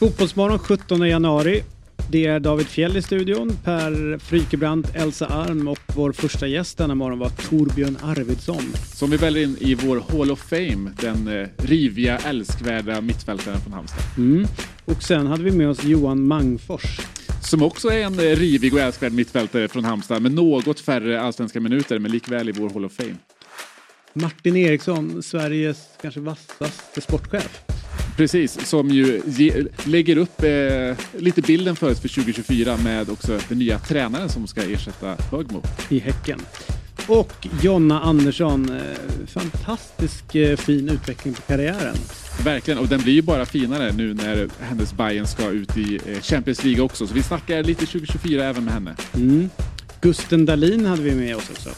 Fotbollsmorgon 17 januari. Det är David Fjell i studion, Per Frykebrant, Elsa Arm och vår första gäst denna morgon var Torbjörn Arvidsson. Som vi väljer in i vår Hall of Fame, den eh, riviga, älskvärda mittfältaren från Halmstad. Mm. Och sen hade vi med oss Johan Mangfors. Som också är en eh, rivig och älskvärd mittfältare från Halmstad med något färre allsvenska minuter men likväl i vår Hall of Fame. Martin Eriksson, Sveriges kanske vassaste sportchef. Precis, som ju ge, lägger upp eh, lite bilden för oss för 2024 med också den nya tränaren som ska ersätta Högmo. I Häcken. Och Jonna Andersson, eh, fantastisk eh, fin utveckling på karriären. Verkligen, och den blir ju bara finare nu när hennes Bayern ska ut i eh, Champions League också. Så vi snackar lite 2024 även med henne. Mm. Gusten Dahlin hade vi med oss också.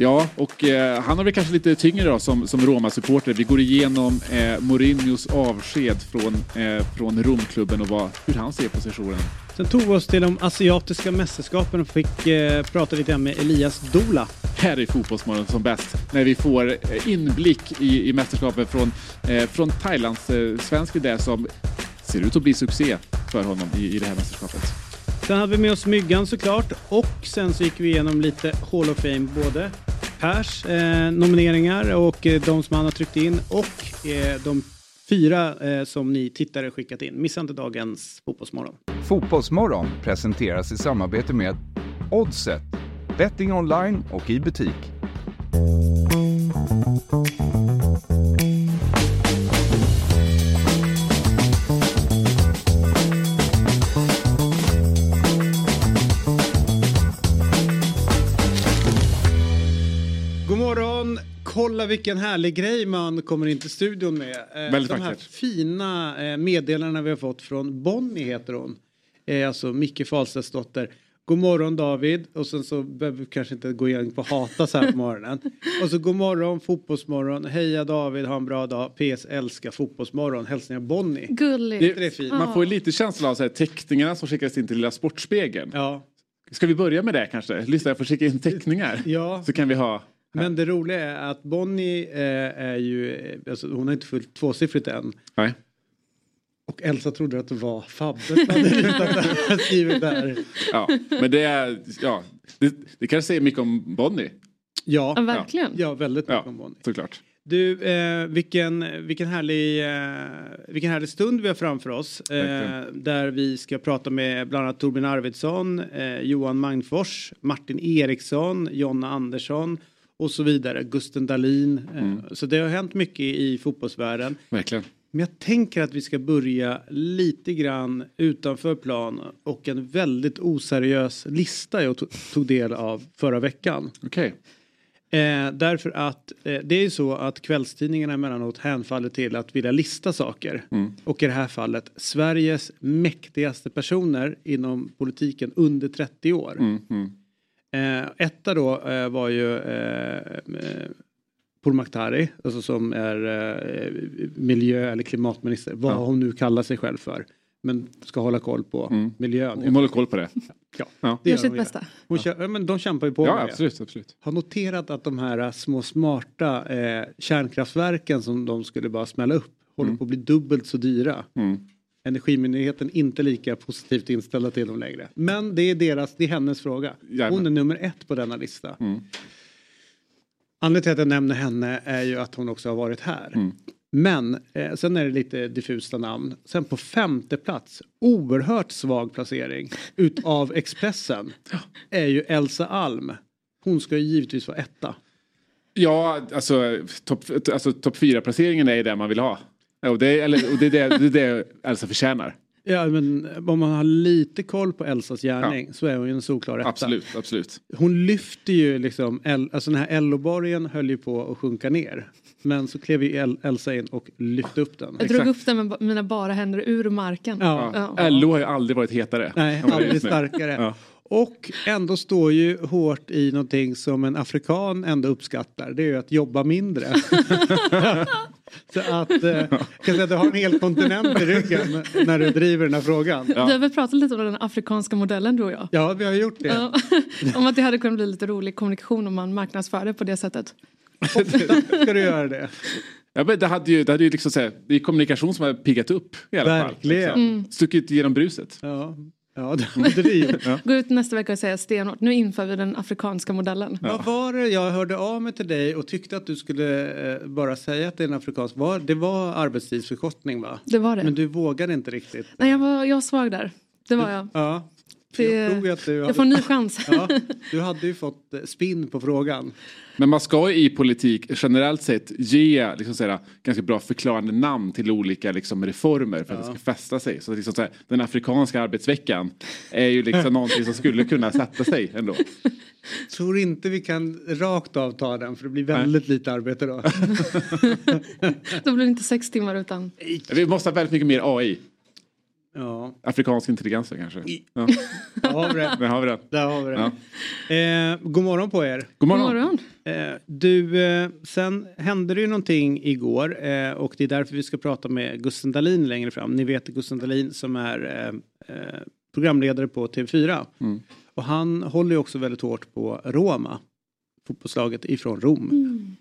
Ja, och eh, han har väl kanske lite tyngre då som, som Roma-supporter. Vi går igenom eh, Mourinhos avsked från, eh, från Romklubben och vad, hur han ser på sessionen. Sen tog vi oss till de asiatiska mästerskapen och fick eh, prata lite grann med Elias Dola. Här är Fotbollsmorgon som bäst, när vi får eh, inblick i, i mästerskapen från, eh, från Thailands eh, svensk där som ser ut att bli succé för honom i, i det här mästerskapet. Sen hade vi med oss Myggan såklart och sen så gick vi igenom lite Hall of Fame, både Pers eh, nomineringar och eh, de som han har tryckt in och eh, de fyra eh, som ni tittare skickat in. Missa inte dagens Fotbollsmorgon. Fotbollsmorgon presenteras i samarbete med Oddset, betting online och i butik. Kolla vilken härlig grej man kommer in till studion med. Eh, Väldigt De här vackert. fina eh, meddelandena vi har fått från Bonnie heter hon. Eh, alltså Micke Fahlstedts dotter. God morgon David och sen så behöver vi kanske inte gå in på hata så här på morgonen. Och så god morgon fotbollsmorgon. Heja David, ha en bra dag. PS älskar fotbollsmorgon. Hälsningar Bonnie. Gulligt. Det, det är fint. Man får ju lite känsla av så här, teckningarna som skickas in till Lilla Sportspegeln. Ja. Ska vi börja med det kanske? Lyssna, jag får skicka in teckningar. Ja. Så kan vi ha... Men det roliga är att Bonnie eh, är ju, alltså, hon har inte fyllt tvåsiffrigt än. Nej. Och Elsa trodde att det var Fabbe som hade ritat det här, skrivit där. Ja, men det är... Ja, det, det kanske säger mycket om Bonnie. Ja, Ja, verkligen. ja väldigt mycket Ja, om Bonnie. såklart. Du, eh, vilken, vilken, härlig, eh, vilken härlig stund vi har framför oss. Eh, där vi ska prata med bland annat Torbjörn Arvidsson, eh, Johan Magnfors, Martin Eriksson, Jonna Andersson och så vidare. Gusten Dahlin. Eh, Mm. Så det har hänt mycket i fotbollsvärlden. Verkligen. Men jag tänker att vi ska börja lite grann utanför plan och en väldigt oseriös lista jag to- tog del av förra veckan. Okej. Eh, därför att eh, det är ju så att kvällstidningarna emellanåt hänfaller till att vilja lista saker. Mm. Och i det här fallet Sveriges mäktigaste personer inom politiken under 30 år. Mm, mm. Eh, etta då eh, var ju eh, eh, Pourmokhtari, alltså som är eh, miljö eller klimatminister, vad Ja. hon nu kallar sig själv för. Men ska hålla koll på Mm. miljön. Hon håller koll på det. Ja, Ja. det Gör sitt de bästa. Hon kör, ja, men de kämpar ju på Ja, med det. absolut, absolut. Har noterat att de här eh, små smarta eh, kärnkraftverken som de skulle bara smälla upp håller Mm. på att bli dubbelt så dyra. Mm. Energimyndigheten inte lika positivt inställda till dem längre. Men det är deras, det är hennes fråga. Jajamän. Hon är nummer ett på denna lista. Mm. Anledningen till att jag nämner henne är ju att hon också har varit här. Mm. Men eh, sen är det lite diffusa namn. Sen på femte plats, oerhört svag placering utav Expressen, är ju Elsa Alm. Hon ska ju givetvis vara etta. Ja, alltså topp alltså, top fyra placeringen är ju det man vill ha. Ja, Och det, är- eller, och det, är det, det är det Elsa förtjänar. Ja, men om man har lite koll på Elsas gärning så är hon ju en solklar etta. Absolut, absolut. Hon lyfter ju liksom, El- alltså den här Elloborgen höll ju på att sjunka ner. Men så klev ju El- Elsa in och lyfte upp den. Jag drog upp den med mina bara händer ur marken. Ja. Ja. LO har ju aldrig varit hetare. Nej, aldrig starkare. Ja. Och ändå står ju hårt i någonting som en afrikan ändå uppskattar. Det är ju att jobba mindre. Så att eh, jag kan säga att du har en hel kontinent i ryggen när du driver den här frågan. Vi har väl pratat lite om den afrikanska modellen du och jag. Ja, vi har gjort det. Ja. om att det hade kunnat bli lite rolig kommunikation om man marknadsför det på det sättet. Ofta ska du göra det. Ja, men det hade ju, det hade ju liksom så här, det är kommunikation som har piggat upp i alla Verkligen. fall. Liksom. Stuckit genom bruset. Ja, ja. Gå ut nästa vecka och säga stenhårt, nu inför vi den afrikanska modellen. Vad var det jag hörde av mig till dig och tyckte att du skulle eh, bara säga att det är en afrikansk. Var, det var arbetstidsförkortning va? Det var det. Men du vågade inte riktigt. Nej, jag var, jag var svag där. Det var jag. Ja. Det, jag tror att du jag får en ny chans. ja, du hade ju fått eh, spinn på frågan. Men man ska ju i politik generellt sett ge liksom, så här, ganska bra förklarande namn till olika liksom, reformer för att det ska fästa sig. Så liksom, så här, den afrikanska arbetsveckan är ju liksom någonting som skulle kunna sätta sig ändå. Tror inte vi kan rakt av ta den för det blir väldigt lite arbete då. Då blir det inte sex timmar utan... Vi måste ha väldigt mycket mer AI. Ja, Afrikansk intelligens kanske. Ja, där har vi det. där har vi det. Där har vi det. Eh, god morgon på er. God God morgon. morgon. Eh, du, eh, sen hände det ju någonting igår eh, och det är därför vi ska prata med Gusten Dahlin längre fram. Ni vet Gusten Dahlin som är eh, eh, programledare på TV4. Mm. Och han håller ju också väldigt hårt på Roma, fotbollslaget ifrån Rom.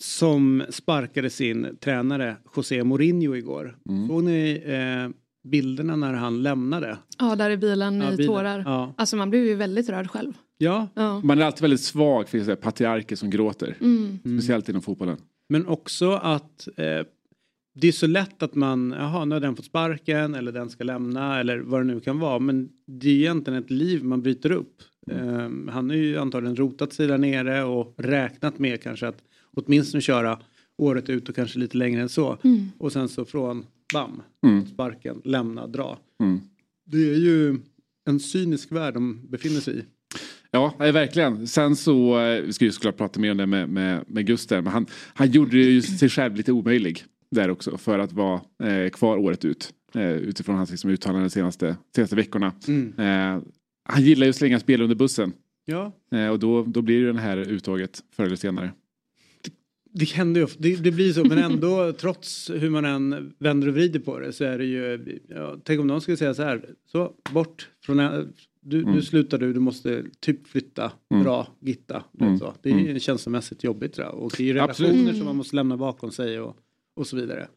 Som sparkade sin tränare José Mourinho igår. Mm. Såg ni eh, bilderna när han lämnade? Ja, där i bilen Ja, i bilen. tårar. Ja. Alltså man blir ju väldigt rörd själv. Ja, Ja. Man är alltid väldigt svag för patriarker som gråter. Mm. Speciellt inom fotbollen. Men också att eh, det är så lätt att man, jaha nu har den fått sparken eller den ska lämna eller vad det nu kan vara. Men det är egentligen ett liv man bryter upp. Eh, han har ju antagligen rotat sig där nere och räknat med kanske att åtminstone köra året ut och kanske lite längre än så. Och sen så från bam, Mm. sparken, lämna, dra. Mm. Det är ju en cynisk värld de befinner sig i. Ja, verkligen. Sen så, eh, vi ska ju såklart prata mer om det med, med, med Gusten, men han, han gjorde ju sig själv lite omöjlig där också för att vara eh, kvar året ut. Eh, utifrån hans liksom, uttalanden de senaste, senaste veckorna. Eh, han gillar ju att slänga spel under bussen Ja, eh, och då, då blir det det här uttaget förr eller senare. Det händer ju ofta, det, det blir så men ändå trots hur man än vänder och vrider på det så är det ju, ja, tänk om någon skulle säga så här, så bort från, en- du, Mm. nu slutar du, du måste typ flytta, dra, gitta. Mm. Så. Det är ju känslomässigt jobbigt tror jag. och det är ju Absolut. relationer som man måste lämna bakom sig och, och så vidare.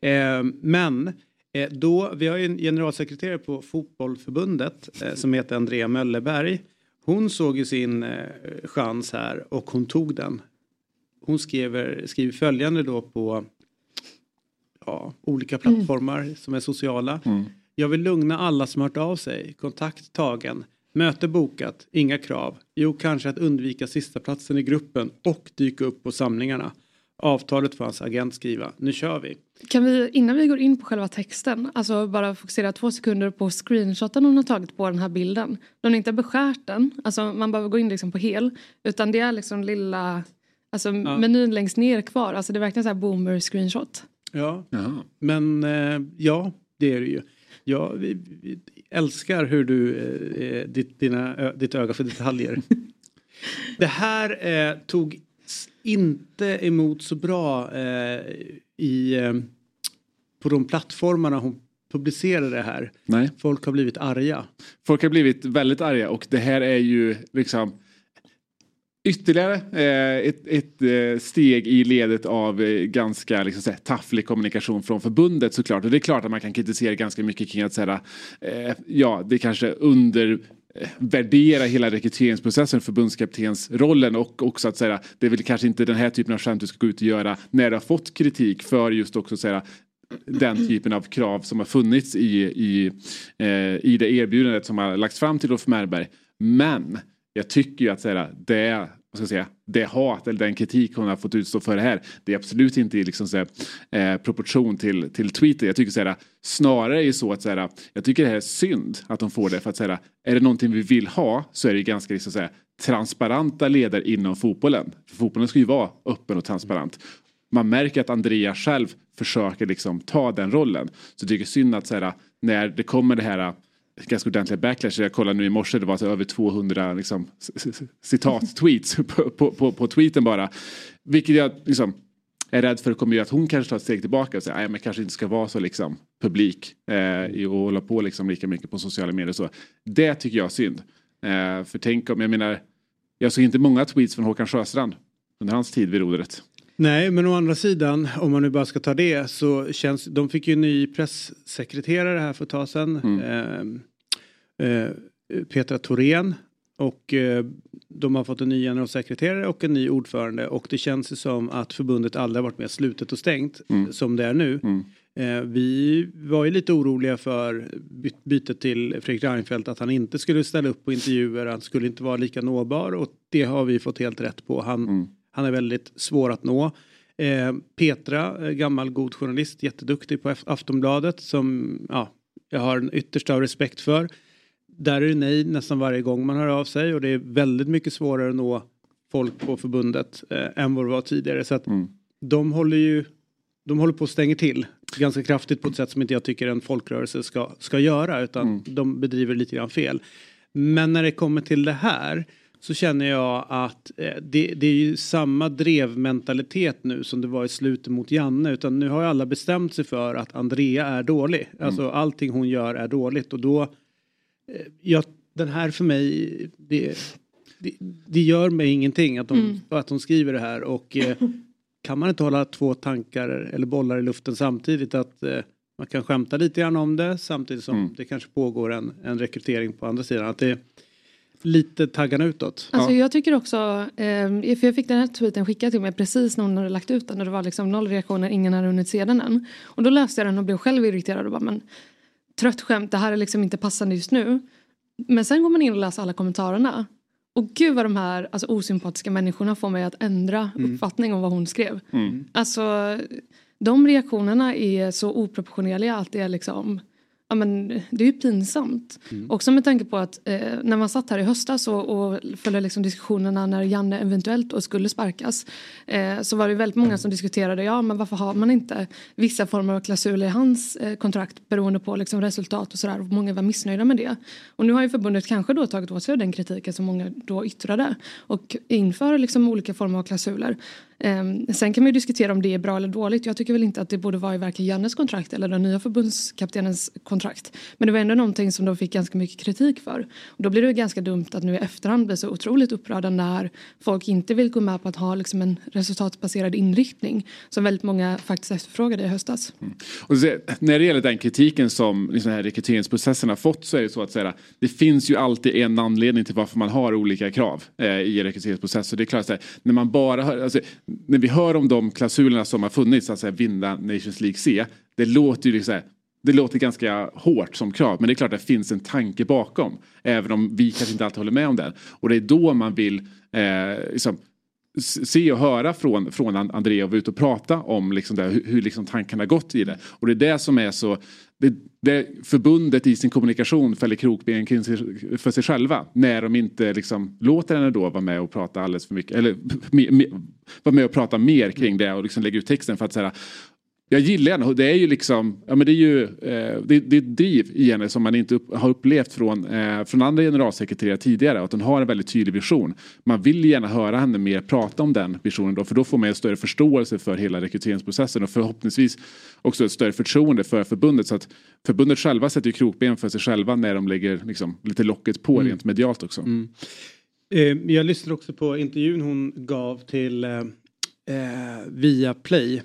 Eh, men eh, då, vi har ju en generalsekreterare på fotbollförbundet eh, som heter Andrea Möllerberg. Hon såg ju sin eh, chans här och hon tog den hon skriver, skriver följande då på ja, olika plattformar som är sociala. Jag vill lugna alla som hört av sig. Kontakt tagen. Möte bokat. Inga krav. Jo, kanske att undvika sista platsen i gruppen och dyka upp på samlingarna. Avtalet får hans agent skriva. Nu kör vi. Kan vi, innan vi går in på själva texten, alltså bara fokusera två sekunder på screenshoten hon har tagit på den här bilden. De har inte beskärt den, alltså man behöver gå in liksom på hel, utan det är liksom lilla, alltså menyn längst ner kvar, alltså det är verkligen så här boomer screenshot. Ja, Jaha. men eh, ja, det är det ju. Ja, vi, vi älskar hur du, eh, ditt, dina, ö, ditt öga för detaljer. det här eh, tog inte emot så bra eh, i, eh, på de plattformarna hon publicerade det här. Nej. Folk har blivit arga. Folk har blivit väldigt arga och det här är ju liksom ytterligare eh, ett, ett eh, steg i ledet av eh, ganska liksom, så här, tafflig kommunikation från förbundet såklart. Och det är klart att man kan kritisera ganska mycket kring att säga, eh, ja, det kanske under eh, värdera hela rekryteringsprocessen, förbundskaptensrollen och också att säga det är väl kanske inte den här typen av skämt du ska gå ut och göra när du har fått kritik för just också säga den typen av krav som har funnits i, i, eh, i det erbjudandet som har lagts fram till Ulf Merberg. Men jag tycker ju att säga, det, vad ska jag säga, det hat eller den kritik hon har fått utstå för det här det är absolut inte i liksom, så här, eh, proportion till, till tweeten. Jag tycker så här, snarare är det så att så här, jag tycker det här är synd att de får det för att så här, är det någonting vi vill ha så är det ganska liksom, så här, transparenta ledare inom fotbollen. För fotbollen ska ju vara öppen och transparent man märker att Andrea själv försöker liksom ta den rollen. Så jag tycker det är synd att så här, när det kommer det här ganska ordentliga backlash. Jag kollade nu i morse, det var alltså över 200 liksom, citat-tweets på, på, på, på tweeten bara. Vilket jag liksom, är rädd för kommer göra att hon kanske tar ett steg tillbaka och säger att man kanske inte ska vara så liksom, publik eh, och hålla på liksom, lika mycket på sociala medier. Så. Det tycker jag är synd. Eh, för tänk om, jag menar, jag såg inte många tweets från Håkan Sjöstrand under hans tid vid rodret. Nej, men å andra sidan, om man nu bara ska ta det, så känns, de fick ju en ny pressekreterare här för ett tag sedan. Mm. Eh, eh, Petra Thorén. Och eh, de har fått en ny generalsekreterare och en ny ordförande. Och det känns ju som att förbundet aldrig har varit mer slutet och stängt mm. som det är nu. Mm. Eh, vi var ju lite oroliga för bytet till Fredrik Reinfeldt att han inte skulle ställa upp på intervjuer, han skulle inte vara lika nåbar och det har vi fått helt rätt på. Han, mm. Han är väldigt svår att nå. Eh, Petra, eh, gammal god journalist, jätteduktig på Aftonbladet som ja, jag har en yttersta respekt för. Där är det nej nästan varje gång man hör av sig och det är väldigt mycket svårare att nå folk på förbundet eh, än vad det var tidigare. Så att mm. de håller ju de håller på att stänga till ganska kraftigt på ett sätt som inte jag tycker en folkrörelse ska, ska göra utan mm. de bedriver lite grann fel. Men när det kommer till det här så känner jag att eh, det, det, är ju samma drevmentalitet nu som det var i slutet mot Janne utan nu har ju alla bestämt sig för att Andrea är dålig. Mm. Alltså allting hon gör är dåligt och då eh, ja, den här för mig det, det, det gör mig ingenting att de, mm. att de skriver det här och eh, kan man inte hålla två tankar eller bollar i luften samtidigt att man kan skämta lite grann om det samtidigt som mm. det kanske pågår en, en rekrytering på andra sidan. Att det lite taggarna utåt. Alltså ja. jag tycker också, eh, för jag fick den här tweeten skickad till mig precis när hon hade lagt ut den och det var liksom noll reaktioner, ingen hade hunnit se den än. Och då läste jag den och blev själv irriterad och bara men trött skämt, det här är liksom inte passande just nu. Men sen går man in och läser alla kommentarerna och gud vad de här alltså, osympatiska människorna får mig att ändra mm. uppfattning om vad hon skrev. Mm. Alltså de reaktionerna är så oproportionerliga att det är liksom ja, men, det är ju pinsamt. Mm. Också med tanke på att eh, när man satt här i höstas och, och följde liksom diskussionerna när Janne eventuellt skulle sparkas eh, så var det väldigt många som diskuterade ja men varför har man inte vissa former av klausuler i hans eh, kontrakt beroende på liksom, resultat och sådär många var missnöjda med det. Och nu har ju förbundet kanske då tagit åt sig den kritiken som många då yttrade och inför liksom olika former av klausuler. Ehm, sen kan man ju diskutera om det är bra eller dåligt. Jag tycker väl inte att det borde vara i varken Jannes kontrakt eller den nya förbundskaptenens kontrakt. Men det var ändå någonting som de fick ganska mycket kritik för. Och då blir det ganska dumt att nu i efterhand bli så otroligt upprörda när folk inte vill gå med på att ha liksom en resultatbaserad inriktning som väldigt många faktiskt efterfrågade i höstas. Mm. Och så, när det gäller den kritiken som liksom här rekryteringsprocessen har fått så är det så att säga, det finns ju alltid en anledning till varför man har olika krav eh, i rekryteringsprocessen. Det är klart, att när man bara har, alltså, när vi hör om de klausulerna som har funnits, att alltså vinna Nations League C, det låter ju liksom det låter ganska hårt som krav men det är klart att det finns en tanke bakom. Även om vi kanske inte alltid håller med om den. Och det är då man vill eh, liksom, se och höra från, från Andrea och vara ute och prata om liksom det, hur, hur liksom tankarna gått i det. Och det är det som är så det, det förbundet i sin kommunikation fäller krokben för sig själva när de inte liksom låter henne då vara med och prata alldeles för mycket eller vara med och prata mer kring det och liksom lägga ut texten för att säga jag gillar henne. Det är ju liksom, ja men det är ju, eh, det, det är ett driv i henne som man inte upp, har upplevt från, eh, från andra generalsekreterare tidigare. Att hon har en väldigt tydlig vision. Man vill gärna höra henne mer prata om den visionen då. För då får man en större förståelse för hela rekryteringsprocessen och förhoppningsvis också ett större förtroende för förbundet. Så att förbundet själva sätter ju krokben för sig själva när de lägger liksom, lite locket på mm. rent medialt också. Mm. Eh, jag lyssnade också på intervjun hon gav till eh, eh via Play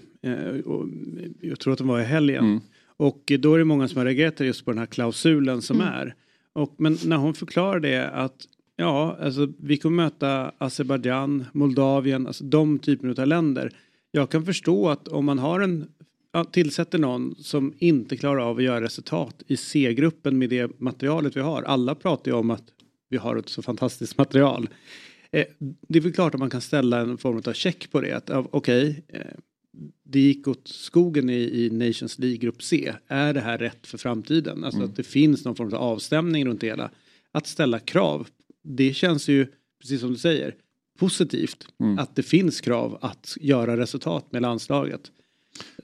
jag tror att de var i helgen. Mm. Och då är det många som har reagerat just på den här klausulen som mm. är. Och, men när hon förklarar det att ja, alltså vi kommer möta Azerbajdzjan, Moldavien, alltså de typerna av länder. Jag kan förstå att om man har en tillsätter någon som inte klarar av att göra resultat i C-gruppen med det materialet vi har. Alla pratar ju om att vi har ett så fantastiskt material. Eh, det är väl klart att man kan ställa en form av check på det. Okej, okay, eh, det gick åt skogen i, i Nations League Grupp C. Är det här rätt för framtiden? Alltså mm. att det finns någon form av avstämning runt det hela. Att ställa krav, det känns ju, precis som du säger, positivt. Mm. Att det finns krav att göra resultat med landslaget.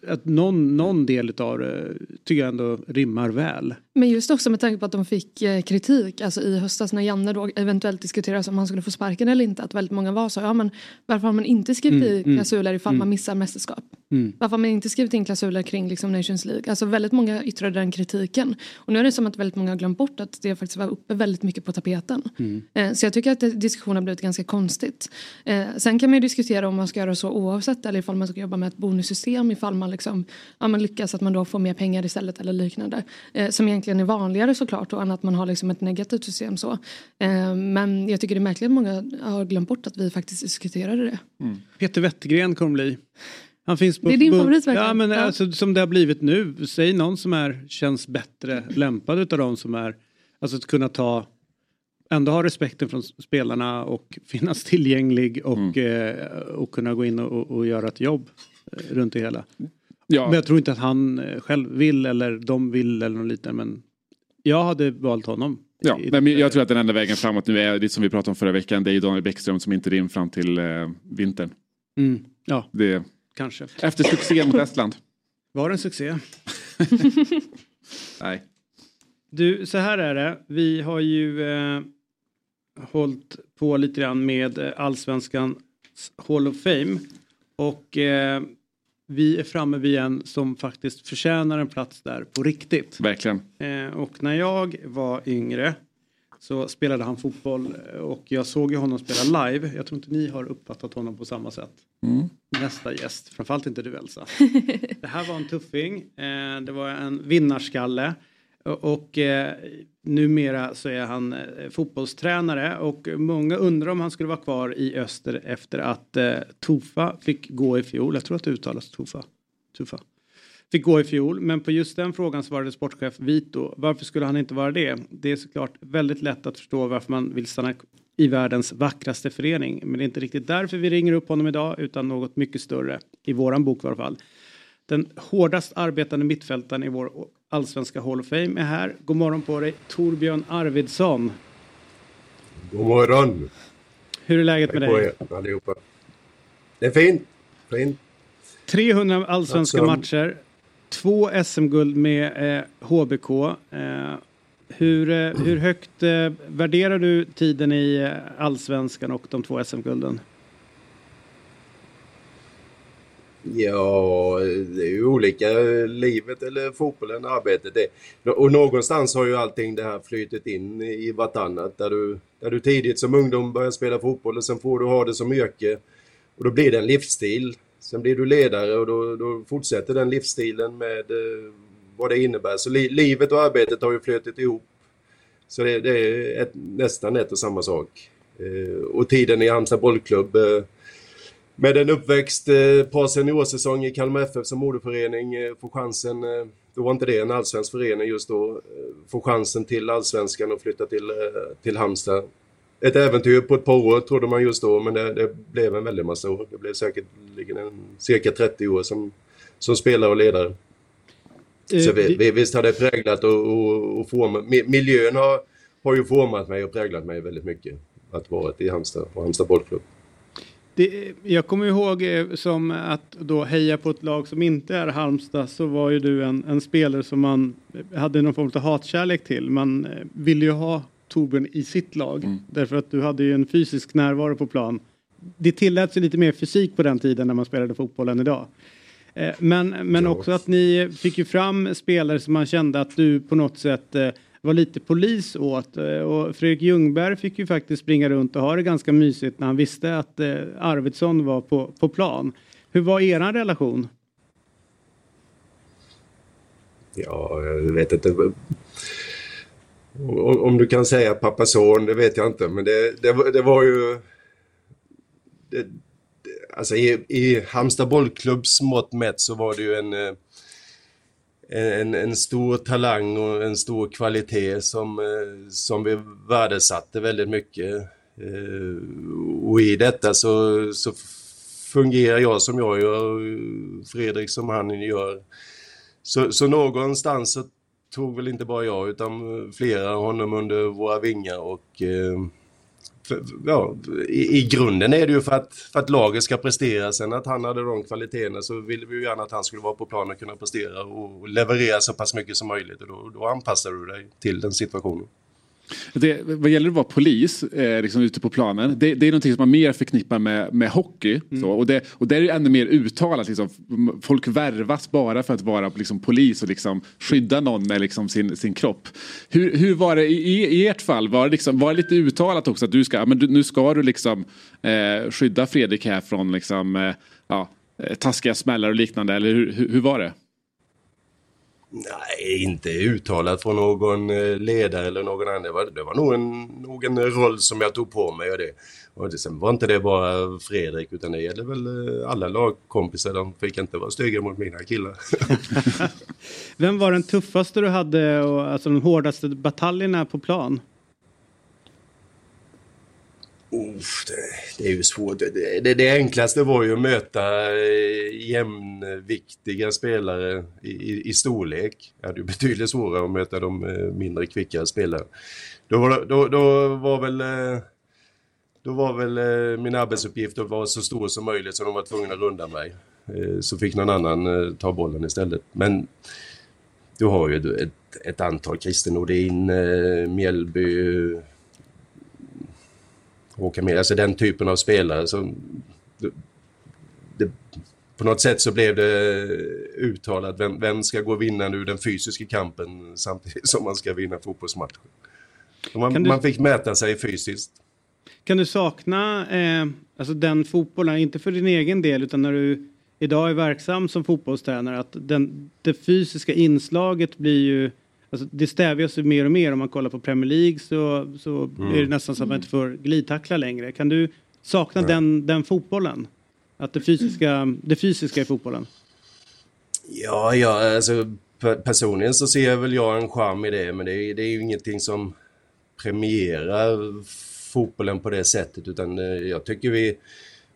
Att någon, någon del av det tycker jag ändå rimmar väl. Men just också med tanke på att de fick eh, kritik alltså i höstas när Janne då eventuellt diskuterades om han skulle få sparken eller inte. Att väldigt många var så, ja men varför har man inte skrivit Mm, i mm, klausuler ifall mm. man missar mästerskap? Mm. Varför har man inte skrivit in klausuler kring liksom Nations League? Alltså väldigt många yttrade den kritiken. Och nu är det som att väldigt många har glömt bort att det faktiskt var uppe väldigt mycket på tapeten. Mm. Eh, Så jag tycker att diskussionen har blivit ganska konstigt. Eh, Sen kan man ju diskutera om man ska göra så oavsett eller ifall man ska jobba med ett bonussystem ifall man, liksom, ja, man lyckas att man då får mer pengar istället eller liknande. Eh, Som egentligen är vanligare såklart och än att man har liksom ett negativt system så. Eh, Men jag tycker det är märkligt att många har glömt bort att vi faktiskt diskuterade det. Peter Wettergren kommer bli. Han finns på Det är din favorit, verkligen. Ja men Ja. alltså som det har blivit nu. Säg någon som är, känns bättre lämpad utav de som är. Alltså att kunna ta. Ändå ha respekten från spelarna och finnas tillgänglig och, eh, och kunna gå in och, och, och göra ett jobb eh, runt det hela. Ja. Men jag tror inte att han eh, själv vill eller de vill eller något liknande. Men jag hade valt honom. Ja, nej, men jag tror att den enda vägen framåt nu är det som vi pratade om förra veckan. Det är ju Daniel Bäckström som inte in fram till eh, vintern. Mm, ja, Det, kanske. efter succén mot Estland. Var det en succé? Nej. Du, så här är det. Vi har ju eh, hållit på lite grann med eh, Allsvenskans Hall of Fame. Och eh, vi är framme vid en som faktiskt förtjänar en plats där på riktigt. Verkligen. Eh, och när jag var yngre så spelade han fotboll eh, och jag såg ju honom spela live. Jag tror inte ni har uppfattat honom på samma sätt. Mm. Nästa gäst, framförallt inte du Elsa. det här var en tuffing, eh, det var en vinnarskalle och, eh, numera så är han eh, fotbollstränare och många undrar om han skulle vara kvar i öster efter att eh, Tofa fick gå i fjol. Jag tror att det uttalas Tofa. Tofa. Fick gå i fjol, men på just den frågan svarade sportchef Vito. Varför skulle han inte vara det? Det är såklart väldigt lätt att förstå varför man vill stanna i världens vackraste förening. Men det är inte riktigt därför vi ringer upp honom idag, utan något mycket större. I våran bok i alla fall. Den hårdast arbetande mittfältaren i vår allsvenska Hall of Fame är här. God morgon på dig, Torbjörn Arvidsson. God morgon! Hur är läget med dig? er allihopa. Det är fint. Fint. 300 allsvenska Alltså- matcher, två SM-guld med eh, HBK. Eh, hur, eh, hur högt eh, värderar du tiden i eh, allsvenskan och de två SM-gulden? Ja, det är ju olika. Livet eller fotbollen, arbetet. Det. Och någonstans har ju allting det här flytit in i vartannat. Där du, där du tidigt som ungdom börjar spela fotboll och sen får du ha det som yrke. Och då blir det en livsstil. Sen blir du ledare och då, då fortsätter den livsstilen med eh, vad det innebär. Så li, livet och arbetet har ju flutit ihop. Så det, det är ett, nästan ett och samma sak. Eh, och tiden i Halmstad bollklubb eh, med en uppväxt, eh, par seniorsäsong i Kalmar FF som moderförening, eh, får chansen, eh, då var inte det en allsvensk förening just då, får chansen till allsvenskan och flytta till, till Halmstad. Ett äventyr på ett par år trodde man just då, men det, det blev en väldig massa år. Det blev säkert en, cirka 30 år som, som spelare och ledare. Så vi, vi- vi, visst har det präglat och, och, och format. mi- Miljön har, har ju format mig och präglat mig väldigt mycket. Att vara i Halmstad och Halmstad bollklubb. Det, jag kommer ihåg eh, som att då heja på ett lag som inte är Halmstad så var ju du en, en spelare som man hade någon form av hatkärlek till. Man eh, ville ju ha Torbjörn i sitt lag därför att du hade ju en fysisk närvaro på plan. Det tilläts ju lite mer fysik på den tiden när man spelade fotboll än idag. Eh, Men, men också att ni fick ju fram spelare som man kände att du på något sätt var lite polis åt. Eh, och Fredrik Ljungberg fick ju faktiskt springa runt och ha det ganska mysigt när han visste att eh, Arvidsson var på, på plan. Hur var er relation? Ja, jag vet inte. Om, du kan säga pappa son, det vet jag inte. Men det, det, var- det var ju... Det, det, alltså i, i Halmstad bollklubbs mått mätt så var det ju en, eh, en, en stor talang och en stor kvalitet som, eh, som vi värdesatte väldigt mycket. Eh, och i detta så, så fungerar jag som jag gör och Fredrik som han gör. Så, så någonstans så tog väl inte bara jag utan flera honom under våra vingar och eh, ja, i, i, grunden är det ju för att, för att laget ska prestera. Sen att han hade de kvaliteterna så ville vi ju gärna att han skulle vara på planen och kunna prestera och leverera så pass mycket som möjligt. Och då, då anpassar du dig till den situationen. Det, vad gäller att vara polis eh, liksom ute på planen. Det, det är någonting som man mer förknippar med, med hockey. Mm. Så, och, det, och det är ännu mer uttalat. Liksom, folk värvas bara för att vara liksom, polis och liksom, skydda någon med liksom, sin, sin kropp. Hur, hur var det i, i ert fall? Var det, liksom, var det lite uttalat också att du ska, men du, nu ska du liksom, eh, skydda Fredrik här från liksom, eh, ja, eh, taskiga smällar och liknande? Eller hur, hur, hur var det? Nej, inte uttalat från någon eh, ledare eller någon annan. Det var, det var nog, en, nog en roll som jag tog på mig. Och det. Och det, sen var inte det bara Fredrik utan det gäller väl eh, alla lagkompisar. De fick inte vara stygga mot mina killar. Vem var den tuffaste du hade och alltså de hårdaste bataljerna på plan? Uff, det, det, är ju svårt. Det, det, det, enklaste var ju att möta eh, jämnviktiga spelare i, i, i storlek. Det hade ju betydligt svårare att möta de eh, mindre kvicka spelare. Då var, då, då var väl... Eh, då var väl min arbetsuppgift att vara så stor som möjligt så de var tvungna att runda mig. Så fick någon annan ta bollen istället. Men du har ju ett, ett antal, Christer Nordin, Mjällby, åka med. Alltså den typen av spelare som... Det, det, på något sätt så blev det uttalat vem, vem ska gå vinnande ur den fysiska kampen samtidigt som man ska vinna fotbollsmatcher. Man, du, man fick mäta sig fysiskt. Kan du sakna eh, alltså den fotbollen, inte för din egen del utan när du idag är verksam som fotbollstränare, att den, det fysiska inslaget blir ju Alltså, det stävjas ju mer och mer om man kollar på Premier League så, så mm. är det nästan så att man inte får glidtackla längre. Kan du sakna den, den fotbollen? Att det fysiska, det fysiska i fotbollen? Ja, ja alltså personligen så ser väl jag en charm i det men det är, det är ju ingenting som premierar fotbollen på det sättet utan eh, jag tycker vi,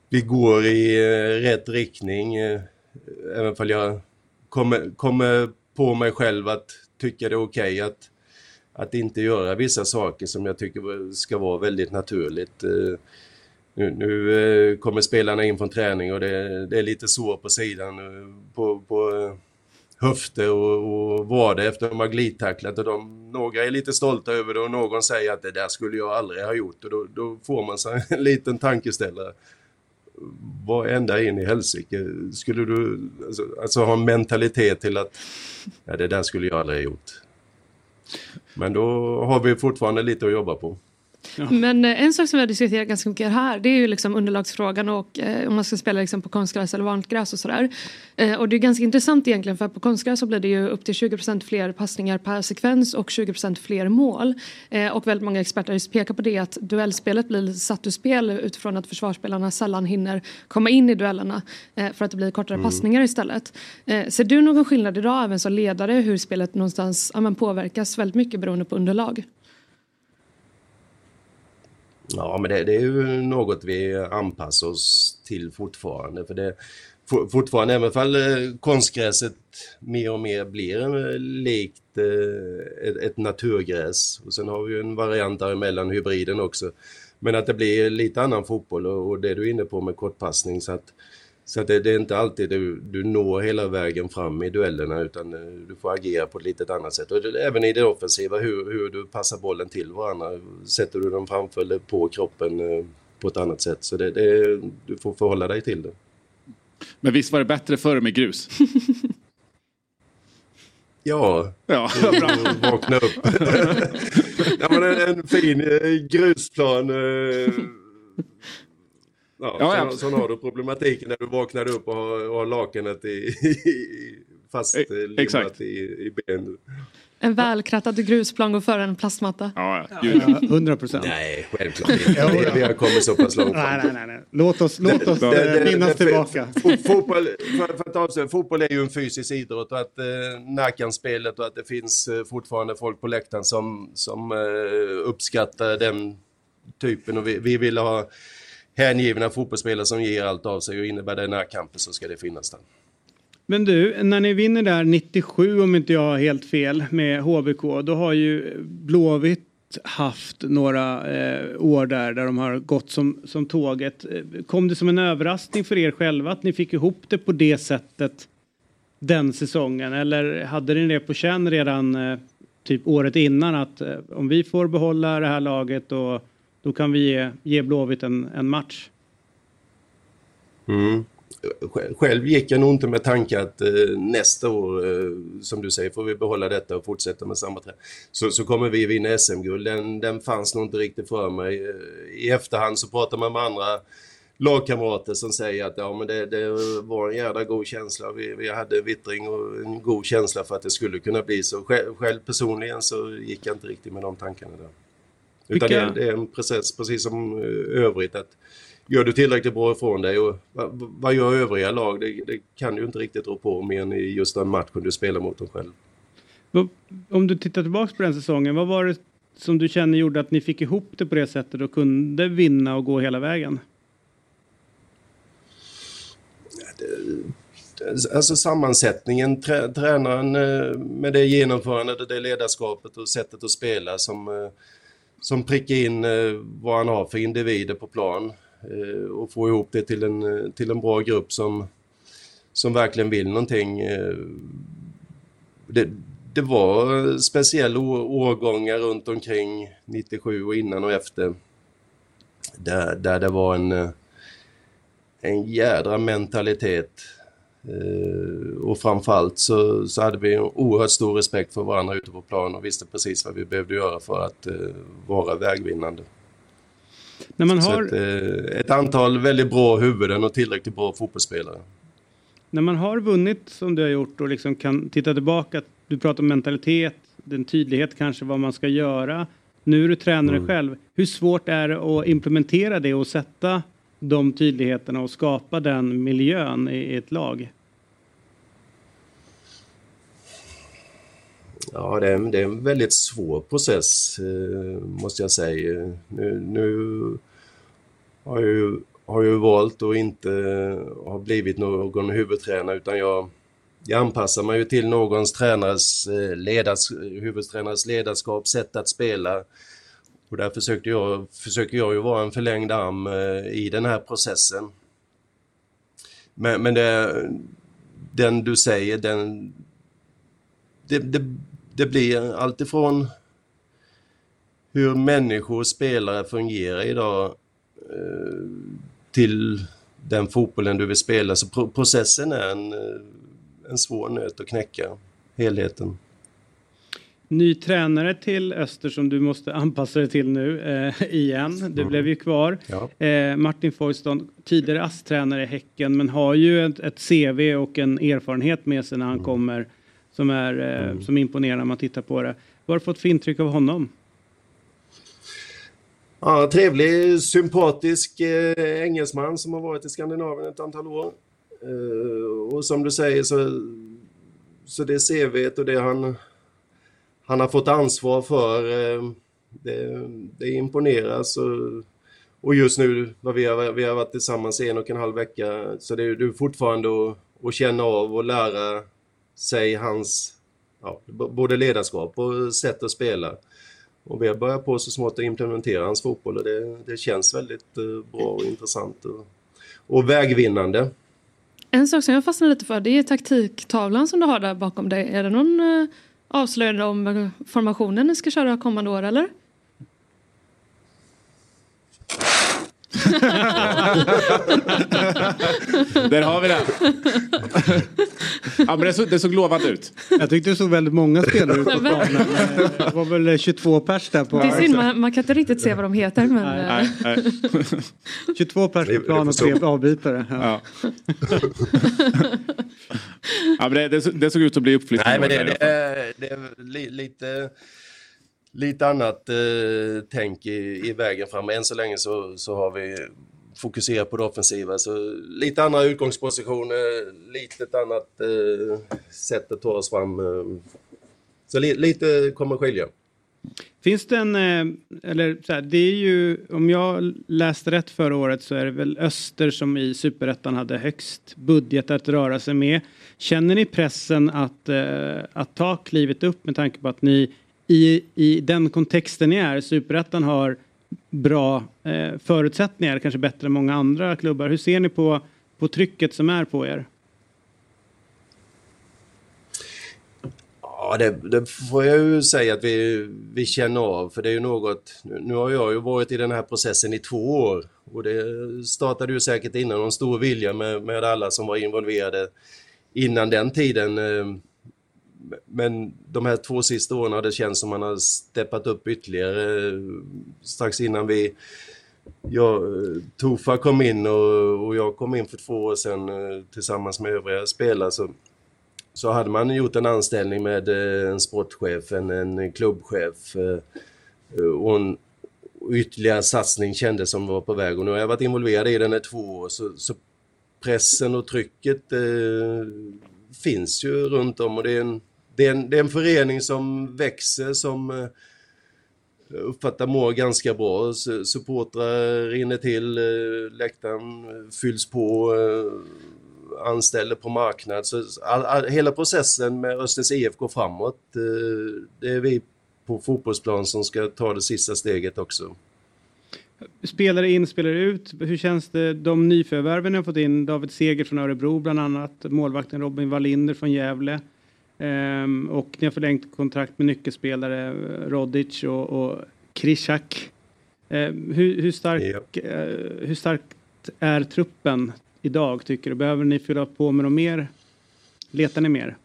vi går i eh, rätt riktning. Eh, även om jag kommer, kommer på mig själv att tycka det är okej okay att, att inte göra vissa saker som jag tycker ska vara väldigt naturligt. Eh, nu, nu eh, kommer spelarna in från träning och det, det är lite sår på sidan eh, på, på höfter och, och vader efter att de har glidtacklat och de, några är lite stolta över det och någon säger att det där skulle jag aldrig ha gjort och då, då får man sig en liten tankeställare. Vad ända in i helsike skulle du alltså, alltså, ha en mentalitet till att ja, det där skulle jag aldrig ha gjort. Men då har vi fortfarande lite att jobba på. Ja. Men eh, en sak som vi har diskuterat ganska mycket här det är ju liksom underlagsfrågan och eh, om man ska spela liksom på konstgräs eller vanligt gräs och sådär. Eh, och det är ganska intressant egentligen för på konstgräs så blir det ju upp till 20% fler passningar per sekvens och 20% fler mål. Eh, och väldigt många experter pekar på det att duellspelet blir satt ur spel utifrån att försvarsspelarna sällan hinner komma in i duellerna eh, för att det blir kortare mm. passningar istället. Eh, ser du någon skillnad idag även som ledare hur spelet någonstans ja, påverkas väldigt mycket beroende på underlag? Ja, men det, det, är ju något vi anpassar oss till fortfarande. För det, for, fortfarande, även fall eh, konstgräset mer och mer blir eh, likt eh, ett, ett, naturgräs. Och sen har vi ju en variant däremellan, hybriden också. Men att det blir lite annan fotboll och, och det du är inne på med kortpassning. Så att så det, det, är inte alltid du, du når hela vägen fram i duellerna utan eh, du får agera på ett lite annat sätt. Och även i det offensiva, hur, hur du passar bollen till varandra. Sätter du den framför eller på kroppen eh, på ett annat sätt. Så det, det, du får förhålla dig till det. Men visst var det bättre förr med grus? Ja, ja vakna upp. ja, men en, en fin eh, grusplan Ja, ja, sen, sen, har du problematiken när du vaknar upp och har, och har lakanet i, fastlimmat e- i, i ben. En välkrattad grusplan går före en plastmatta. Ja, hundra procent. Nej, självklart inte. Vi har kommit så pass långt. Nej, nej, nej. Låt oss, låt oss det, det, minnas tillbaka. Fotboll, för, för att avsluta, fotboll är ju en fysisk idrott och att eh, Närkanspelet och att det finns eh, fortfarande folk på läktaren som, som eh, uppskattar den typen och vi, vi vill ha hängivna fotbollsspelare som ger allt av sig och innebär det närkampen så ska det finnas där. Men du, när ni vinner där 97 om inte jag har helt fel med HBK, då har ju Blåvitt haft några eh, år där, där de har gått som, som tåget. Kom det som en överraskning för er själva att ni fick ihop det på det sättet den säsongen? Eller hade ni det på känn redan eh, typ året innan att eh, om vi får behålla det här laget och då kan vi ge, ge Blåvitt en, en match? Mm. Själv gick jag nog inte med tanke att eh, nästa år, eh, som du säger, får vi behålla detta och fortsätta med samma trend. Så, så kommer vi vinna SM-guld. Den, den fanns nog inte riktigt för mig. Eh, I efterhand så pratar man med andra lagkamrater som säger att ja, men det, det var en jävla god känsla. Vi, vi hade vittring och en god känsla för att det skulle kunna bli så. Själv, själv personligen så gick jag inte riktigt med de tankarna där. Utan Vilka... det, är en process precis som eh, övrigt. att Gör du tillräckligt bra ifrån dig och vad, vad gör övriga lag? Det, det, kan du inte riktigt rå på mer än i just den matchen du spelar mot dem själv. Om du tittar tillbaka på den säsongen, vad var det som du känner gjorde att ni fick ihop det på det sättet och kunde vinna och gå hela vägen? Alltså sammansättningen, trä, tränaren eh, med det genomförandet, det ledarskapet och sättet att spela som, eh, som prickar in eh, vad han har för individer på plan eh, och få ihop det till en, eh, till en bra grupp som, som verkligen vill någonting. Eh. Det, det var speciella årgångar runt omkring 97 och innan och efter där, där det var en en jädra mentalitet. Och framförallt så, så hade vi en oerhört stor respekt för varandra ute på plan och visste precis vad vi behövde göra för att uh, vara vägvinnande. När man har... Ett, uh, ett, antal väldigt bra huvuden och tillräckligt bra fotbollsspelare. När man har vunnit som du har gjort och liksom kan titta tillbaka, du pratar om mentalitet, den tydlighet kanske vad man ska göra. Nu är du tränare mm. själv. Hur svårt är det att implementera det och sätta de tydligheterna och skapa den miljön i ett lag? Ja, det är, det är en väldigt svår process eh, måste jag säga. Nu, nu har, jag ju, har jag ju valt att inte eh, ha blivit någon huvudtränare utan jag, jag anpassar mig ju till någons tränares, eh, ledars, huvudtränares ledarskap, sätt att spela och där försökte jag, försöker jag ju vara en förlängd arm i den här processen. Men, men det, den du säger, den... Det, det, det blir alltifrån hur människor och spelare fungerar idag eh, till den fotbollen du vill spela. Så processen är en, eh, en svår nöt att knäcka, helheten. Ny tränare till Öster som du måste anpassa dig till nu eh, igen. Du mm. blev ju kvar. Ja. Eh, Martin Foyston, tidigare ASS-tränare i Häcken men har ju ett, ett, CV och en erfarenhet med sig när han mm. kommer som, är, eh, mm. som imponerar när man tittar på det. Vad har du fått för intryck av honom? Ja, trevlig, sympatisk eh, engelsman som har varit i Skandinavien ett antal år. Eh, och som du säger så, så det CV och det han han har fått ansvar för. Eh, det, det imponeras. Och, och just nu, vi har, vi har varit tillsammans i en och en halv vecka, så det är du fortfarande att, att känna av och lära sig hans ja, både ledarskap och sätt att spela. Och vi har börjat på så smått att implementera hans fotboll och det, det känns väldigt eh, bra och intressant och, och vägvinnande. En sak som jag fastnar lite för det är taktiktavlan som du har där bakom dig. Är det någon eh, avslöjande om formationen ni ska köra kommande år eller? Där har vi det. ja, men det, såg, det såg lovande ut. Jag tyckte det såg väldigt många spelare ut på planen. Det var väl 22 pers där på... Det är synd, man, man, kan inte riktigt se vad de heter. Men... Nej, nej, nej. 22 pers på plan och tre avbytare. Ja. ja, men det, det, det, såg ut att bli uppflyttning. Nej, men det, det, är, det är li, lite lite annat eh, tänk i, i vägen fram. Än så länge så, så har vi fokuserat på det offensiva. Så lite andra utgångspositioner, lite annat eh, sätt att ta oss fram. Eh. Så li, lite kommer skilja. Finns det en, eh, eller så här, det är ju, om jag läste rätt förra året så är det väl Öster som i Superettan hade högst budget att röra sig med. Känner ni pressen att, eh, att ta klivet upp med tanke på att ni i, i den kontexten ni är, Superettan har bra eh, förutsättningar, kanske bättre än många andra klubbar. Hur ser ni på, på trycket som är på er? Ja, det, det, får jag ju säga att vi, vi känner av, för det är ju något... Nu har jag ju varit i den här processen i två år och det startade ju säkert innan någon stor vilja med, med alla som var involverade innan den tiden. Eh, men de här två sista åren har det känts som man har steppat upp ytterligare. Eh, strax innan vi... Jag, eh, Tofa kom in och, och jag kom in för två år sedan eh, tillsammans med övriga spelare. Så, så hade man gjort en anställning med en sportchef, en, en klubbchef och en ytterligare satsning kändes som var på väg. Och nu har jag varit involverad i den i två år så, så pressen och trycket eh, finns ju runt om och det är en, det är en, det är en förening som växer som eh, uppfattar mår ganska bra. Supportrar rinner till, eh, läktaren eh, fylls på, anställer på marknad. Så all, all, hela processen med Östens IF går framåt. Det är vi på fotbollsplan som ska ta det sista steget också. Spelare in, spelare ut. Hur känns det? De nyförvärven har fått in David Seger från Örebro bland annat. Målvakten Robin Wallinder från Gävle. Ehm, och ni har förlängt kontrakt med nyckelspelare Rodic och, och Krishak. Ehm, hur, hur, stark, ja. eh, hur starkt är truppen idag tycker du? Behöver ni fylla på med något mer? Letar ni mer?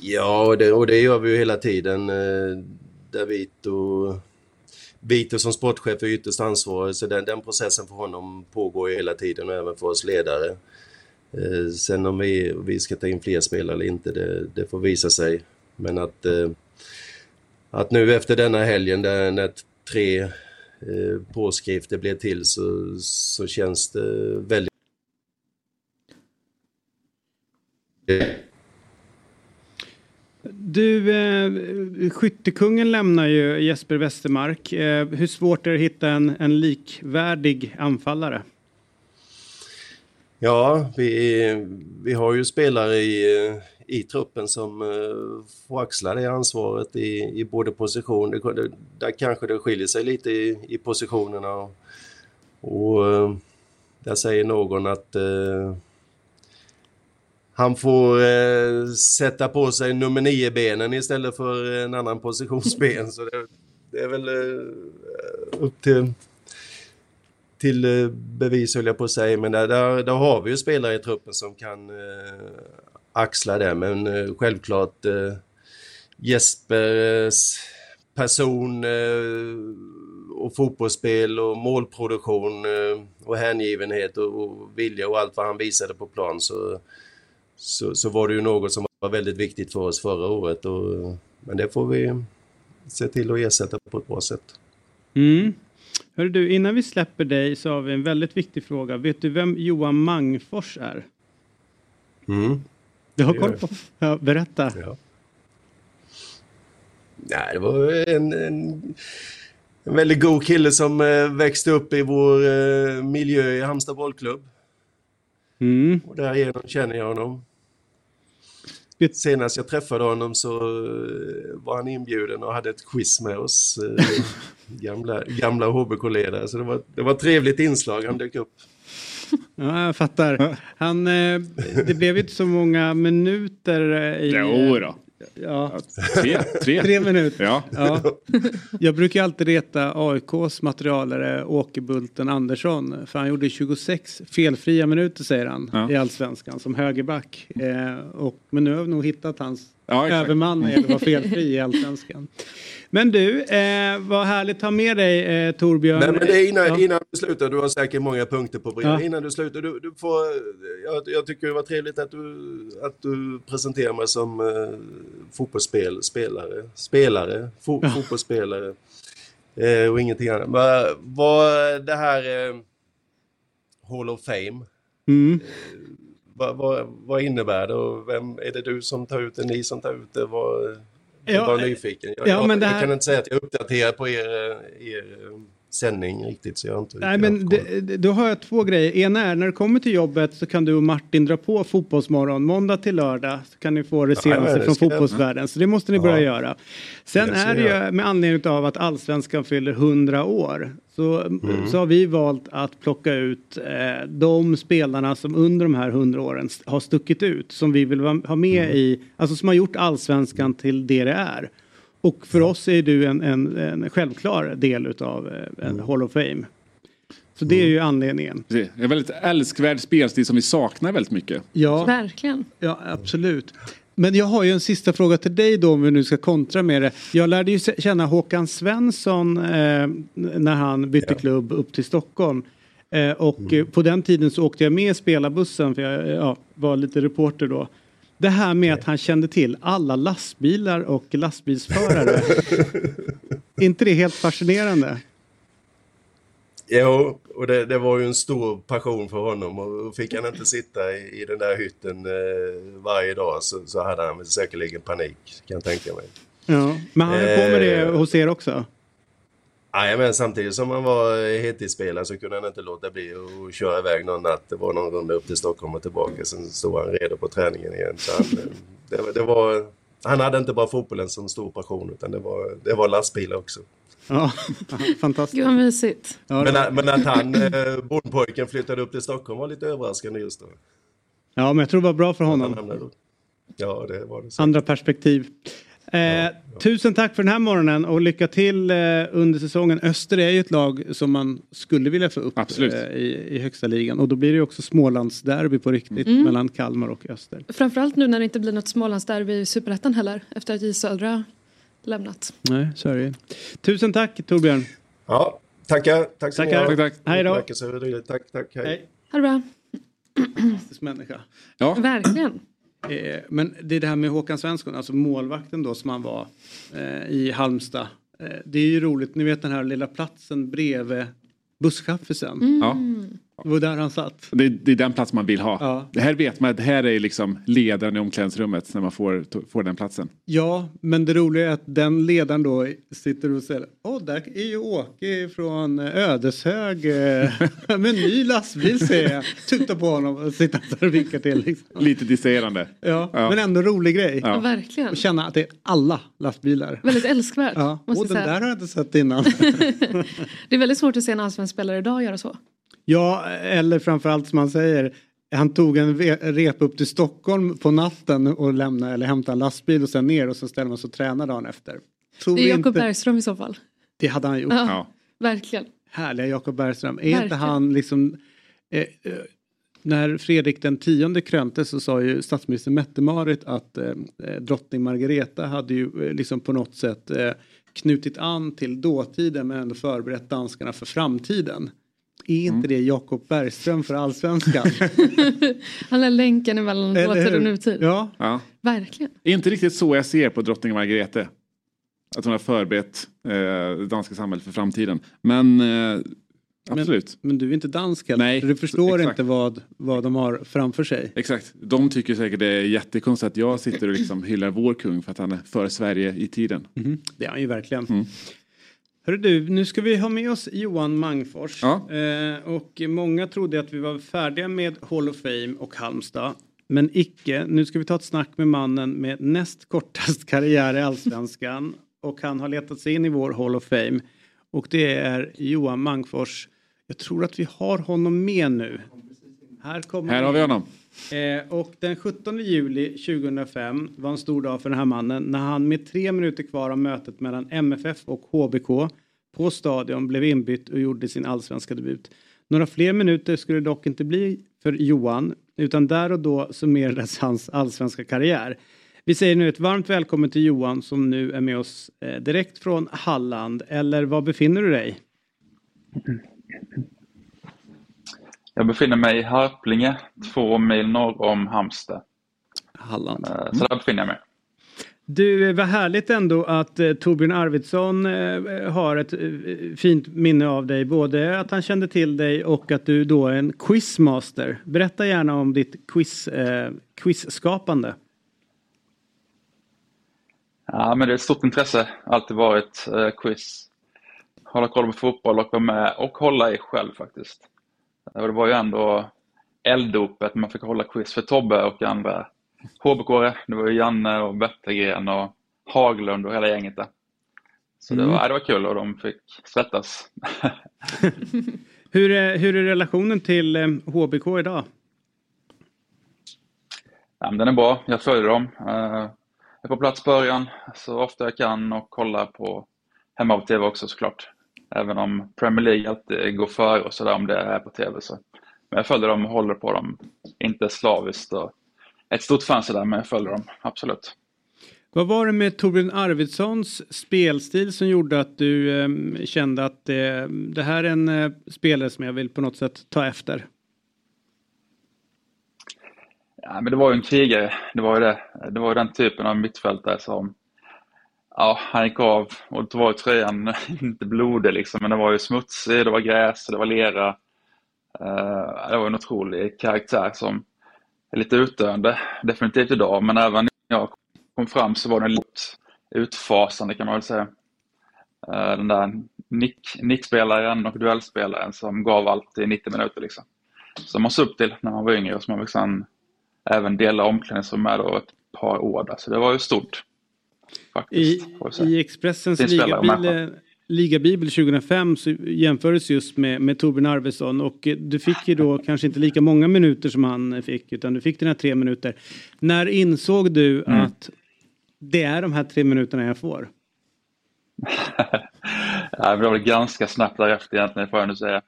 Ja, och det, och det gör vi ju hela tiden. Eh, Davito, Vito som sportchef är ytterst ansvarig så den, den processen för honom pågår ju hela tiden och även för oss ledare. Eh, sen om vi, vi ska ta in fler spelare eller inte, det, det får visa sig. Men att, eh, att nu efter denna helgen där, när tre eh, påskrifter blev till så, så känns det väldigt Du, eh, skyttekungen lämnar ju Jesper Westermark. Eh, hur svårt är det att hitta en, en likvärdig anfallare? Ja, vi, vi har ju spelare i, i truppen som eh, får axla det ansvaret i, i både position. Det, det, där kanske det skiljer sig lite i, i positionerna. Och, och där säger någon att eh, han får eh, sätta på sig nummer nio benen istället för en annan positionsben. Så det, det är väl eh, upp till, till eh, bevis höll jag på att säga. Men där, där, där, har vi ju spelare i truppen som kan eh, axla det. Men eh, självklart eh, Jespers person eh, och fotbollsspel och målproduktion eh, och hängivenhet och, och vilja och allt vad han visade på plan så så, så var det ju något som var väldigt viktigt för oss förra året. Och, men det får vi se till att ersätta på ett bra sätt. Mm. Hör du, innan vi släpper dig så har vi en väldigt viktig fråga. Vet du vem Johan Mangfors är? Mm. Du har koll på? Ja, berätta. Ja. Nej, det var en, en, en väldigt god kille som eh, växte upp i vår eh, miljö i Halmstad bollklubb. Mm. Och därigenom känner jag honom. Senast jag träffade honom så eh, var han inbjuden och hade ett quiz med oss. Eh, gamla, gamla HBK-ledare. Så det var, det var ett trevligt inslag. Han dök upp. Ja, jag fattar. Han, eh, det blev inte så många minuter i... Jo då. Ja. Tre, tre. tre minuter. Ja. ja. Jag brukar alltid reta AIKs materialare Åke Bulten Andersson. För han gjorde 26 felfria minuter säger han ja. i Allsvenskan som högerback. Eh, och, men nu har vi nog hittat hans ja, överman när det var felfri i Allsvenskan. Men du, eh, vad härligt att ha med dig eh, Torbjörn. Nej, men det innan, ja. innan du slutar, du har säkert många punkter på brevet. Ja. Innan du slutar, du, du får, jag, jag, tycker det var trevligt att du, att du presenterar mig som eh, fotbollsspelare, spelare, fo, ja. fotbollsspelare eh, och ingenting annat. Men, vad det här eh, Hall of Fame, mm. Eh, vad, vad, vad, innebär det och vem är det du som tar ut det, ni som tar ut det? Vad, jag ja, var nyfiken. Jag, ja, jag, här... jag, kan inte säga att jag är uppdaterad på er, er sändning riktigt så jag har inte Nej men det, då har jag två grejer. En är när du kommer till jobbet så kan du och Martin dra på Fotbollsmorgon måndag till lördag. Så kan ni få det senaste det från jag- fotbollsvärlden. Så det måste ni börja Ja. göra. Sen Det är det ju med anledning av att allsvenskan fyller 100 år. Så, Mm. så har vi valt att plocka ut eh, de spelarna som under de här 100 åren har stuckit ut. Som vi vill ha med Mm. i, alltså som har gjort allsvenskan till det det är. Och för oss är du en, en, en självklar del utav eh, en Mm. Hall of Fame. Så det är ju anledningen. Det är en väldigt älskvärd spelstil som vi saknar väldigt mycket. Ja, Verkligen. ja, absolut. Men jag har ju en sista fråga till dig då om vi nu ska kontra med det. Jag lärde ju känna Håkan Svensson eh, när han bytte klubb upp till Stockholm. Eh, och eh, på den tiden så åkte jag med spelarbussen för jag eh, ja, var lite reporter då. Det här med att han kände till alla lastbilar och lastbilsförare. Är inte det helt fascinerande? Jo, och det, det var ju en stor passion för honom och fick han inte sitta i, i den där hytten eh, varje dag så, så hade han säkerligen panik kan jag tänka mig. Ja. Men han höll på med det Eh. hos er också? Nej, men samtidigt som han var heltidsspelare så kunde han inte låta bli att köra iväg någon natt. Det var någon runda upp till Stockholm och tillbaka. Sen stod han redo på träningen igen. Så han, eh, det, var- det var, han hade inte bara fotbollen som stor passion utan det var, det var lastbilar också. Ja, fantastiskt. Gud vad mysigt. Men, men att han, eh, bondpojken, flyttade upp till Stockholm var lite överraskande just då. ja, men jag tror det var bra för Han honom. Ja, det var det. Så. Andra perspektiv. Eh, Tusen tack för den här morgonen och lycka till eh, under säsongen. Öster är ju ett lag som man skulle vilja få upp eh, i, i högsta ligan. Och då blir det ju också Smålandsderby på riktigt Mm. mellan Kalmar och Öster. Framförallt nu när det inte blir något Smålandsderby i Superettan heller efter att J Södra lämnat. Nej, så är det. Tusen tack Torbjörn. Ja, tackar. Tack så mycket. Tack, tack. Hej då. Tack, tack. Hej. Hej. Ha det bra. Fantastisk människa. Ja, Verkligen. Eh, men det är det här med Håkan Svensson, alltså målvakten då som han var eh, i Halmstad. Eh, det är ju roligt, ni vet den här lilla platsen bredvid busschaffisen. ja. Det var där han satt. Det, det är den plats man vill ha. Ja. Det här vet man att det här är liksom ledaren i omklädningsrummet när man får, får den platsen. Ja, men det roliga är att den ledaren då sitter och säger Åh, där är ju Åke från Ödeshög eh, med ny lastbil ser jag. Tuttar på honom och sitter där och vinkar till. Liksom. Lite distraherande. Ja, Ja. men ändå rolig grej. Ja. Verkligen. Och känna att det är alla lastbilar. Väldigt älskvärt. Ja, måste och jag den säga. där har jag inte sett innan. Det är väldigt svårt att se en allsvensk spelare idag göra så. Ja, eller framförallt som man säger. Han tog en rep upp till Stockholm på natten och lämnade eller hämtade en lastbil och sen ner och så ställde man sig och tränade dagen efter. Tror Det är Jakob inte, Bergström i så fall. det hade han gjort. Ja, Ja. Verkligen. Härliga Jakob Bergström. Är inte han liksom... Eh, eh, när Fredrik den tionde kröntes så sa ju statsminister Mette-Marit att eh, eh, drottning Margareta hade ju eh, liksom på något sätt eh, knutit an till dåtiden men ändå förberett danskarna för framtiden. Är inte Mm. det Jakob Bergström för allsvenskan? Han är länken mellan dåtid och nutid. Ja, Ja. Verkligen. Inte riktigt så jag ser på drottning Margrethe. Att hon har förberett eh, det danska samhället för framtiden. Men eh, absolut. men du är inte dansk heller. Nej, du förstår exakt. inte vad, vad de har framför sig. Exakt. De tycker säkert det är jättekonstigt att jag sitter och liksom hyllar vår kung för att han är för Sverige i tiden. Mhm. Det är han ju verkligen. Mm. Hörru du, nu ska vi ha med oss Johan Mangfors. Ja. Eh, och många trodde att vi var färdiga med Hall of Fame och Halmstad. Men icke. Nu ska vi ta ett snack med mannen med näst kortast karriär i Allsvenskan. Och han har letat sig in i vår Hall of Fame. Och det är Johan Mangfors. Jag tror att vi har honom med nu. Här, kommer Här har vi honom. Eh, och den 17 juli 2005 var en stor dag för den här mannen när han med tre minuter kvar av mötet mellan MFF och HBK på stadion blev inbytt och gjorde sin allsvenska debut. Några fler minuter skulle det dock inte bli för Johan utan där och då summerades hans allsvenska karriär. Vi säger nu ett varmt välkommen till Johan som nu är med oss eh, direkt från Halland. Eller var befinner du dig? Jag befinner mig i Harplinge, två mil norr om Halmstad. Halland. Eh, Så där befinner jag mig. Du, eh, vad härligt ändå att eh, Torbjörn Arvidsson eh, har ett eh, fint minne av dig. Både att han kände till dig och att du då är en quizmaster. Berätta gärna om ditt quiz, eh, quizskapande. Ja, men det är ett stort intresse. Alltid varit eh, quiz. hålla koll på fotboll och vara med och hålla i själv faktiskt. Och det var ju ändå elddopet, man fick hålla quiz för Tobbe och andra hbk -are. Det var ju Janne och Wettergren och Haglund och hela gänget där. Så det, var, mm. det var kul och de fick svettas. hur, är, hur är relationen till HBK eh, idag? Ja, den är bra, jag följer dem. Eh, jag är på plats början så ofta jag kan och kollar på hemma på TV också såklart. Även om Premier League alltid går före och sådär om det är på TV. Så. Men jag följer dem och håller på dem, inte slaviskt. Och ett stort fan sådär, men jag följer dem, absolut. Vad var det med Torbjörn Arvidssons spelstil som gjorde att du eh, kände att eh, det här är en eh, spelare som jag vill på något sätt ta efter? Ja, men det var ju en krigare. Det var ju det. Det var ju den typen av mittfältare som Ja, han gick av och då var ju tröjan inte blodig liksom, men den var ju smutsig, det var gräs, det var lera. Uh, det var en otrolig karaktär som är lite utdöende, definitivt idag, men även när jag kom fram så var den lite utfasande kan man väl säga. Uh, den där nick, nickspelaren och duellspelaren som gav allt i 90 minuter liksom. Som man såg upp till när man var yngre och som man sen även dela omklädningsrum med då ett par år där, så det var ju stort. Faktiskt, I, I Expressens ligabil, ligabibel 2005 så jämfördes just med, med Torbjörn Arvidsson och du fick ju då kanske inte lika många minuter som han fick utan du fick dina tre minuter. När insåg du mm. att det är de här tre minuterna jag får? det var ganska snabbt därefter egentligen får jag nu säga.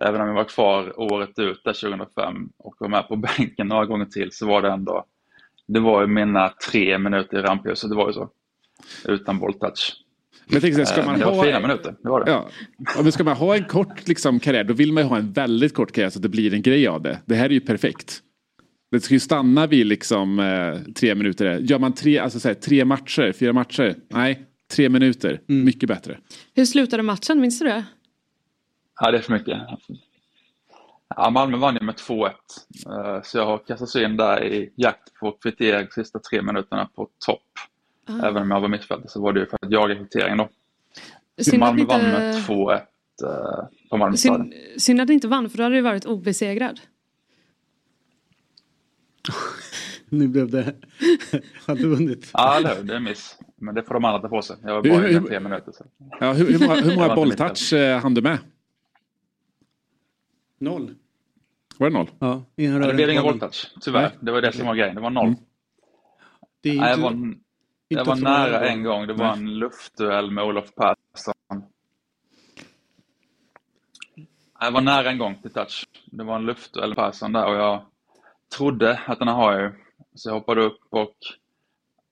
Även om jag var kvar året ut där 2005 och var med på bänken några gånger till så var det ändå det var ju mina tre minuter i rampljuset, det var ju så. Utan bolltouch. Men tänkte, ska man det var ha, fina minuter, det var det. Ja. Men ska man ha en kort liksom, karriär, då vill man ju ha en väldigt kort karriär så att det blir en grej av det. Det här är ju perfekt. Det ska ju stanna vid liksom eh, tre minuter. Gör man tre, alltså, så här, tre matcher, fyra matcher? Nej, tre minuter. Mm. Mycket bättre. Hur slutade matchen, minns du det? Ja, det är för mycket. Ja, Malmö vann ju med 2-1. Eh, så jag har kastats in där i jakt på kvittering sista tre minuterna på topp. Ah. Även om jag var mittfältare så var det ju för att jaga kvittering då. Synd Malmö inte... vann med 2-1 eh, på Malmö Synd, synd att ni inte vann för då hade du varit obesegrad. nu blev det... Har du vunnit? Ja, eller hur. Det är en miss. Men det får de andra ta på sig. Jag var bara i tre minuter. Så. Ja, hur, hur många, hur många bolltouch eh, hann du med? Noll. Var det noll? Ja, ja det blev ingen bolltouch, tyvärr. Nej. Det var det som var grejen. Det var noll. Mm. Det inte, jag var, jag var nära en gång. Det var en luftduell med Olof Persson. Jag var nära en gång till touch. Det var en luftduell med Persson där och jag trodde att den har ju. Så jag hoppade upp och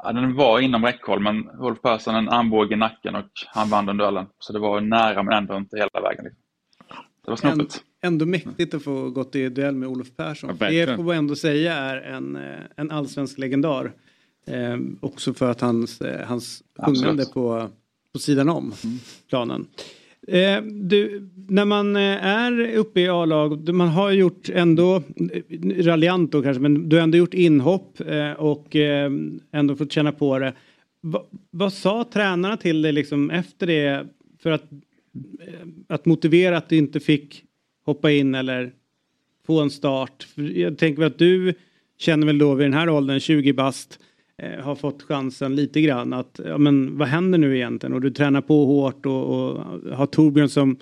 ja, den var inom räckhåll men Olof Persson en armbåge i nacken och han vann den duellen. Så det var nära men ändå inte hela vägen. Det var snopet ändå mäktigt att få gått i duell med Olof Persson. Ja, det får man ändå säga är en, eh, en allsvensk legendar. Eh, också för att hans, eh, hans sjungande på, på sidan om mm. planen. Eh, du, när man eh, är uppe i A-lag, man har gjort ändå, raljant då kanske, men du har ändå gjort inhopp eh, och ändå fått känna på det. Va, vad sa tränarna till dig liksom efter det för att, att motivera att du inte fick hoppa in eller få en start. Jag tänker att du känner väl då vid den här åldern, 20 bast, eh, har fått chansen lite grann att, ja men vad händer nu egentligen? Och du tränar på hårt och, och har Torbjörn som,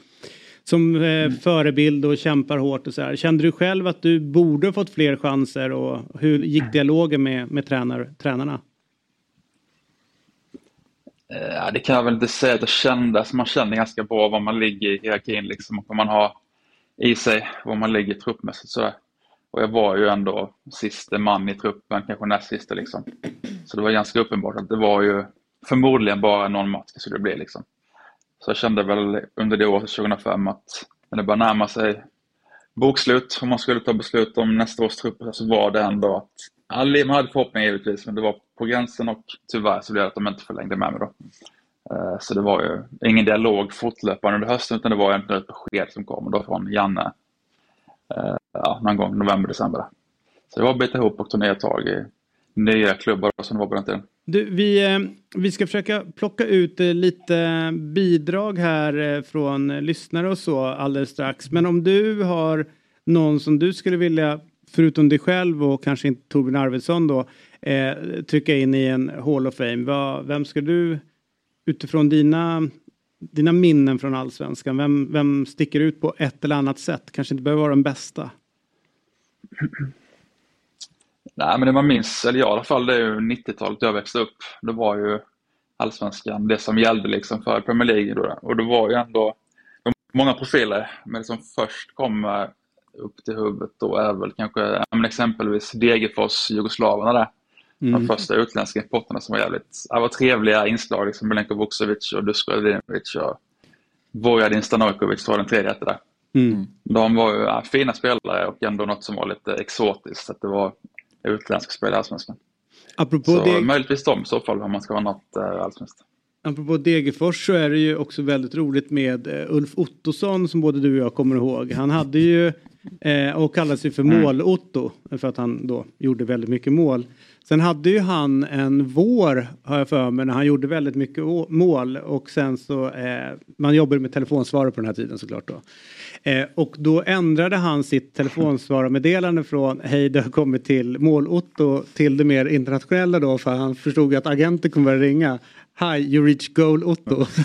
som eh, mm. förebild och kämpar hårt och så här. Kände du själv att du borde fått fler chanser och hur gick dialogen med, med tränar, tränarna? Eh, ja, det kan jag väl inte säga att jag kände. Alltså man känner ganska bra var man ligger i hierarkin liksom, och man har i sig var man ligger truppmässigt sådär. Och jag var ju ändå siste man i truppen, kanske näst sista liksom. Så det var ganska uppenbart att det var ju förmodligen bara någon match det skulle bli liksom. Så jag kände väl under det året, 2005, att när det började närma sig bokslut och man skulle ta beslut om nästa års trupper så var det ändå att, man hade förhoppningar givetvis, men det var på gränsen och tyvärr så blev det att de inte förlängde med mig då. Eh, så det var ju ingen dialog fortlöpande under hösten utan det var egentligen ett besked som kom då från Janne eh, ja, någon gång november, december. Så det var att bita ihop och ta nya tag i nya klubbar som det var på den tiden. Du, vi, eh, vi ska försöka plocka ut lite bidrag här från lyssnare och så alldeles strax. Men om du har någon som du skulle vilja, förutom dig själv och kanske inte Torbjörn Arvidsson då, eh, trycka in i en Hall of Fame. Va, vem ska du utifrån dina, dina minnen från allsvenskan, vem, vem sticker ut på ett eller annat sätt? Kanske inte behöver vara den bästa. Nej, men det man minns, eller jag i alla fall, det är ju 90-talet jag växte upp. Det var ju allsvenskan, det som gällde liksom för Premier League. Då. Och det var ju ändå många profiler, men liksom först kom eh, upp till huvudet då är väl kanske men exempelvis Degerfors, jugoslaverna där. Mm. De första utländska importerna som var jävligt det var trevliga inslag, liksom Milenko Vukcevic och Dusko Evdinovic och Vojadin Stanojkovic var den tredje hette där. Mm. De var ju ja, fina spelare och ändå något som var lite exotiskt, att det var utländska spelare i Allsvenskan. Apropå så det... möjligtvis de i så fall om man ska vara något äh, allsvenskt. Apropå Degerfors så är det ju också väldigt roligt med uh, Ulf Ottosson som både du och jag kommer ihåg. Han hade ju uh, och kallade sig för mm. Mål-Otto för att han då gjorde väldigt mycket mål. Sen hade ju han en vår, har jag för mig, när han gjorde väldigt mycket mål och sen så, eh, man jobbade med telefonsvarare på den här tiden såklart då. Eh, och då ändrade han sitt telefonsvararmeddelande från hej det har kommit till mål-Otto till det mer internationella då för han förstod att agenter kommer börja ringa. Hi, you reach goal Otto.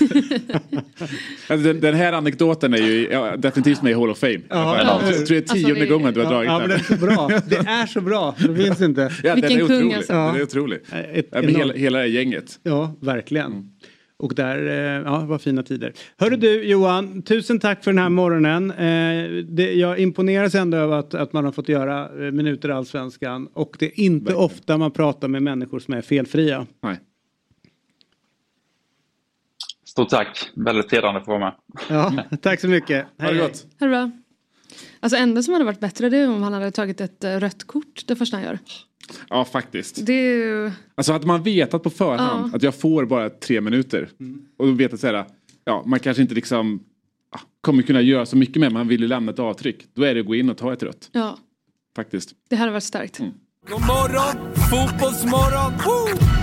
Alltså, den, den, här anekdoten är ju ja, definitivt med i Hall of Fame. Ja, jag tror det är tionde alltså, gången du har dragit ja, den. Ja, men det är så bra. Det är så bra. Det finns inte. Ja, Vilken den är kung alltså. Den är otrolig. Ett, ja, hela, hela det gänget. Ja, verkligen. Mm. Och där, eh, ja, var fina tider. Hörru du Johan, tusen tack för den här morgonen. Eh, det, jag imponeras ändå över att, att man har fått göra eh, minuter Allsvenskan. Och det är inte Verkligen. ofta man pratar med människor som är felfria. Nej. Stort tack, väldigt hedrande att få vara med. Ja, tack så mycket. Ha det gott. Ha det bra. Alltså enda som hade varit bättre det är om han hade tagit ett rött kort det första han gör. Ja faktiskt. Det är ju... Alltså hade man vetat på förhand ja. att jag får bara tre minuter. Mm. Och då vetat såhär, ja man kanske inte liksom ja, kommer kunna göra så mycket med man vill ju lämna ett avtryck. Då är det att gå in och ta ett rött. Ja. Faktiskt. Det hade varit starkt. Mm. God morgon, fotbollsmorgon! Woo!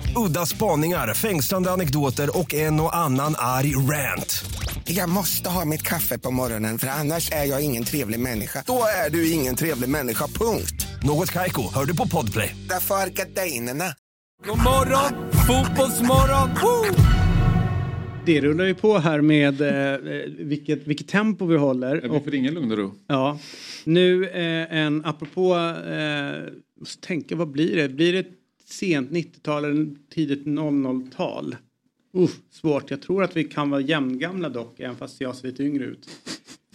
Udda spaningar, fängslande anekdoter och en och annan arg rant. Jag måste ha mitt kaffe på morgonen för annars är jag ingen trevlig människa. Då är du ingen trevlig människa, punkt. Något kajko, hör du på podplay. Därför är gardinerna. God morgon, fotbollsmorgon! Woo! Det rullar ju på här med eh, vilket, vilket tempo vi håller. Ja, vi får ingen lugn och ro. Ja. Nu eh, en apropå, eh, måste tänka vad blir det? Blir det sent 90-tal eller tidigt 00-tal? Uh, svårt. Jag tror att vi kan vara jämngamla dock, även fast jag ser lite yngre ut.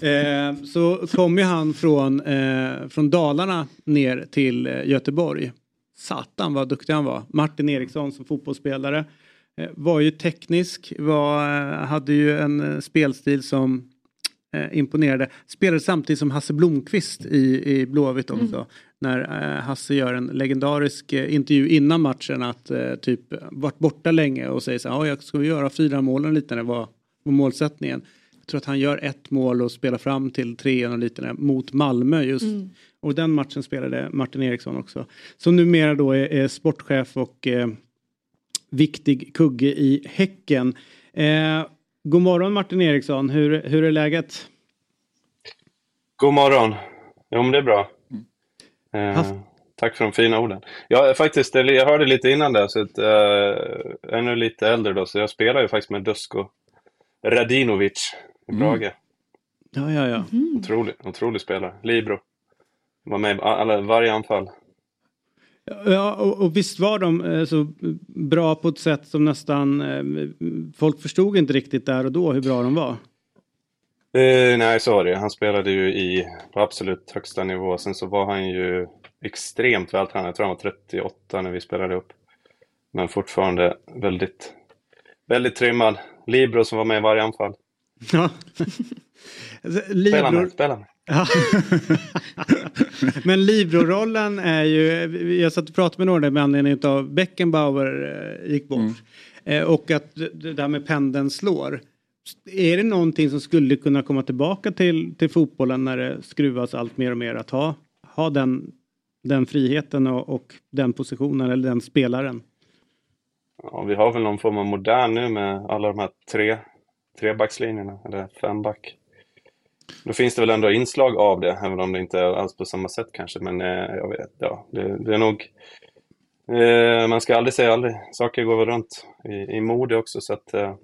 Eh, så kom ju han från, eh, från Dalarna ner till eh, Göteborg. Satan vad duktig han var. Martin Eriksson som fotbollsspelare. Eh, var ju teknisk, var, eh, hade ju en eh, spelstil som eh, imponerade. Spelade samtidigt som Hasse Blomqvist i, i Blåvitt också. Mm. När eh, Hasse gör en legendarisk eh, intervju innan matchen att typ varit borta länge och säger så här, jag ska vi göra fyra lite när det var, var målsättningen. Jag tror att han gör ett mål och spelar fram till trean och lite mot Malmö just. Mm. Och den matchen spelade Martin Eriksson också. Som numera då är, är sportchef och viktig kugge i Häcken. Eh, god morgon Martin Eriksson, hur, hur är läget? God morgon. Jo, men det är bra. Eh, tack för de fina orden. Jag, faktiskt, jag hörde lite innan det, så att, eh, jag är nu lite äldre då, så jag spelar ju faktiskt med Dusko Radinovic i mm. Brage. Mm. Ja, ja, ja. Mm. Otrolig, otrolig spelare. Libro. Var med i alla, varje anfall. Ja, och, och, visst var de eh, så bra på ett sätt som nästan eh, folk förstod inte riktigt där och då hur bra de var. Eh, nej, så var det Han spelade ju i, på absolut högsta nivå. Sen så var han ju extremt vältränad. Jag tror han var 38 när vi spelade upp. Men fortfarande väldigt, väldigt trimmad. Libro som var med i varje anfall. Ja. Libro, spela med, spela med. Men Libro-rollen är ju, jag satt och pratade med några med anledning av Beckenbauer eh, gick bort. Mm. och att det där med pendeln slår. Är det någonting som skulle kunna komma tillbaka till, till fotbollen när det skruvas allt mer och mer att ha, ha den, den friheten och, och den positionen eller den spelaren? Ja, vi har väl någon form av modern nu med alla de här tre, trebackslinjerna, eller femback. Då finns det väl ändå inslag av det, även om det inte är alls på samma sätt kanske. Men eh, jag vet, ja, det, det är nog... Eh, man ska aldrig säga aldrig. Saker går väl runt i, i mode också, så att eh,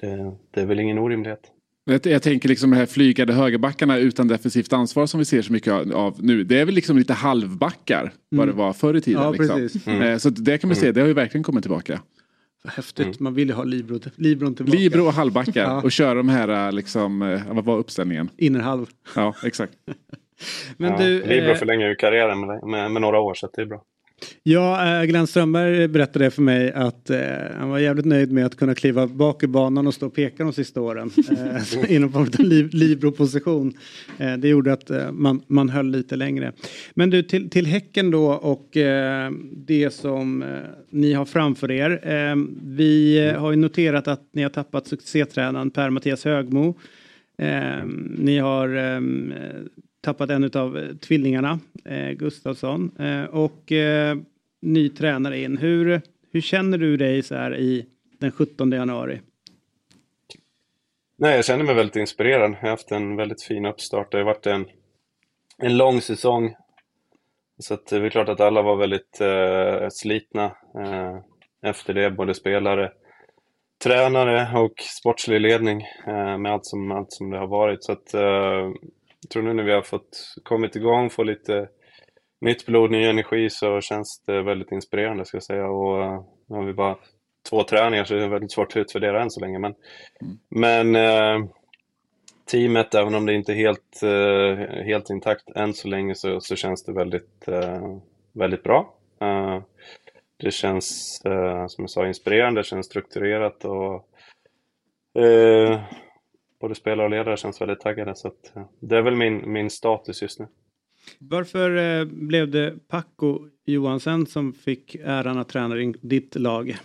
det, det, är väl ingen orimlighet. Jag, jag tänker liksom de här flygande högerbackarna utan defensivt ansvar som vi ser så mycket av nu. Det är väl liksom lite halvbackar mm. vad det var förr i tiden. Ja, liksom. mm. Så det kan man se, det har ju verkligen kommit tillbaka. Häftigt, mm. man vill ju ha Libro, Libron tillbaka. Libro och halvbackar ja. och köra de här, liksom, eh, vad var uppställningen? Innerhalv. Ja, exakt. Men ja, du, Libro eh, förlänger ju karriären med, med, med, några år så det är bra. Ja, äh, Glenn Strömberg berättade för mig att äh, han var jävligt nöjd med att kunna kliva bak i banan och stå och peka de sista åren. Äh, inom form av li Libro-position. Äh, det gjorde att man, man höll lite längre. Men du, till, till Häcken då och det som ni har framför er. vi har ju noterat att ni har tappat succétränaren Per-Mattias Högmo. ni har tappat en av eh, tvillingarna, eh, Gustafsson. Eh, och eh, ny tränare in. Hur, hur känner du dig så här i den 17 januari? Nej, jag känner mig väldigt inspirerad. Jag har haft en väldigt fin uppstart. Det har varit en, en lång säsong. Så att eh, det är klart att alla var väldigt eh, slitna eh, efter det, både spelare, tränare och sportslig ledning eh, med allt som, allt som det har varit. Så att eh, jag tror nu när vi har fått kommit igång, få lite nytt blod, ny energi så känns det väldigt inspirerande ska jag säga. Och eh, nu har vi bara två träningar så det är väldigt svårt att utvärdera än så länge. Men, mm. men eh, teamet, även om det inte är helt, eh, helt intakt än så länge så, så känns det väldigt, eh, väldigt bra. Eh, det känns, som jag sa, inspirerande, det känns strukturerat och både spelare och ledare känns väldigt taggade. Så att, det är väl min, min status just nu. Varför eh, blev det Paco Johansen som fick äran att träna ditt lag?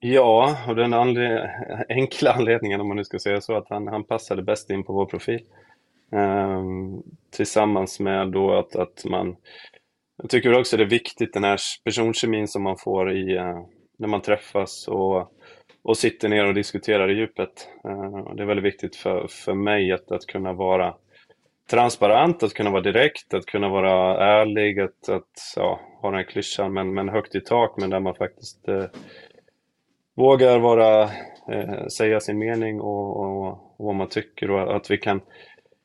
Ja, och den anled enkla anledningen om man nu ska säga så, att han, han passade bäst in på vår profil. Ehm, tillsammans med då att, att man... Jag tycker också det är viktigt den här personkemin som man får i, uh, när man träffas och och sitter ner och diskuterar i djupet. Eh, det är väldigt viktigt för, för mig att, att kunna vara transparent, att kunna vara direkt, att kunna vara ärlig, att, att ja, ha den här klyschan men, men högt i tak, men där man faktiskt eh, vågar vara, eh, säga sin mening och, och, och, vad man tycker och att vi kan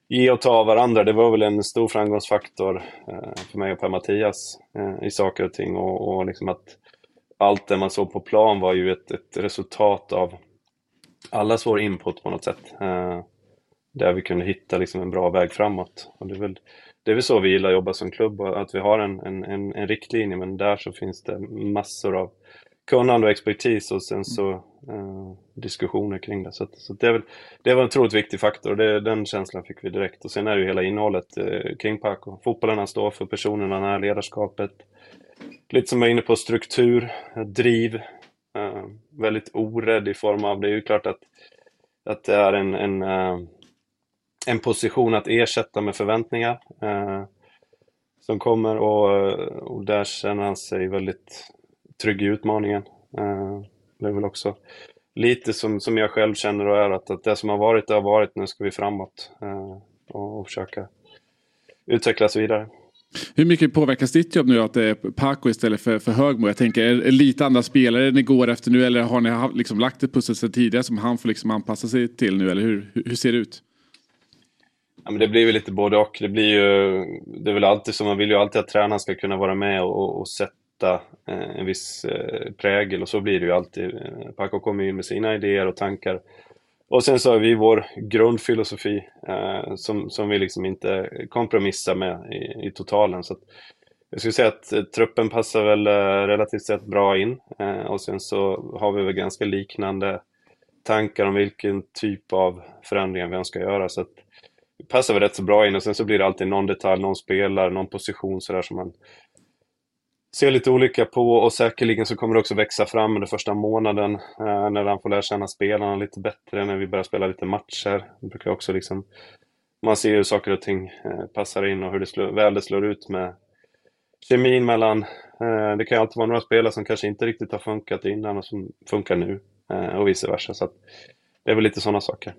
ge och ta varandra. Det var väl en stor framgångsfaktor eh, för mig och Per-Mattias eh, i saker och ting och, och liksom att allt det man såg på plan var ju ett, ett resultat av allas vår input på något sätt. Eh, där vi kunde hitta liksom en bra väg framåt. Och det, är väl, det är väl så vi gillar att jobba som klubb, att vi har en, en, en, en riktlinje men där så finns det massor av kunnande och expertis och sen så eh, diskussioner kring det. Så, så det, är väl, det var en otroligt viktig faktor och det, den känslan fick vi direkt. Och sen är det ju hela innehållet eh, kring Paco. Fotbollen han står för, personerna, det här ledarskapet, lite som jag är inne på, struktur, driv. Eh, väldigt orädd i form av, det är ju klart att, att det är en, en, eh, en position att ersätta med förväntningar eh, som kommer och, och där känner han sig väldigt trygg i utmaningen. det är väl också lite som, som jag själv känner och är att, att det som har varit, det har varit, nu ska vi framåt och, och försöka utvecklas vidare. Hur mycket påverkas ditt jobb nu att det är Paco istället för, för Högmo? Jag tänker, är det lite andra spelare ni går efter nu eller har ni liksom lagt ett pussel sedan tidigare som han får liksom anpassa sig till nu eller hur, hur ser det ut? Ja, men det blir väl lite både och. Det blir ju, det är väl alltid så, man vill ju alltid att tränaren ska kunna vara med och, och sätta eh, en viss eh, prägel och så blir det ju alltid. Paco kommer in med sina idéer och tankar och sen så har vi vår grundfilosofi eh, som, som vi liksom inte kompromissar med i, i totalen. Så jag skulle säga att eh, truppen passar väl eh, relativt sett bra in eh, och sen så har vi väl ganska liknande tankar om vilken typ av förändringar vi önskar göra. Så passar väl rätt så bra in och sen så blir det alltid någon detalj, någon spelare, någon position sådär som man ser lite olika på och säkerligen så kommer det också växa fram under första månaden eh, när han får lära känna spelarna lite bättre, när vi börjar spela lite matcher. Det brukar också liksom, man ser hur saker och ting eh, passar in och hur det slår, väl det slår ut med kemin mellan, eh, det kan ju alltid vara några spelare som kanske inte riktigt har funkat innan och som funkar nu eh, och vice versa. Så att det är väl lite sådana saker.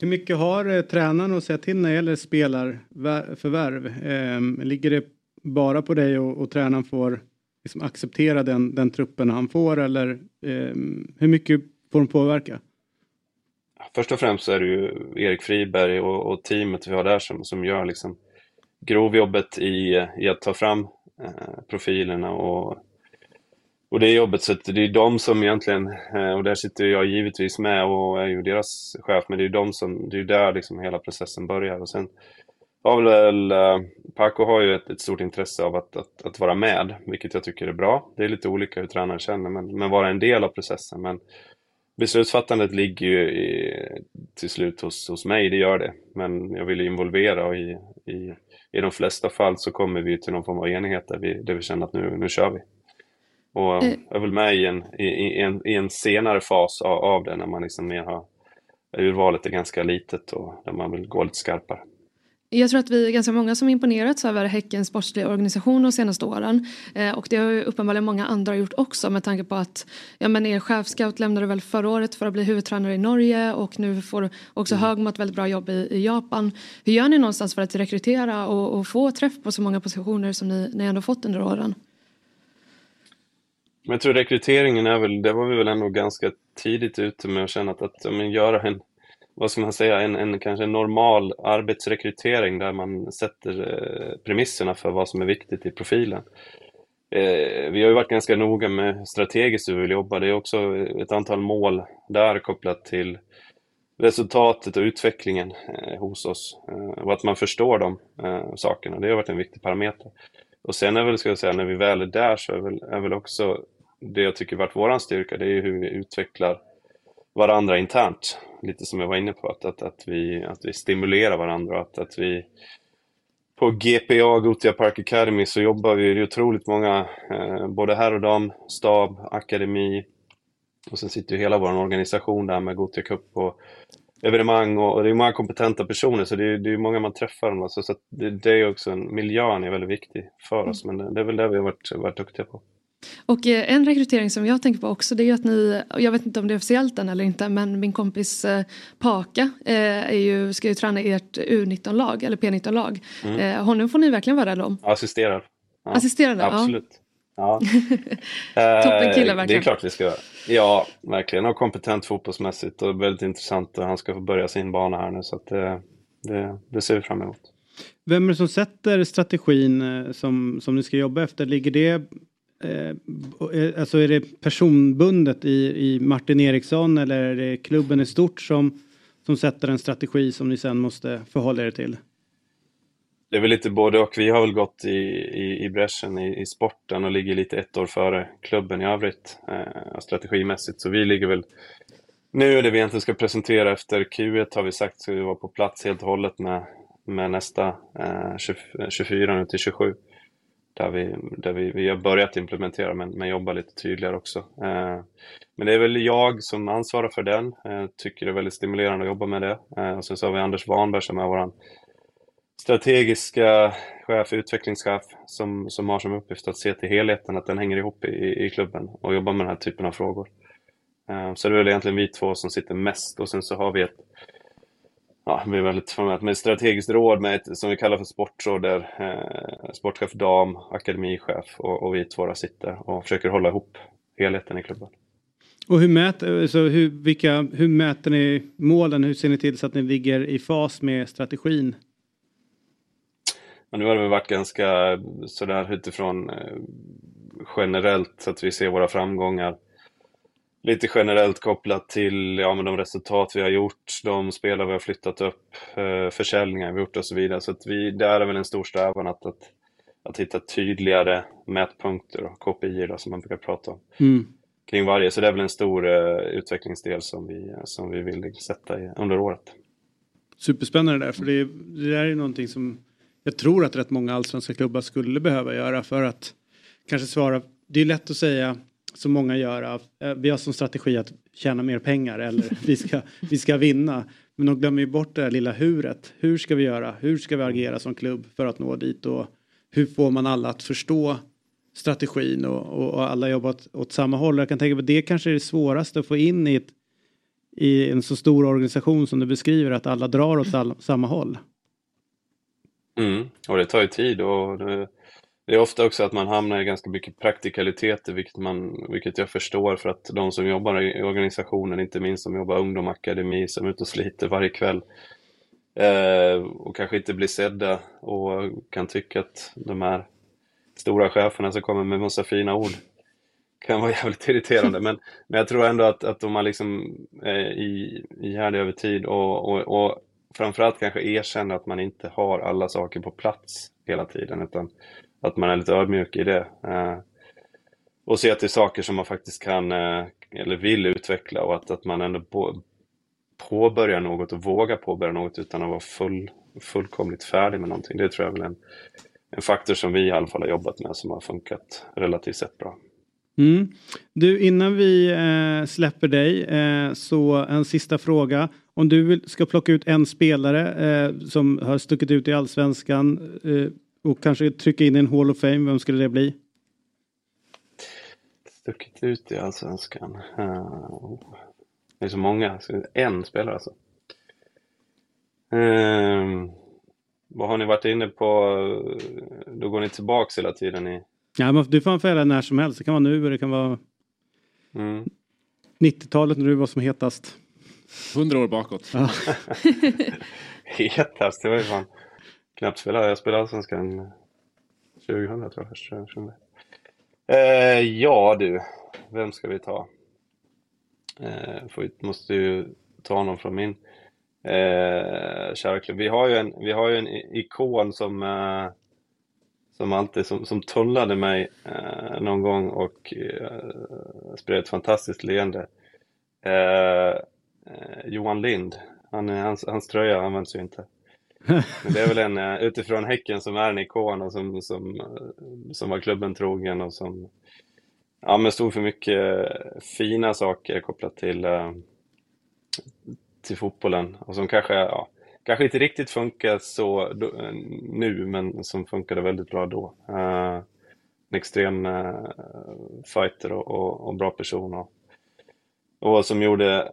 Hur mycket har eh, tränaren att säga till när det gäller spelarförvärv? Eh, ligger det bara på dig och, och tränaren får liksom acceptera den, den truppen han får eller eh, hur mycket får de påverka? Först och främst så är det ju Erik Friberg och, och teamet vi har där som, som gör liksom grovjobbet i, i att ta fram eh, profilerna och, och det jobbet. Så det är de som egentligen, eh, och där sitter jag givetvis med och är ju deras chef, men det är de som, det är där liksom hela processen börjar. Och sen har väl, uh, Paco har ju ett, ett, stort intresse av att, att, att, vara med, vilket jag tycker är bra. Det är lite olika hur tränaren känner, men, men vara en del av processen. Men beslutsfattandet ligger ju i, till slut hos, hos mig, det gör det. Men jag vill involvera och i, i, i de flesta fall så kommer vi till någon form av enighet där vi, där vi känner att nu, nu kör vi. Och jag eh. är väl med i en, i, i en, i en senare fas av, av det, när man liksom mer har urvalet är ganska litet och där man vill gå lite skarpare. Jag tror att vi är ganska många som imponerats över Häckens sportsliga organisation de senaste åren. Eh, och det har ju uppenbarligen många andra gjort också med tanke på att ja, men er chefscout lämnade väl förra året för att bli huvudtränare i Norge och nu får också mm. Högmo ett väldigt bra jobb i, i, Japan. Hur gör ni någonstans för att rekrytera och, och, få träff på så många positioner som ni, ni ändå fått under åren? Men jag tror rekryteringen är väl, det var vi väl ändå ganska tidigt ute med att känna att, att men, göra en vad ska man säga, en, en kanske normal arbetsrekrytering där man sätter eh, premisserna för vad som är viktigt i profilen. Eh, vi har ju varit ganska noga med strategiskt hur vi vill jobba. Det är också ett antal mål där kopplat till resultatet och utvecklingen eh, hos oss eh, och att man förstår de eh, sakerna. Det har varit en viktig parameter. Och sen är väl, ska jag säga, när vi väl är där så är väl, är väl också det jag tycker varit vår styrka, det är ju hur vi utvecklar varandra internt. Lite som jag var inne på, att, att, att, vi, att vi stimulerar varandra att, att vi på GPA, Gotia Park Academy, så jobbar vi otroligt många, eh, både här och dam, stab, akademi och sen sitter ju hela vår organisation där med Gotia Cup och evenemang och, och det är många kompetenta personer så det är, det är många man träffar. Alltså, så det, det, är också en, miljön är väldigt viktig för oss men det, det är väl det vi har varit, varit duktiga på. Och eh, en rekrytering som jag tänker på också det är att ni, jag vet inte om det är officiellt än eller inte, men min kompis eh, Paka eh, är ju, ska ju träna ert U19-lag, eller P19-lag. Mm. Honom får ni verkligen vara rädda om. Assisterar. Ja. Assisterar Absolut. Ja. Toppen kille verkligen. Det är klart vi ska göra. Ja, verkligen. Och kompetent fotbollsmässigt och väldigt intressant. Han ska få börja sin bana här nu så att det, det, det ser vi fram emot. Vem är det som sätter strategin som, som ni ska jobba efter? Ligger det Eh, alltså är det personbundet i, i Martin Eriksson eller är det klubben i stort som, som sätter en strategi som ni sen måste förhålla er till? Det är väl lite både och. Vi har väl gått i, i, i bräschen i, i sporten och ligger lite ett år före klubben i övrigt eh, strategimässigt. Så vi ligger väl nu det vi egentligen ska presentera efter Q1 har vi sagt ska vi vara på plats helt och hållet med, med nästa eh, 24 nu till 27 där vi, där vi, vi har börjat implementera men, men jobbar lite tydligare också. Eh, men det är väl jag som ansvarar för den, eh, tycker det är väldigt stimulerande att jobba med det. Eh, och sen så har vi Anders Warnberg som är vår strategiska chef, utvecklingschef som, som har som uppgift att se till helheten, att den hänger ihop i, i klubben och jobba med den här typen av frågor. Eh, så det är väl egentligen vi två som sitter mest och sen så har vi ett ja, vi är väldigt formellt, med ett strategiskt råd med ett, som vi kallar för sportråd där eh, sportchef dam, akademichef och, och vi två sitter och försöker hålla ihop helheten i klubben. Och hur, mäter, så hur, vilka, hur mäter ni målen? Hur ser ni till så att ni ligger i fas med strategin? Ja, nu har det varit ganska sådär utifrån eh, generellt så att vi ser våra framgångar lite generellt kopplat till ja, men de resultat vi har gjort, de spelare vi har flyttat upp, eh, försäljningar vi har gjort och så vidare. Så att vi, där är väl en stor strävan att, att, att hitta tydligare mätpunkter och KPI då, som man brukar prata om. Mm. Kring varje, så det är väl en stor eh, utvecklingsdel som vi, som vi vill sätta i, under året. superspännande där för det, det där är någonting som jag tror att rätt många allsvenska klubbar skulle behöva göra för att kanske svara. Det är lätt att säga som många gör. Eh, vi har som strategi att tjäna mer pengar eller vi ska, vi ska vinna. Men de glömmer ju bort det där lilla huret. Hur ska vi göra? Hur ska vi agera som klubb för att nå dit? Och hur får man alla att förstå strategin och, och alla jobbar åt, åt samma håll? Jag kan tänka på att det kanske är det svåraste att få in i, ett, i en så stor organisation som du beskriver, att alla drar åt all, samma håll. Mm. Och det tar ju tid och det, det är ofta också att man hamnar i ganska mycket praktikaliteter, vilket, man, vilket jag förstår för att de som jobbar i organisationen, inte minst som jobbar ungdomakademi, som är ute och sliter varje kväll eh, och kanske inte blir sedda och kan tycka att de här stora cheferna som kommer med massa fina ord kan vara jävligt irriterande. Men, men jag tror ändå att, att om man liksom är ihärdig över tid och, och, och framförallt kanske erkänner att man inte har alla saker på plats hela tiden utan att man är lite ödmjuk i det. Eh, och det till saker som man faktiskt kan eh, eller vill utveckla och att, att man ändå på, påbörjar något och vågar påbörja något utan att vara full, fullkomligt färdig med någonting. Det tror jag är väl en, en faktor som vi i alla fall har jobbat med som har funkat relativt sett bra. Mm. Du, innan vi eh, släpper dig eh, så en sista fråga. Om du vill, ska plocka ut en spelare eh, som har stuckit ut i allsvenskan eh, och kanske trycka in en Hall of Fame, vem skulle det bli? Stuckit ut i allsvenskan? Uh, det är så många, en spelare alltså. Uh, vad har ni varit inne på? Då går ni tillbaks hela tiden i... Ja, men du får välja när som helst. Det kan vara nu och det kan vara mm. 90-talet när du var som hetast. Hundra år bakåt. Ja. hetast, det var ju fan knappt spelat. Jag spelade Allsvenskan 2000 tror jag. Eh, ja du, vem ska vi ta? Eh, för vi måste ju ta någon från min eh, kära klubb. Vi har ju en, vi har ju en ikon som, eh, som alltid som, som tullade mig eh, någon gång och eh, spred ett fantastiskt leende. Eh, eh, Johan Lind, han, hans, hans tröja används ju inte. Det är väl en, eh, utifrån Häcken som är en ikon och som, som, eh, som var klubben trogen och som ja, men stod för mycket eh, fina saker kopplat till, till fotbollen och som kanske, ja, kanske inte riktigt funkar så nu men som funkade väldigt bra då. En extrem fighter och, och, och bra person och, och som gjorde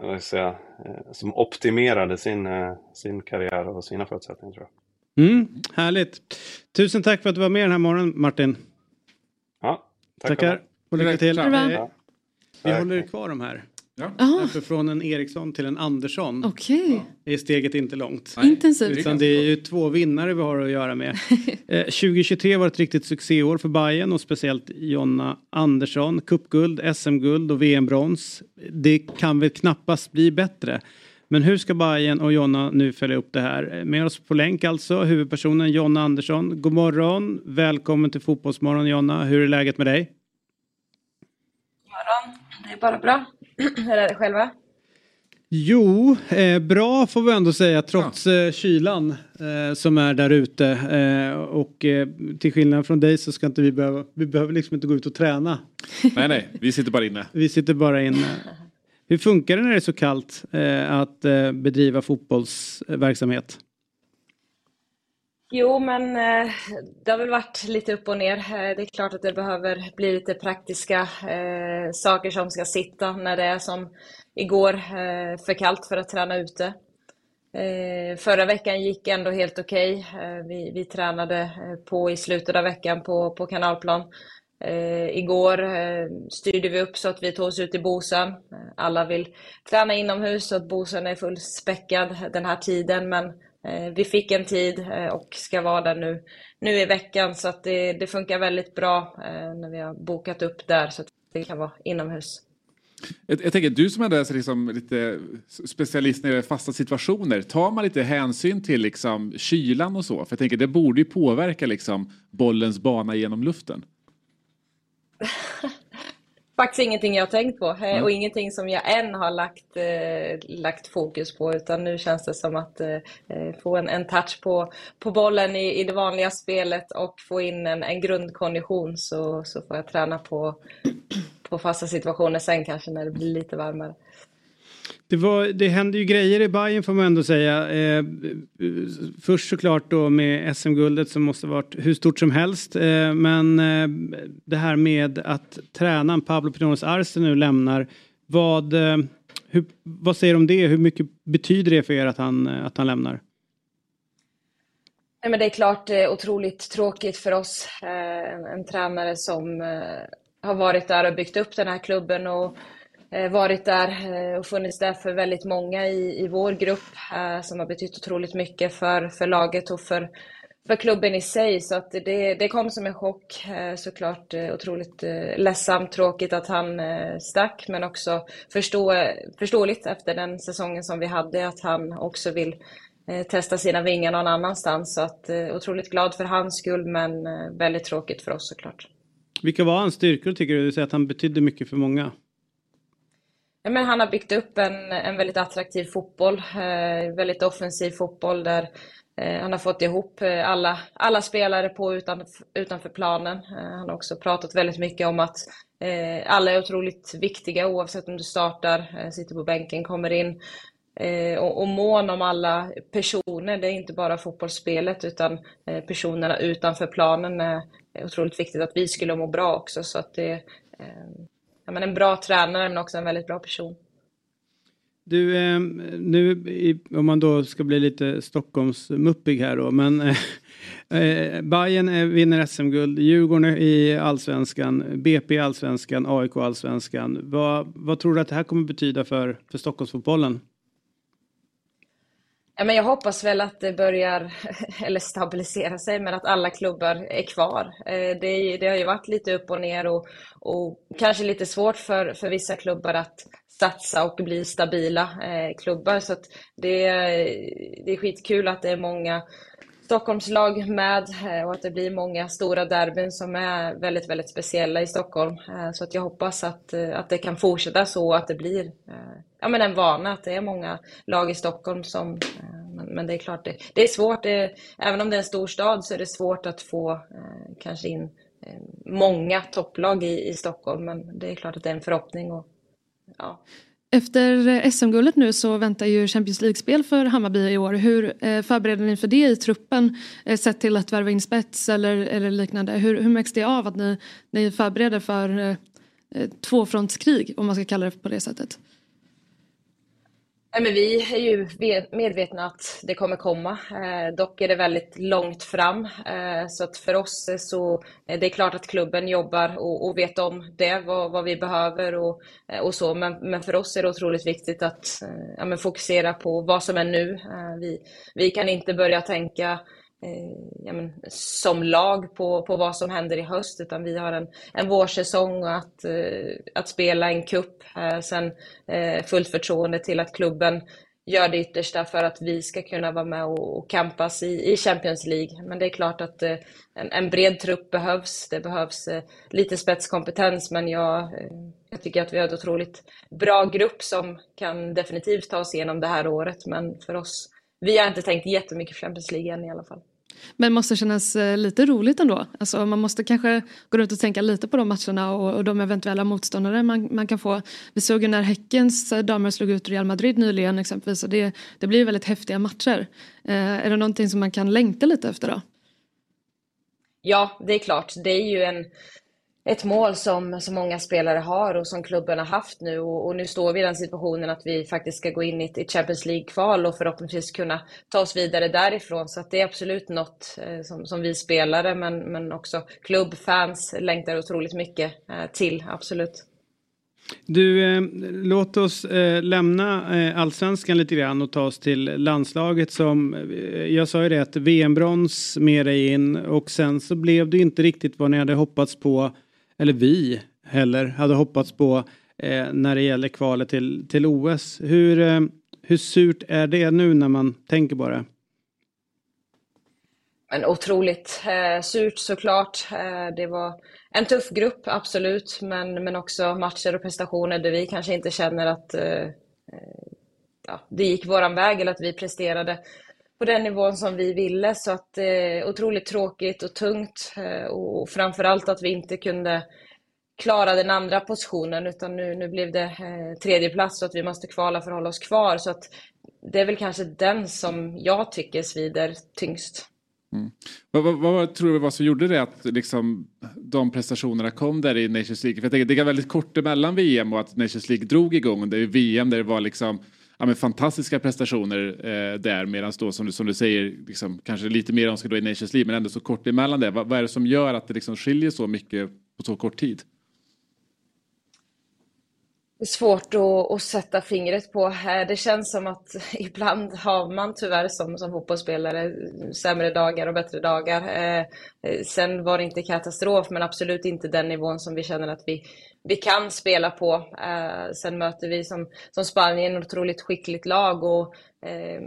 vad säga, eh, som optimerade sin, eh, sin karriär och sina förutsättningar tror jag. Mm, härligt. Tusen tack för att du var med den här morgonen Martin. Ja, tack Tackar. Och lycka till. Ja. Vi håller kvar de här. Ja. från en Eriksson till en Andersson. Okay. Är steget inte långt. Intensivt. Utan det är ju två vinnare vi har att göra med. eh, 2023 var ett riktigt succéår för Bayern och speciellt Jonna Andersson. Cupguld, SM-guld och VM-brons. Det kan väl knappast bli bättre. Men hur ska Bayern och Jonna nu följa upp det här? Med oss på länk alltså, huvudpersonen Jonna Andersson. God morgon, välkommen till Fotbollsmorgon Jonna. Hur är läget med dig? God morgon, det är bara bra. Hur är det själva? Jo, eh, bra får vi ändå säga trots ja. eh, kylan eh, som är där ute. Eh, och eh, till skillnad från dig så ska inte vi behöva, vi behöver liksom inte gå ut och träna. nej, nej, vi sitter bara inne. Vi sitter bara inne. Hur funkar det när det är så kallt eh, att bedriva fotbollsverksamhet? Jo, men eh, det har väl varit lite upp och ner. Eh, det är klart att det behöver bli lite praktiska eh, saker som ska sitta när det är som igår, för kallt för att träna ute. Förra veckan gick ändå helt okej. Okay. Vi, vi tränade på i slutet av veckan på, på kanalplan. igår styrde vi upp så att vi tog oss ut i Bosön. Alla vill träna inomhus så att Bosön är fullspäckad den här tiden, men vi fick en tid eh, och ska vara där nu, nu i veckan så att det, det funkar väldigt bra eh, när vi har bokat upp där så att det kan vara inomhus. Jag, jag tänker, du som är liksom lite specialist när det gäller fasta situationer, tar man lite hänsyn till liksom kylan och så? För jag tänker, det borde ju påverka liksom bollens bana genom luften. faktiskt ingenting jag har tänkt på mm. och ingenting som jag än har lagt, eh, lagt fokus på utan nu känns det som att eh, eh, få en, en touch på, på bollen i, i det vanliga spelet och få in en, en grundkondition så, så får jag träna på, på fasta situationer sen kanske när det blir lite varmare. Det, var, det hände ju grejer i Bayern får man ändå säga. Eh, först såklart då med SM-guldet som måste varit hur stort som helst. Eh, men eh, det här med att tränaren Pablo Pinones Arce nu lämnar. Vad, eh, hur, vad säger du om det? Hur mycket betyder det för er att han, att han lämnar? Nej, men det är klart eh, otroligt tråkigt för oss. Eh, en, en tränare som eh, har varit där och byggt upp den här klubben och Eh, varit där eh, och funnits där för väldigt många i, i vår grupp eh, som har betytt otroligt mycket för, för laget och för, för klubben i sig. Så att det, det kom som en chock såklart. Otroligt ledsamt, tråkigt att han stack men också förstå, förståeligt efter den säsongen som vi hade att han också vill testa sina vingar någon annanstans. Så att otroligt glad för hans skull men väldigt tråkigt för oss såklart. Vilka var hans styrkor tycker du? Du säger att han betydde mycket för många. Ja, men han har byggt upp en, en väldigt attraktiv fotboll, eh, väldigt offensiv fotboll där eh, han har fått ihop eh, alla, alla spelare på utan, utanför planen. Eh, han har också pratat väldigt mycket om att eh, alla är otroligt viktiga oavsett om du startar, eh, sitter på bänken, kommer in. Eh, och, och mån om alla personer, det är inte bara fotbollsspelet utan eh, personerna utanför planen är otroligt viktigt att vi skulle må bra också. Så att det, men en bra tränare men också en väldigt bra person. Du, eh, nu om man då ska bli lite Stockholmsmuppig här då, men eh, eh Bayern eh, vinner SM-guld, Djurgården i allsvenskan, BP i allsvenskan, AIK i allsvenskan. Vad, vad tror du att det här kommer betyda för, för Stockholmsfotbollen? Ja, men jag hoppas väl att det börjar, eller stabilisera sig, men att alla klubbar är kvar. Eh, det, det har ju varit lite upp och ner och, och kanske lite svårt för, för vissa klubbar att satsa och bli stabila eh, klubbar. Så det, det är skitkul att det är många Stockholmslag med eh, och att det blir många stora derbyn som är väldigt, väldigt speciella i Stockholm. Eh, så att jag hoppas att, eh, att det kan fortsätta så att det blir ja, men en vana att det är många lag i Stockholm som men, men det är klart, det, det är svårt. Det, även om det är en stor stad så är det svårt att få kanske in många topplag i, i Stockholm. Men det är klart att det är en förhoppning. Och, ja. Efter eh, SM-guldet nu så väntar ju Champions League-spel för Hammarby i år. Hur eh, förbereder ni för det i truppen? Eh, sett till att värva in spets eller, eller liknande. Hur, hur märks det av att ni, ni förbereder för eh, tvåfrontskrig om man ska kalla det på det sättet? Men vi är ju medvetna att det kommer komma. Eh, dock är det väldigt långt fram. Eh, så att för oss så, eh, det är klart att klubben jobbar och, och vet om det, vad, vad vi behöver och, eh, och så. Men, men, för oss är det otroligt viktigt att eh, ja, fokusera på vad som är nu. Eh, vi, vi kan inte börja tänka Eh, ja, men, som lag på, på vad som händer i höst utan vi har en, en vårsäsong att, eh, att spela en kupp. Eh, sen eh, fullt förtroende till att klubben gör det yttersta för att vi ska kunna vara med och, och campas i, i Champions League. Men det är klart att eh, en, en, bred trupp behövs. Det behövs eh, lite spetskompetens men jag, eh, jag tycker att vi har en otroligt bra grupp som kan definitivt ta oss igenom det här året. Men för oss, vi har inte tänkt jättemycket Champions League än i alla fall. Men måste kännas eh, lite roligt ändå. Alltså man måste kanske gå runt och tänka lite på de matcherna och, och de eventuella motståndare man, man, kan få. Vi såg ju när Häckens eh, damer slog ut Real Madrid nyligen exempelvis. Och det, det blir väldigt häftiga matcher. Eh, är det någonting som man kan längta lite efter då? Ja, det är klart. Det är ju en ett mål som så många spelare har och som klubben har haft nu. Och, och, nu står vi i den situationen att vi faktiskt ska gå in i ett Champions League-kval och förhoppningsvis kunna ta oss vidare därifrån. Så det är absolut något eh, som, som, vi spelare, men, men också klubb, fans längtar otroligt mycket eh, till, absolut. Du, eh, låt oss eh, lämna eh, allsvenskan lite grann och ta oss till landslaget som, eh, jag sa ju det att VM-brons med dig in och sen så blev det inte riktigt vad ni hade hoppats på eller vi heller, hade hoppats på eh, när det gäller kvalet till, till OS. Hur, eh, hur surt är det nu när man tänker på det? men otroligt eh, surt såklart. Eh, det var en tuff grupp, absolut, men, men också matcher och prestationer där vi kanske inte känner att eh, eh ja, det gick våran väg eller att vi presterade på den nivån som vi ville. Så att eh, otroligt tråkigt och tungt eh, och framförallt att vi inte kunde klara den andra positionen utan nu, nu blev det eh, tredje plats så att vi måste kvala för att hålla oss kvar. Så att det är väl kanske den som jag tycker svider tyngst. Mm. Vad, vad, vad, tror du var som gjorde det att liksom, de prestationerna kom där i Nations League? För jag tänker, det är väldigt kort emellan VM och att Nations League drog igång. Det är VM där det var liksom ja, men fantastiska prestationer eh, där medan då som du, som du säger liksom, kanske lite mer önskar då i Nations League men ändå så kort emellan det. Vad, vad är det som gör att det liksom skiljer så mycket på så kort tid? Det är svårt att, att, sätta fingret på. Det känns som att ibland har man tyvärr som, som fotbollsspelare sämre dagar och bättre dagar. Eh, eh, sen var det inte katastrof, men absolut inte den nivån som vi känner att vi, vi kan spela på. Eh, sen möter vi som, som Spanien ett otroligt skickligt lag och eh,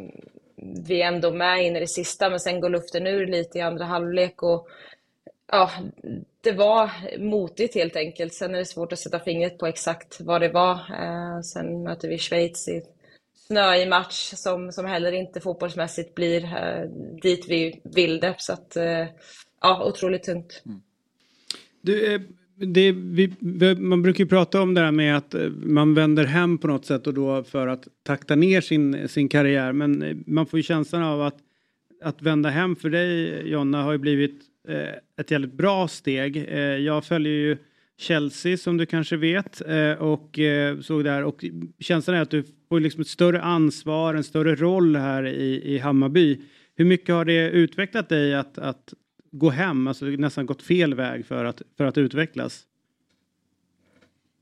vi är ändå med in i det sista, men sen går luften ur lite i andra halvlek. Och, ja, det var motigt helt enkelt. Sen är det svårt att sätta fingret på exakt vad det var. Eh, sen möter vi Schweiz i snöig match som, som heller inte fotbollsmässigt blir eh, dit vi vill det. Så att, eh, ja, otroligt tungt. Mm. Du, eh, det, vi, man brukar ju prata om det här med att eh, man vänder hem på något sätt och då för att takta ner sin, sin karriär. Men eh, man får ju känslan av att, att vända hem för dig Jonna har ju blivit Eh, ett jävligt bra steg. Eh, jag följer ju Chelsea som du kanske vet eh, och såg där och känslan är att du får liksom ett större ansvar, en större roll här i, i Hammarby. Hur mycket har det utvecklat dig att, att gå hem, alltså nästan gått fel väg för att, för att utvecklas?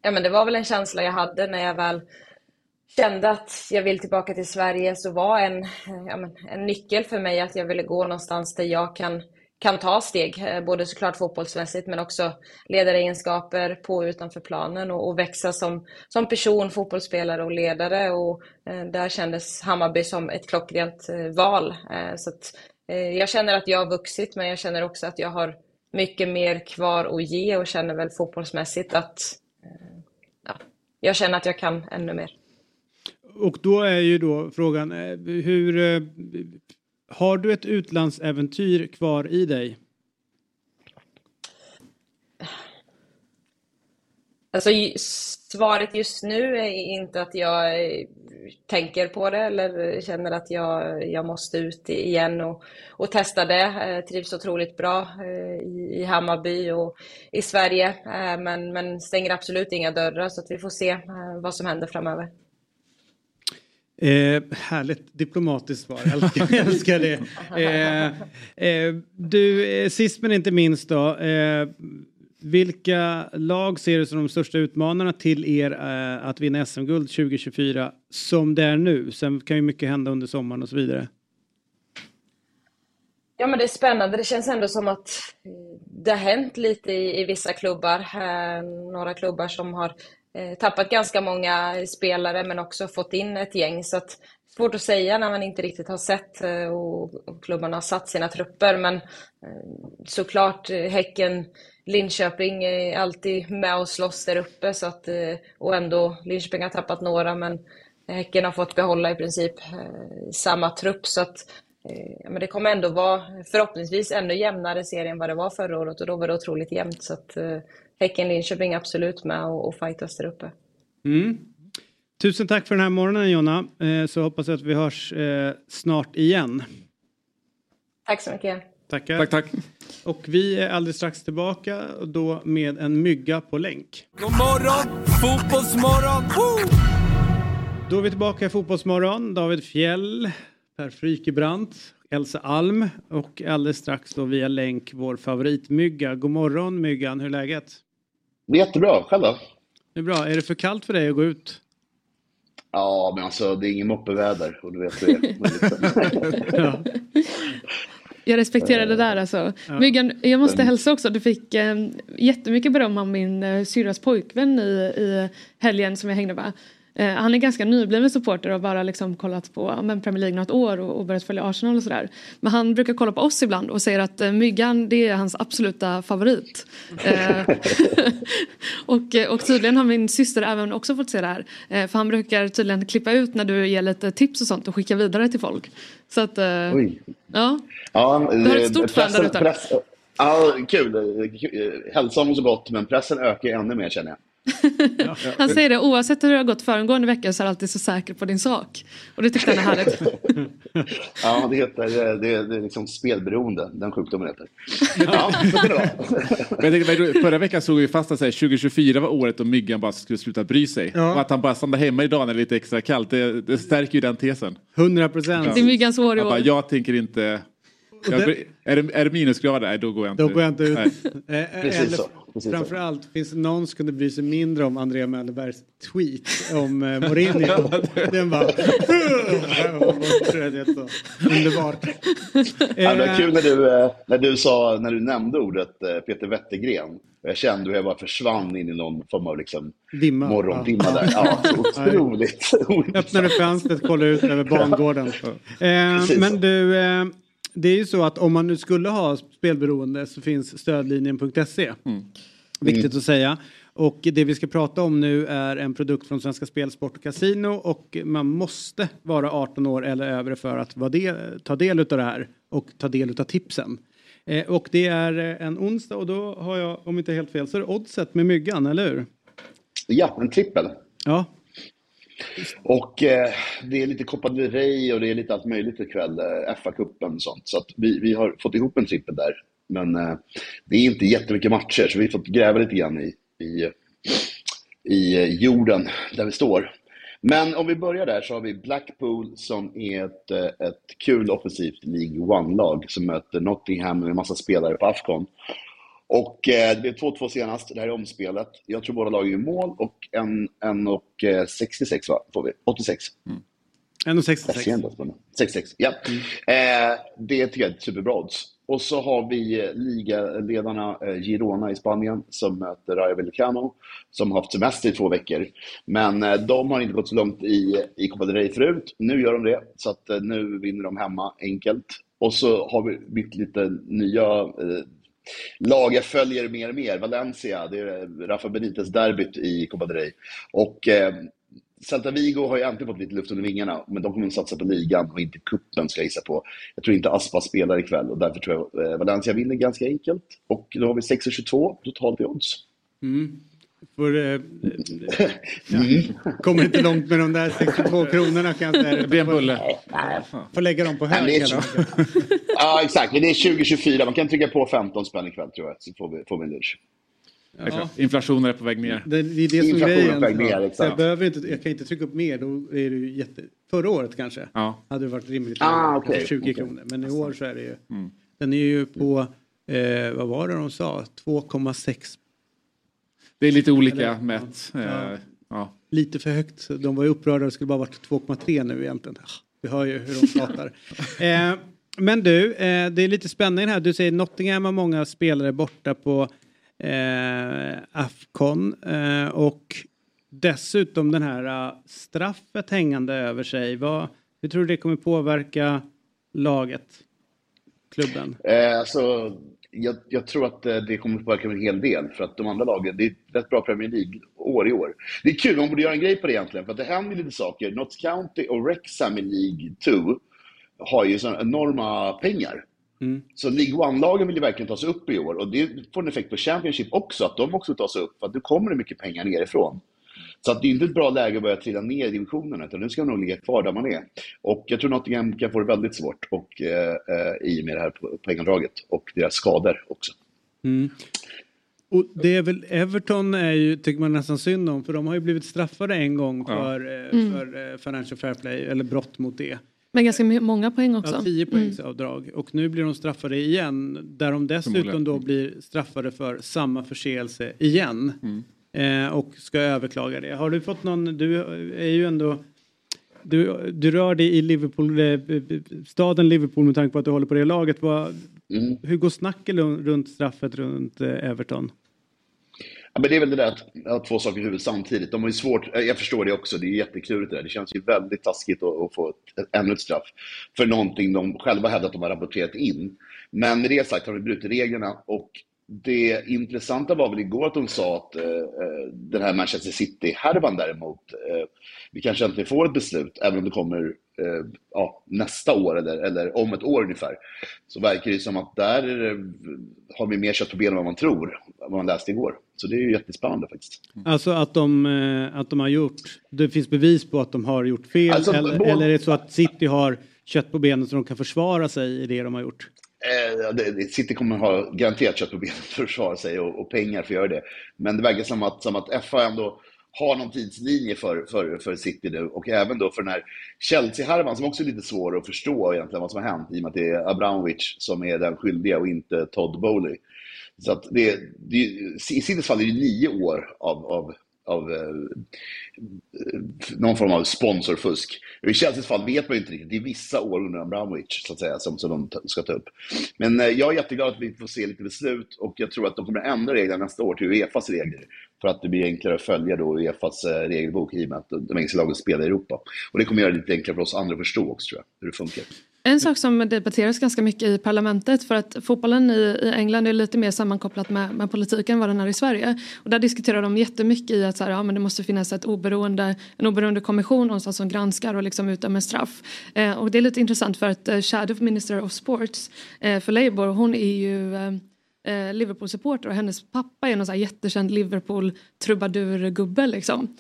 Ja men det var väl en känsla jag hade när jag väl kände att jag vill tillbaka till Sverige så var en, ja, men, en nyckel för mig att jag ville gå någonstans där jag kan kan ta steg, eh, både såklart fotbollsmässigt men också ledaregenskaper på och utanför planen och, och växa som, som person, fotbollsspelare och ledare. Och, eh, där kändes Hammarby som ett klockrent eh, val. Eh, så att, eh, jag känner att jag har vuxit men jag känner också att jag har mycket mer kvar att ge och känner väl fotbollsmässigt att eh, ja, jag känner att jag kan ännu mer. Och då är ju då frågan eh, hur eh, har du ett utlandsäventyr kvar i dig? Alltså svaret just nu är inte att jag eh, tänker på det eller känner att jag, jag måste ut igen och, och testa det. Jag trivs otroligt bra eh, i, i Hammarby och i Sverige men, men stänger absolut inga dörrar så att vi får se vad som händer framöver. Eh, härligt diplomatiskt svar, jag älskar, jag älskar det. Eh, eh, du, eh, sist men inte minst då. Eh, vilka lag ser du som de största utmanarna till er eh, att vinna SM-guld 2024 som det är nu? Sen kan ju mycket hända under sommaren och så vidare. Ja men det är spännande. Det känns ändå som att eh, det har hänt lite i, i vissa klubbar. Eh, några klubbar som har Eh, tappat ganska många spelare men också fått in ett gäng. Så att, svårt att säga när man inte riktigt har sett eh, och, klubbarna har satt sina trupper. Men eh, såklart Häcken, Linköping är alltid med och slåss där uppe. Så att, och ändå, Linköping har tappat några men Häcken har fått behålla i princip samma trupp. Så att, men det kommer ändå vara förhoppningsvis ännu jämnare serie än vad det var förra året och då var det otroligt jämnt. Så att, Häcken-Linköping absolut med och, och fightas där uppe. Mm. Tusen tack för den här morgonen Jonna, eh, så hoppas jag att vi hörs eh, snart igen. Tack så mycket. Tackar. Tack, tack. Och vi är alldeles strax tillbaka då med en mygga på länk. God morgon, fotbollsmorgon! Woo! Då är vi tillbaka i Fotbollsmorgon. David Fjell, Per Frykebrandt, Elsa Alm och alldeles strax då via länk vår favoritmygga. God morgon Myggan, hur är läget? Jättebra, själv då? Det är bra. Är det för kallt för dig att gå ut? Ja, men alltså det är ingen moppeväder och du vet hur det är. ja. Jag respekterar det där alltså. Ja. Myggan, jag måste hälsa också. Du fick eh, jättemycket beröm av min eh, syrras pojkvän i, i helgen som jag hängde med. Eh, han är ganska nybliven supporter och bara liksom kollat på ja, men Premier League något år och, och börjat följa Arsenal och sådär. Men han brukar kolla på oss ibland och säger att eh, Myggan det är hans absoluta favorit. Eh, och, och tydligen har min syster även också fått se det här. Eh, för han brukar tydligen klippa ut när du ger lite tips och sånt och skicka vidare till folk. Så att, Oj. ja. Ja, Du har ett stort fan där ute. Ja, kul. Hälsan mår så gott, men pressen ökar ännu mer känner jag. Han säger det oavsett hur det har gått föregående vecka så är du alltid så säker på din sak. Och det tyckte han är härligt. Ja, det heter eh, det, är- det är liksom spelberoende, den sjukdomen heter. Ja, så det. Men jag tänkte, förra veckan såg vi fast att så här, 2024 var året då myggan bara skulle sluta bry sig. Ja. Och att han bara stannar hemma idag när det är lite extra kallt, det, det stärker ju den tesen. 100 procent. Det är myggans år i Jag, bara, år. jag tänker inte... Jag, det- är, det, är det minusgrader? Nej, då går jag inte Då går jag inte ut. Nej. Eh, Precis så, precis framförallt, finns det någon som kunde bry sig mindre om Andrea Möllerbergs tweet om eh, Mourinho? Den bara... Underbart. Ja, det var Eh, kul när du, eh, när du sa, när du nämnde ordet eh, Peter Wettergren. Jag kände hur jag bara försvann in i någon form av liksom Dimma. morgondimma Ja. där. Ja, otroligt. Öppnade fönstret, kollade ut över bangården. Eh, Precis men du, eh, det är ju så att om man nu skulle ha spelberoende så finns stödlinjen.se. Viktigt att säga. Och det vi ska prata om nu är en produkt från Svenska Spel, Sport och Casino och man måste vara 18 år eller över för att del, ta del av det här och ta del av tipsen. Eh, och det är en onsdag och då har jag, om inte helt fel, så är det oddset med myggan, eller hur? Ja, en trippel. Ja, och eh, det är lite Copa del Rey och det är lite allt möjligt ikväll. Eh, FA-cupen och sånt. Så att vi, vi har fått ihop en trippel där. Men eh, det är inte jättemycket matcher så vi har fått gräva lite grann i, i, i eh, jorden där vi står. Men om vi börjar där så har vi Blackpool som är ett, eh, ett kul offensivt League One-lag som möter Nottingham med en massa spelare på Afcon. Och eh, det blev 2-2 senast, det här är omspelet. Jag tror båda lagen gör mål och en, en och eh, 66 va? får vi. 86. 1,66. Jag ser ändå spännande. 66, ja. Eh, det tycker jag är superbra odds. Och så har vi eh, ligaledarna eh, Girona i Spanien som möter Rayo Vallecano som har haft semester i två veckor. Men de har inte gått så långt i, i Copa del Rey förut. Nu gör de det, så att nu vinner de hemma enkelt. Och så har vi mitt lite nya lag jag följer mer och mer. Valencia, det är Rafa Benitez-derbyt i Copa del Rey. Och eh, Celta Vigo har ju äntligen fått lite luft under vingarna, men de kommer att satsa på ligan och inte kuppen ska jag gissa på. Jag tror inte Aspa spelar ikväll och därför tror jag eh, Valencia vinner ganska enkelt. Och då har vi 6,22 totalt i odds. Mm. Får, eh, ja. Kommer inte långt med de där 62 kronorna kan jag säga. Det blir en bulle. Får lägga dem på Nej, hög hela så- Ja, exakt. Men det är 2024. Man kan trycka på 15 spänn ikväll tror jag, så får vi, får vi en lunch. Ja. Inflationen är på väg ner. Det, det är det som är grejen. på väg ner, Så exakt. jag, behöver inte, jag kan inte trycka upp mer. Då är det ju jätte... Förra året kanske Ja. hade det varit rimligt. Ah, kanske 20 okej. kronor. Men i år så är det ju... Mm. Den är ju på, eh, vad var det de sa? 2,6. Det är lite olika Eller- mätt. Ja. Eh, ja. Lite för högt. De var ju upprörda. Det skulle bara varit 2,3 nu egentligen. Ah, Vi hör ju hur de pratar. eh, men du, eh, det är lite spännande här. Du säger Nottingham har många spelare borta på eh, Afcon. Eh, och dessutom den här eh, straffet hängande över sig. Vad, hur tror du det kommer påverka laget? Klubben? Eh, alltså, jag, jag tror att eh, det kommer att påverka en hel del för att de andra lagen, det är ett rätt bra Premier League-år i år. Det är kul, man borde göra en grej på det egentligen för att det händer lite saker. Notts County och Wrexham i League 2 har ju sådana enorma pengar. Mm. Så League One-lagen vill ju verkligen ta sig upp i år och det får en effekt på Championship också, att de också tar sig upp för att nu kommer det mycket pengar nerifrån. Så att det är inte ett bra läge att börja trilla ner i divisionerna utan nu ska man nog ligga kvar där man är. Och jag tror Nottingham kan få det väldigt svårt och, eh, eh, i och med det här po- poängavdraget och deras skador också. Mm. Och det är väl Everton är ju, tycker man nästan synd om för de har ju blivit straffade en gång Ja. för, eh, Mm. för eh, Financial Fair Play eller brott mot det. Men ganska många poäng också. Ja, 10 Mm. poängs avdrag. Och nu blir de straffade igen. Där de dessutom då blir straffade för samma förseelse igen. Mm. Eh, och ska överklaga det. Har du fått någon, du är ju ändå du, du rör dig i Liverpool, eh, staden Liverpool med tanke på att du håller på det laget. Vad, Mm. Hur går snacket runt straffet runt eh, Everton? Ja, men det är väl det där att ha två saker i huvudet samtidigt. De har ju svårt, jag förstår det också, det är jätteklurigt det där. Det känns ju väldigt taskigt att, att få ett, ännu ett straff för någonting de själva hävdar att de har rapporterat in. Men med det sagt har vi brutit reglerna och det intressanta var väl igår att de sa att eh, eh, den här Manchester City-härvan däremot, eh, vi kanske inte får ett beslut, även om det kommer eh, ja, nästa år eller, eller om ett år ungefär. Så verkar det som att där har vi mer kött på benen än vad man tror, vad man läste igår. Så det är ju jättespännande faktiskt. Alltså att de, eh, att de har gjort, det finns bevis på att de har gjort fel Alltså, eller, både- eller är det så att City har kött på benen så de kan försvara sig i det de har gjort? Eh, City kommer ha garanterat kött på benen för att försvara sig och, och pengar för att göra det. Men det verkar som att, som att FA ändå har någon tidslinje för, för, för City nu och även då för den här Chelsea-härvan som också är lite svår att förstå egentligen vad som har hänt i och med att det är Abramovic som är den skyldiga och inte Todd Bowley. Så att det, det, I Citys fall är det nio år av, av, av eh, någon form av sponsorfusk. I Chelseas fall vet man ju inte riktigt. Det är vissa år under Abramovic så att säga, som, som de ska ta upp. Men eh, jag är jätteglad att vi får se lite beslut och jag tror att de kommer att ändra reglerna nästa år till Uefas regler. För att det blir enklare att följa då Uefas eh, regelbok i och med att de engelska lagen spelar i Europa. Och det kommer göra det lite enklare för oss andra att förstå också tror jag, hur det funkar. En sak som debatteras ganska mycket i parlamentet för att fotbollen i, i England är lite mer sammankopplat med, med politiken än vad den är i Sverige. Och där diskuterar de jättemycket i att så här, ja, men det måste finnas ett oberoende, en oberoende kommission någonstans som granskar och liksom utdömer straff. Eh, och det är lite intressant för att eh, Shadow Minister of Sports eh, för Labour hon är ju eh, eh, Liverpool-supporter och hennes pappa är någon så här jättekänd Liverpool-trubadur-gubbe liksom.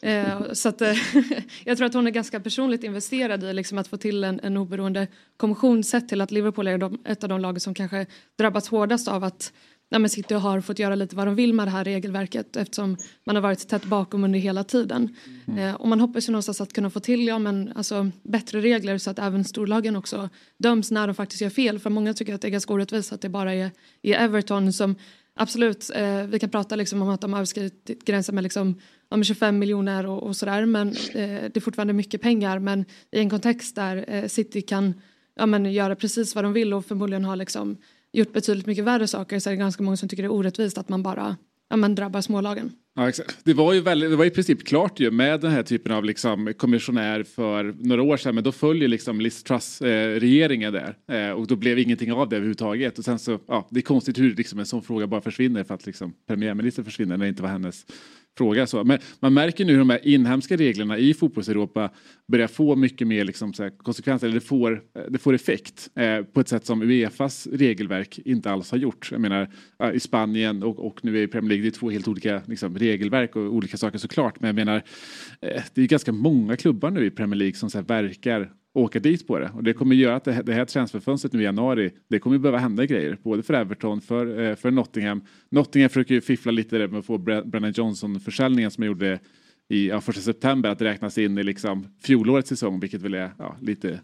Eh, så att, eh, jag tror att hon är ganska personligt investerad i liksom, att få till en, en oberoende kommission sett till att Liverpool är de, ett av de lag som kanske drabbats hårdast av att ja, men City har fått göra lite vad de vill med det här regelverket eftersom man har varit tätt bakom under hela tiden. Eh, och man hoppas ju någonstans att kunna få till ja, men, alltså, bättre regler så att även storlagen också döms när de faktiskt gör fel. För många tycker att det är ganska orättvist att det bara är, är Everton som Absolut, eh, vi kan prata liksom om att de har överskridit gränsen med liksom, med 25 miljoner och, och sådär men eh, det är fortfarande mycket pengar men i en kontext där eh, City kan ja, men, göra precis vad de vill och förmodligen har liksom, gjort betydligt mycket värre saker så är det ganska många som tycker det är orättvist att man bara ja, men, drabbar smålagen. Ja, exakt. Det var ju väldigt, det var i princip klart ju med den här typen av liksom kommissionär för några år sedan men då följer liksom Liz Truss eh, regeringen där eh, och då blev ingenting av det överhuvudtaget och sen så ja det är konstigt hur liksom en sån fråga bara försvinner för att liksom premiärministern försvinner när det inte var hennes fråga så men man märker nu hur de här inhemska reglerna i fotbolls-Europa börjar få mycket mer liksom så här konsekvenser eller det får, det får effekt eh, på ett sätt som Uefas regelverk inte alls har gjort. Jag menar i Spanien och, och nu i Premier League det är två helt olika liksom, regelverk och olika saker såklart men jag menar eh, det är ganska många klubbar nu i Premier League som så här, verkar åka dit på det och det kommer göra att det här, det här transferfönstret nu i januari det kommer behöva hända grejer både för Everton för, eh, för Nottingham. Nottingham försöker ju fiffla lite där med att få Brennan Johnson försäljningen som jag gjorde i ja, första september att räknas in i liksom fjolårets säsong vilket väl är ja, lite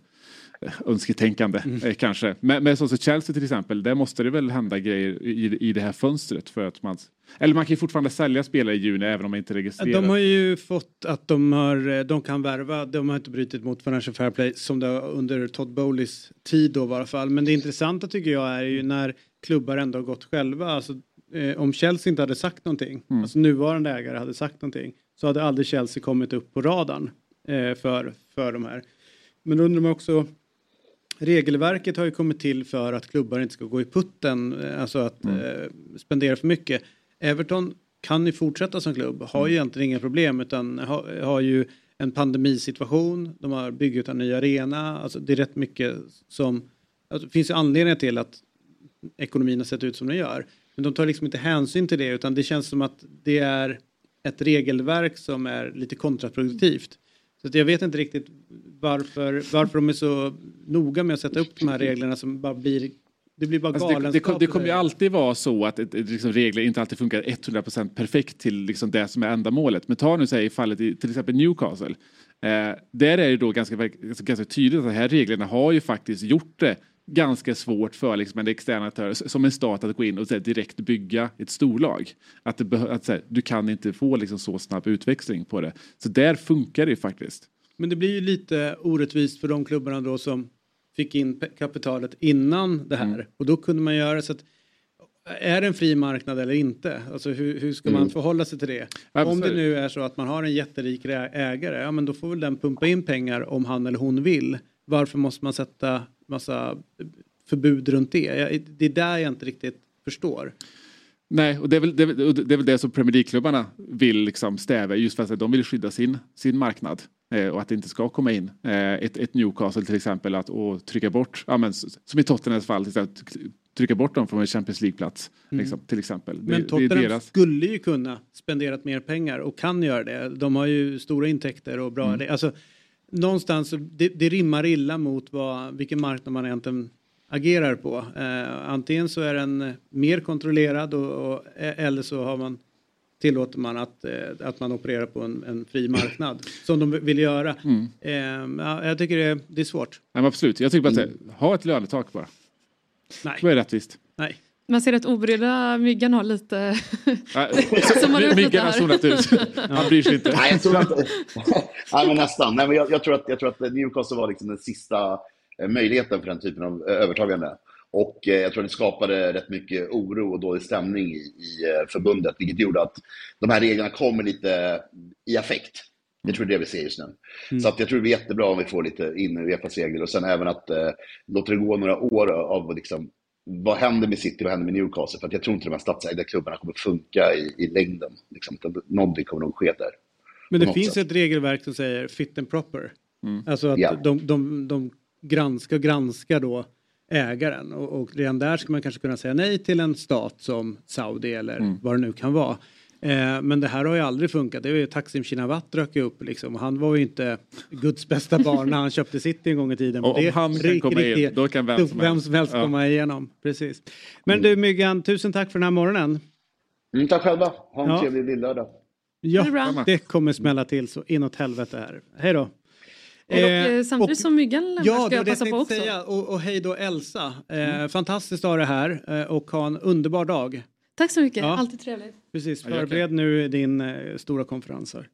önsketänkande eh, kanske. Men, men så, så Chelsea till exempel, där måste det väl hända grejer i, i det här fönstret för att man eller man kan ju fortfarande sälja spelare i juni även om man inte registrerar. De har ju fått att de, har, de kan värva, de har inte brutit mot Financial Fair Play som det under Todd Bowleys tid då i alla fall. Men det intressanta tycker jag är ju när klubbar ändå har gått själva. Alltså, eh, om Chelsea inte hade sagt någonting, Mm. alltså nuvarande ägare hade sagt någonting, så hade aldrig Chelsea kommit upp på radarn eh, för, för de här. Men då undrar man också, regelverket har ju kommit till för att klubbar inte ska gå i putten, eh, alltså att Mm. eh, spendera för mycket. Everton kan ju fortsätta som klubb, har ju egentligen inga problem utan har, har ju en pandemisituation, de har byggt en ny arena, alltså det är rätt mycket som, alltså det finns ju anledningar till att ekonomin har sett ut som den gör. Men de tar liksom inte hänsyn till det utan det känns som att det är ett regelverk som är lite kontraproduktivt. Så jag vet inte riktigt varför, varför de är så noga med att sätta upp de här reglerna som bara blir det blir bara Alltså det, galenskap. det, kom- det kommer ju alltid vara så att ett, liksom regler inte alltid funkar 100% perfekt till liksom det som är ändamålet. Men ta nu säg i fallet i till exempel Newcastle. Eh, där är det då ganska, ganska tydligt att de här reglerna har ju faktiskt gjort det ganska svårt för liksom en extern aktör som en stat att gå in och här, direkt bygga ett storlag. Att, det att här, du kan inte få liksom så snabb utväxling på det. Så där funkar det ju faktiskt. Men det blir ju lite orättvist för de klubbarna då som fick in kapitalet innan det här. Mm. Och då kunde man göra så att är det en fri marknad eller inte? Alltså hur, hur ska man Mm. förhålla sig till det? Absolut. Om det nu är så att man har en jätterik ägare, ja men då får väl den pumpa in pengar om han eller hon vill. Varför måste man sätta massa förbud runt det? Det är där jag inte riktigt förstår. Nej, och det är väl det, det, är väl det som Premier League-klubbarna vill liksom stävja just för att de vill skydda sin, sin marknad. Eh, och att det inte ska komma in eh, ett, ett Newcastle till exempel att och trycka bort, ja, men, som i Tottenhams fall, trycka bort dem från en Champions League-plats. Mm. Liksom, till exempel. Det- Men det Tottenham deras- skulle ju kunna spenderat mer pengar och kan göra det. De har ju stora intäkter och bra... Mm. Alltså, någonstans, det, det rimmar illa mot vad, vilken marknad man egentligen agerar på. Eh, antingen så är den mer kontrollerad och, och, eller så har man tillåter man att, eh, att man opererar på en, en fri marknad som de vill göra. Mm. Eh, ja, jag tycker det, det är svårt. Nej, absolut, jag tycker bara att det- ha ett lönetak bara. Nej. Då är det rättvist. Nej. Man ser att obrydda Myggan har lite... Som har Myggan har zonat ut. Han bryr sig inte. Nej, jag tror inte. Nej, men nästan. Nej, men jag, jag, tror att, jag tror att Newcastle var liksom den sista eh, möjligheten för den typen av eh, övertagande. Och eh, jag tror att det skapade rätt mycket oro och dålig stämning i, i förbundet, vilket gjorde att de här reglerna kommer lite i affekt. Jag tror det är det vi ser just nu. Mm. Så att jag tror det är jättebra om vi får lite in i Uefas regler och sen även att eh, låta det gå några år av liksom, vad händer med City, vad händer med Newcastle? För att jag tror inte de här statsägda klubbarna kommer funka i, i längden. Liksom. Någonting kommer nog ske där. Men det finns sätt. ett regelverk som säger fit and proper. Mm. Alltså att Ja. de, de, de granskar, granskar då ägaren och, och redan där ska man kanske kunna säga nej till en stat som Saudi eller Mm. vad det nu kan vara. Eh, men det här har ju aldrig funkat. Det var ju Taksim Shinawat dök ju upp liksom och han var ju inte Guds bästa barn när han köpte City en gång i tiden. Och om han kan komma in, då kan vem som vem helst. som helst Ja. komma igenom. Precis. Men du Myggan, tusen tack för den här morgonen. Mm, tack själva. Ha en Ja. trevlig lillördag. Ja, Det kommer smälla till så inåt helvete här. Hej då. Och, eh, samtidigt som Myggan lämnar Ja, ska jag passa på också. säga. Och, och hej då Elsa. Eh, Fantastiskt att ha det här eh, och ha en underbar dag. Tack så mycket, Ja. alltid trevligt. Precis, Ja, förbered nu din eh, stora konferens här.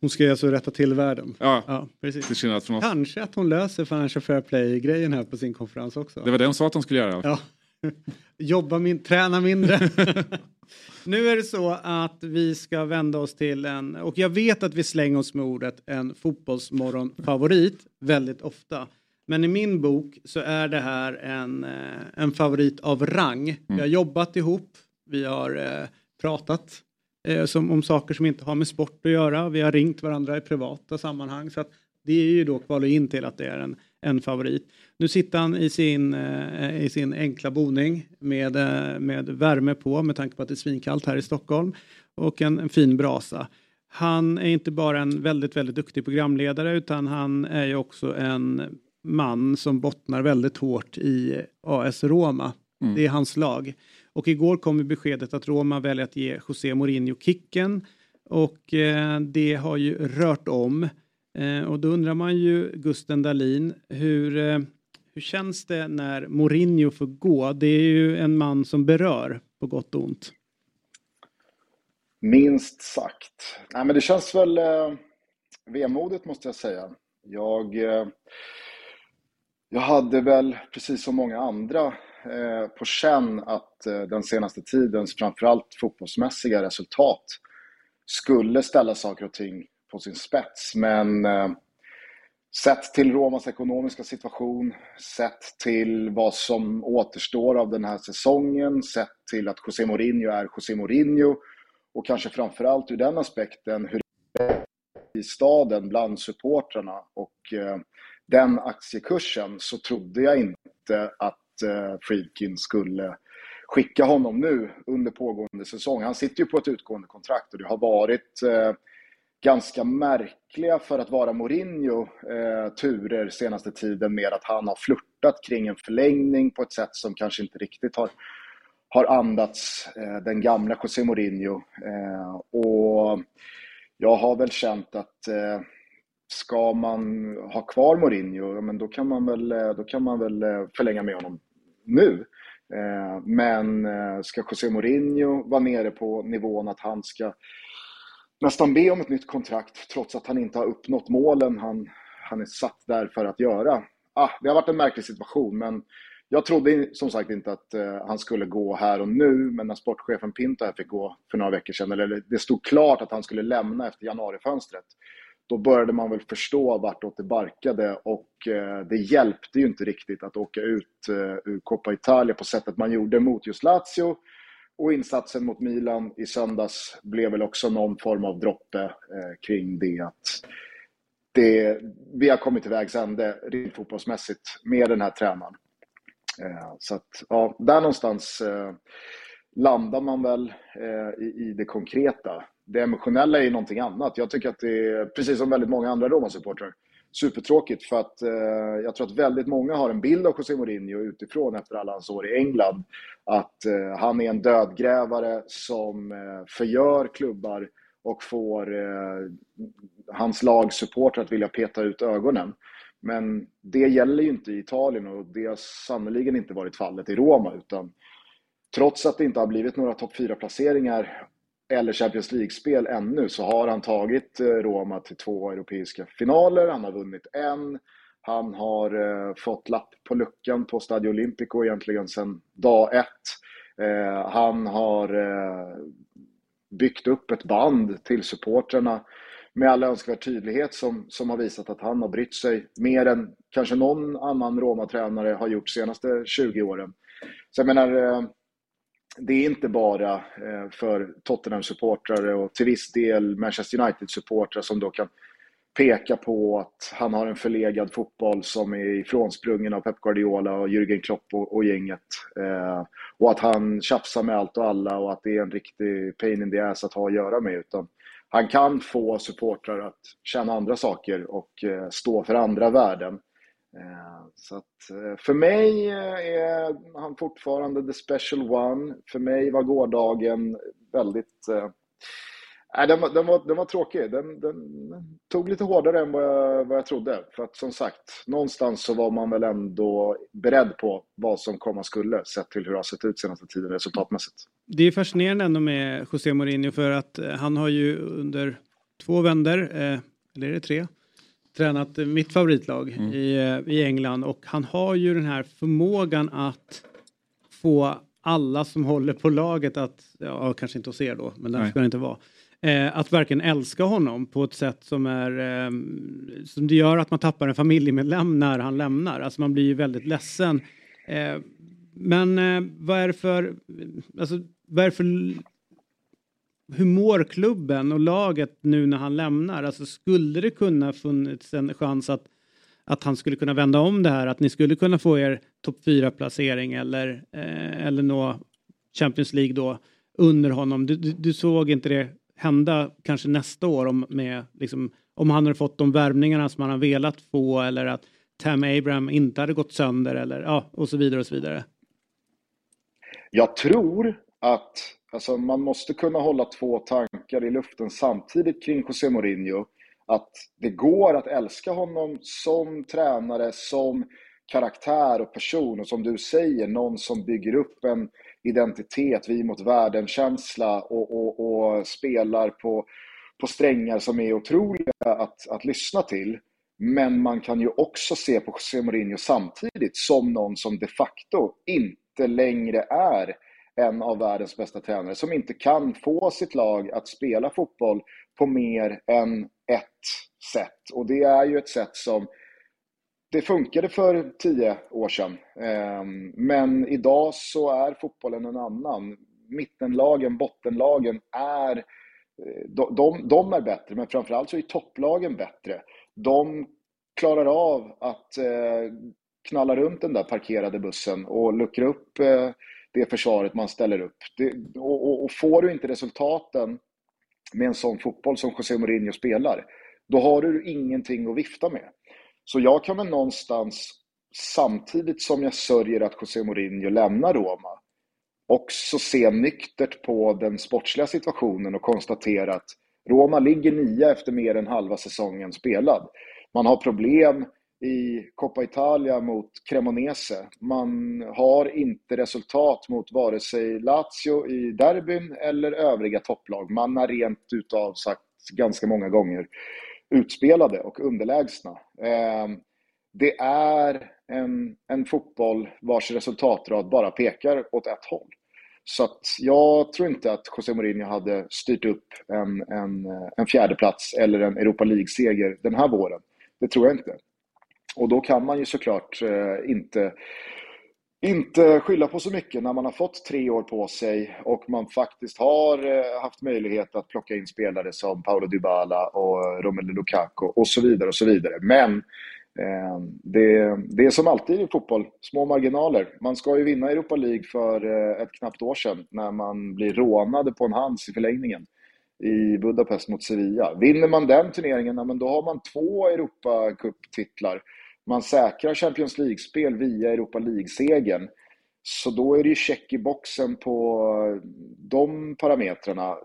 Hon ska ju alltså rätta till världen. Ja, precis. till från oss. Kanske att hon löser Financial Fair Play-grejen här på sin konferens också. Det var det hon sa att de skulle göra. Ja. Jobba min, träna mindre. nu är det så att vi ska vända oss till en, och jag vet att vi slänger oss med ordet en fotbollsmorgon-favorit väldigt ofta. Men i min bok så är det här en, eh, en favorit av rang. Vi har jobbat ihop, vi har eh, pratat eh, som, om saker som inte har med sport att göra. Vi har ringt varandra i privata sammanhang. Så att det är ju då kvalar in till att det är en, en favorit. Nu sitter han i sin, eh, i sin enkla boning med, eh, med värme på med tanke på att det är svinkallt här i Stockholm och en, en fin brasa. Han är inte bara en väldigt, väldigt duktig programledare utan han är ju också en man som bottnar väldigt hårt i AS Roma. Mm. Det är hans lag. Och igår kom ju beskedet att Roma väljer att ge José Mourinho kicken och eh, det har ju rört om. Eh, och då undrar man ju, Gusten Dahlin, hur, eh, hur känns det när Mourinho får gå? Det är ju en man som berör på gott och ont. Minst sagt. Nej, men det känns väl eh, vemodigt måste jag säga. Jag, eh, jag hade väl, precis som många andra, Eh, på känn att eh, den senaste tidens framförallt fotbollsmässiga resultat skulle ställa saker och ting på sin spets. Men eh, sett till Romas ekonomiska situation, sett till vad som återstår av den här säsongen, sett till att José Mourinho är José Mourinho och kanske framförallt ur den aspekten hur det är i staden bland supportrarna och den aktiekursen så trodde jag inte att eh, Friedkin skulle skicka honom nu under pågående säsong. Han sitter ju på ett utgående kontrakt och det har varit eh, ganska märkliga för att vara Mourinho eh, turer senaste tiden med att han har flörtat kring en förlängning på ett sätt som kanske inte riktigt har, har andats eh, den gamla José Mourinho. Eh, och jag har väl känt att eh, ska man ha kvar Mourinho, men då kan man väl, eh, då kan man väl eh, förlänga med honom nu. Eh, men ska José Mourinho vara nere på nivån att han ska nästan be om ett nytt kontrakt trots att han inte har uppnått målen han, han är satt där för att göra. Ah, det har varit en märklig situation men jag trodde som sagt inte att han skulle gå här och nu, men när sportchefen Pinto här fick gå för några veckor sedan, eller det stod klart att han skulle lämna efter januarifönstret, då började man väl förstå vartåt det barkade och eh, det hjälpte ju inte riktigt att åka ut eh, ur Coppa Italia på sättet man gjorde mot just Lazio. Och insatsen mot Milan i söndags blev väl också någon form av droppe eh, kring det att det, vi har kommit till vägs ände rent fotbollsmässigt med den här tränaren. Så att, ja, där någonstans landar man väl i det konkreta. Det emotionella är ju någonting annat. Jag tycker att det är, precis som väldigt många andra Roma-supportrar, supertråkigt för att eh, jag tror att väldigt många har en bild av José Mourinho utifrån efter alla hans år i England. Att eh, han är en dödgrävare som eh, förgör klubbar och får eh, hans lagsupportrar att vilja peta ut ögonen. Men det gäller ju inte i Italien och det har sannerligen inte varit fallet i Roma. Utan trots att det inte har blivit några topp 4-placeringar eller Champions League-spel ännu så har han tagit eh, Roma till två europeiska finaler. Han har vunnit en. Han har eh, fått lapp på luckan på Stadio Olimpico egentligen sedan dag ett. Eh, han har eh, byggt upp ett band till supportrarna med all önskvärd tydlighet som, som har visat att han har brytt sig mer än kanske någon annan Roma-tränare har gjort de senaste 20 åren. Så jag menar, eh, det är inte bara eh, för Tottenham-supportrar och till viss del Manchester United-supportrar som då kan peka på att han har en förlegad fotboll som är ifrånsprungen av Pep Guardiola och Jürgen Klopp och, och gänget. Eh, och att han tjafsar med allt och alla och att det är en riktig pain in the ass att ha att göra med. Utan han kan få supportrar att känna andra saker och eh, stå för andra värden. Eh, så att, eh, för mig eh, är han fortfarande the special one. För mig var gårdagen väldigt Nej, den, var, den, var, den var tråkig. Den, den, tog lite hårdare än vad jag, vad jag trodde. För att som sagt, någonstans så var man väl ändå beredd på vad som komma skulle sett till hur det har sett ut senaste tiden resultatmässigt. Det är fascinerande ändå med José Mourinho för att han har ju under två vänder, eller är det tre, tränat mitt favoritlag mm. i, eh, i England och han har ju den här förmågan att få alla som håller på laget att, ja kanske inte hos er då, men där ska det inte vara, Eh, att verkligen älska honom på ett sätt som är eh, som det gör att man tappar en familjemedlem när han lämnar. Alltså man blir ju väldigt ledsen. Eh, men eh, vad är det för, alltså vad är det för hur mår klubben och laget nu när han lämnar? Alltså skulle det kunna funnits en chans att att han skulle kunna vända om det här, att ni skulle kunna få er topp 4 placering eller, eh, eller nå Champions League då under honom. Du, du, du, såg inte det hända kanske nästa år om, med, liksom, om han hade fått de värvningarna som han har velat få eller att Tam Abraham inte hade gått sönder eller ja, och så vidare och så vidare. Jag tror att alltså, man måste kunna hålla två tankar i luften samtidigt kring José Mourinho. Att det går att älska honom som tränare, som karaktär och person och som du säger, någon som bygger upp en identitet, vi mot världen-känsla och, och, och, spelar på, på strängar som är otroliga att, att lyssna till. Men man kan ju också se på José Mourinho samtidigt som någon som de facto inte längre är en av världens bästa tränare, som inte kan få sitt lag att spela fotboll på mer än ett sätt. Och det är ju ett sätt som det funkade för tio år sedan. Ehm, men idag så är fotbollen en annan. Mittenlagen, bottenlagen är eh, de, de är bättre, men framförallt så är topplagen bättre. De klarar av att eh, knalla runt den där parkerade bussen och luckra upp eh, det försvaret man ställer upp. Det, och, och, får du inte resultaten med en sån fotboll som José Mourinho spelar, då har du ingenting att vifta med. Så jag kan väl någonstans, samtidigt som jag sörjer att José Mourinho lämnar Roma, också se nyktert på den sportsliga situationen och konstatera att Roma ligger nia efter mer än halva säsongen spelad. Man har problem i Coppa Italia mot Cremonese. Man har inte resultat mot vare sig Lazio i derbyn eller övriga topplag. Man är rent utav sagt ganska många gånger utspelade och underlägsna. Ehm, det är en, en fotboll vars resultatrad bara pekar åt ett håll. Så att jag tror inte att José Mourinho hade styrt upp en, en, en fjärdeplats eller en Europa League-seger den här våren. Det tror jag inte. Och då kan man ju såklart eh, inte, inte skylla på så mycket när man har fått tre år på sig och man faktiskt har eh, haft möjlighet att plocka in spelare som Paolo Dybala och Romelu Lukaku och så vidare och så vidare. Men Eh, det, det är som alltid i fotboll, små marginaler. Man ska ju vinna Europa League för eh, ett knappt år sedan när man blir rånade på en hands i förlängningen i Budapest mot Sevilla. Vinner man den turneringen, då har man två Europacup-titlar. Man säkrar Champions League-spel via Europa League-segern. Så då är det ju check i boxen på de parametrarna.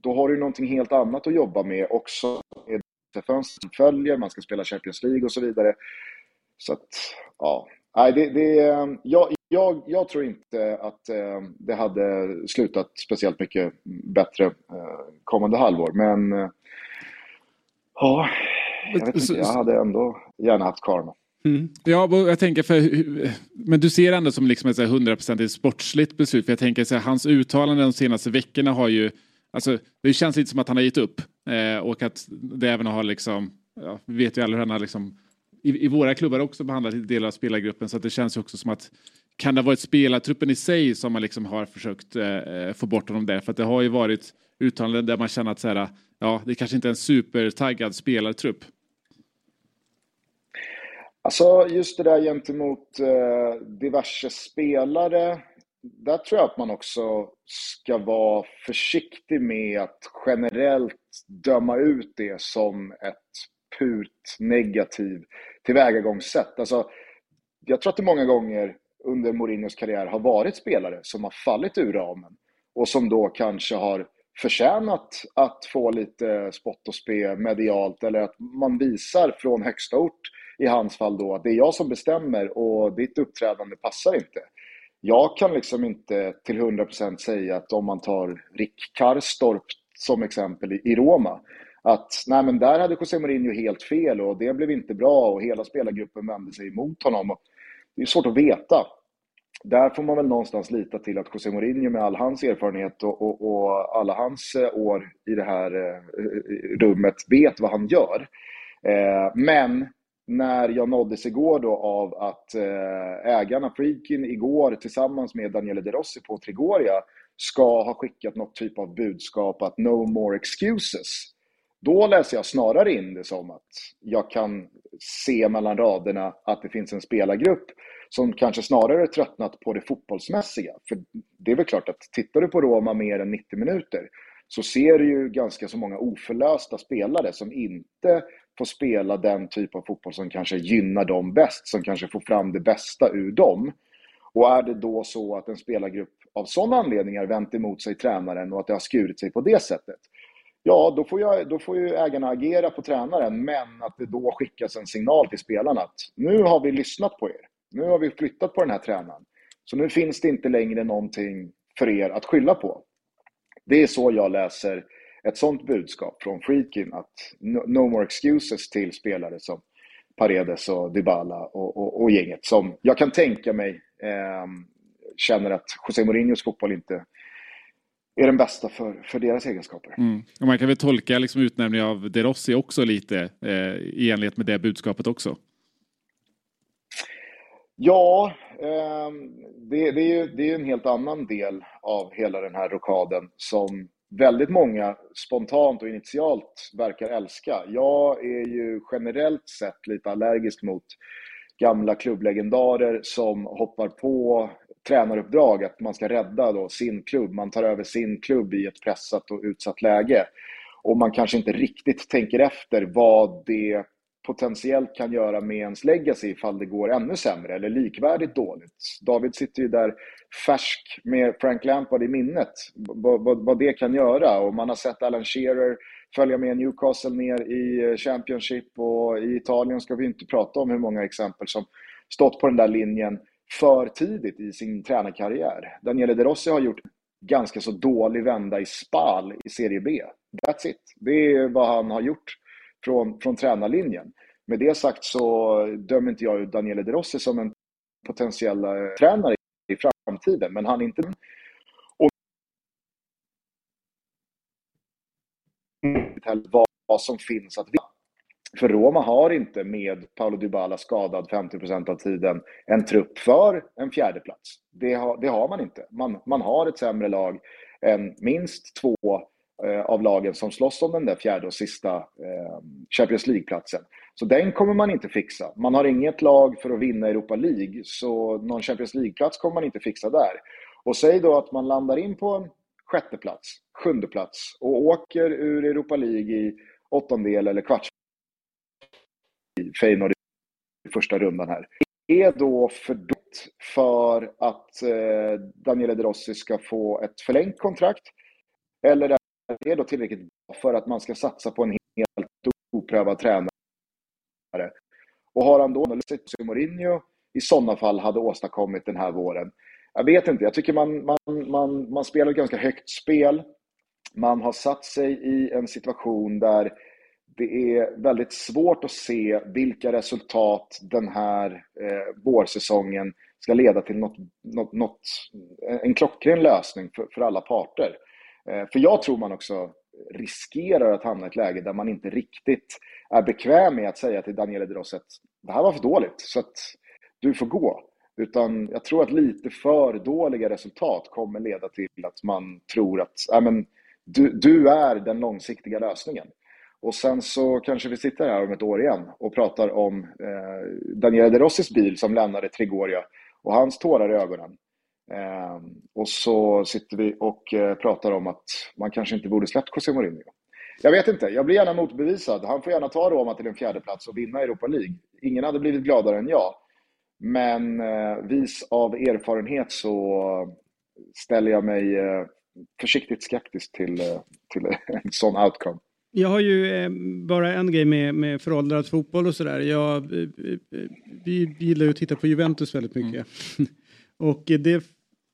Då har du någonting helt annat att jobba med också fönstren följer, man ska spela Champions League och så vidare. Så att, ja. Nej, det, det, jag, jag, jag tror inte att eh, det hade slutat speciellt mycket bättre eh, kommande halvår, men eh, ja, jag, vet inte, jag hade ändå gärna haft Karma. Mm. Ja, jag tänker för, men du ser ändå som liksom ett hundraprocentigt sportsligt beslut. För jag tänker så här, hans uttalanden de senaste veckorna har ju Alltså, det känns lite som att han har gett upp. Eh, och att det även har liksom, ja, vi vet ju alla hur han har liksom, i, i våra klubbar också behandlat delar av spelargruppen. Så att det känns ju också som att, kan det ha varit spelartruppen i sig som man liksom har försökt eh, få bort honom där? För att det har ju varit uttalanden där man känner att så här, ja, det kanske inte är en supertaggad spelartrupp. Alltså just det där gentemot eh, diverse spelare där tror jag att man också ska vara försiktig med att generellt döma ut det som ett purt negativ tillvägagångssätt. Alltså, jag tror att det många gånger under Mourinhos karriär har varit spelare som har fallit ur ramen och som då kanske har förtjänat att få lite spott och spe medialt eller att man visar från högsta ort i hans fall då att det är jag som bestämmer och ditt uppträdande passar inte jag kan liksom inte till 100% säga att om man tar Rick Karstorp som exempel i Roma, att nej men där hade José Mourinho helt fel och det blev inte bra och hela spelargruppen vände sig emot honom. Det är svårt att veta. Där får man väl någonstans lita till att José Mourinho med all hans erfarenhet och, och, och alla hans eh, år i det här eh, rummet vet vad han gör. Eh, men när jag nåddes igår då av att eh, ägarna, Freakin, igår tillsammans med Daniele De Rossi på Trigoria ska ha skickat något typ av budskap att no more excuses. Då läser jag snarare in det som att jag kan se mellan raderna att det finns en spelargrupp som kanske snarare tröttnat på det fotbollsmässiga. För det är väl klart att tittar du på Roma mer än 90 minuter så ser du ju ganska så många oförlösta spelare som inte får spela den typ av fotboll som kanske gynnar dem bäst, som kanske får fram det bästa ur dem. Och är det då så att en spelargrupp av sådana anledningar vänt emot sig tränaren och att det har skurit sig på det sättet, ja, då får, jag, då får ju ägarna agera på tränaren, men att det då skickas en signal till spelarna att nu har vi lyssnat på er. Nu har vi flyttat på den här tränaren. Så nu finns det inte längre någonting för er att skylla på. Det är så jag läser ett sånt budskap från Freakin att no, no, more excuses till spelare som Paredes och Dybala och, och, och gänget som jag kan tänka mig eh, känner att José Mourinhos fotboll inte är den bästa för, för deras egenskaper. Mm. Och man kan väl tolka liksom utnämningen av De Rossi också lite eh, i enlighet med det budskapet också? Ja, eh, det, det, är ju, det är en helt annan del av hela den här rokaden som väldigt många spontant och initialt verkar älska. Jag är ju generellt sett lite allergisk mot gamla klubblegendarer som hoppar på tränaruppdrag, att man ska rädda då sin klubb. Man tar över sin klubb i ett pressat och utsatt läge. Och man kanske inte riktigt tänker efter vad det potentiellt kan göra med ens legacy ifall det går ännu sämre eller likvärdigt dåligt. David sitter ju där färsk med Frank Lampard i minnet, vad, det kan göra. Och man har sett Alan Shearer följa med Newcastle ner i eh, Championship och i Italien ska vi inte prata om hur många exempel som stått på den där linjen för tidigt i sin tränarkarriär. Daniele De Rossi har gjort ganska så dålig vända i Spal i Serie B. That's it. Det är vad han har gjort från, från tränarlinjen. Med det sagt så dömer inte jag Daniele De Rossi som en potentiell eh, tränare i framtiden, men han är inte... Och vad som finns att vinna. För Roma har inte med Paolo Dybala skadad 50% av tiden en trupp för en fjärdeplats. Det har, det har man inte. Man, man har ett sämre lag än minst två Eh, av lagen som slåss om den där fjärde och sista eh, Champions League-platsen. Så den kommer man inte fixa. Man har inget lag för att vinna Europa League, så någon Champions League-plats kommer man inte fixa där. Och säg då att man landar in på en sjätte plats, sjunde plats och åker ur Europa League i åttondel eller kvarts Feyenoord i första rundan här. Är då för för att eh, Daniele De Rossi ska få ett förlängt kontrakt? Eller är det då tillräckligt bra för att man ska satsa på en helt oprövad tränare? Och har han då sett Mourinho i sådana fall hade åstadkommit den här våren? Jag vet inte, jag tycker man, man, man, man spelar ett ganska högt spel. Man har satt sig i en situation där det är väldigt svårt att se vilka resultat den här eh, vårsäsongen ska leda till något, något, något, en klockren lösning för, för alla parter. Eh, för jag tror man också riskerar att hamna i ett läge där man inte riktigt är bekväm med att säga till Daniele De att det här var för dåligt så att du får gå. Utan jag tror att lite för dåliga resultat kommer leda till att man tror att äh, men, du, du är den långsiktiga lösningen. Och sen så kanske vi sitter här om ett år igen och pratar om eh, Daniele De Rossis bil som lämnade Trigoria och hans tårar i ögonen. Eh, och så sitter vi och eh, pratar om att man kanske inte borde släppt José Mourinho. Jag vet inte, jag blir gärna motbevisad. Han får gärna ta Roma till en fjärde plats och vinna Europa League. Ingen hade blivit gladare än jag. Men eh, vis av erfarenhet så ställer jag mig eh, försiktigt skeptisk till, till en sån outcome. Jag har ju bara en grej med, med föråldrad fotboll och sådär. Jag, eh, vi gillar ju att titta på Juventus väldigt mycket. Mm. och det,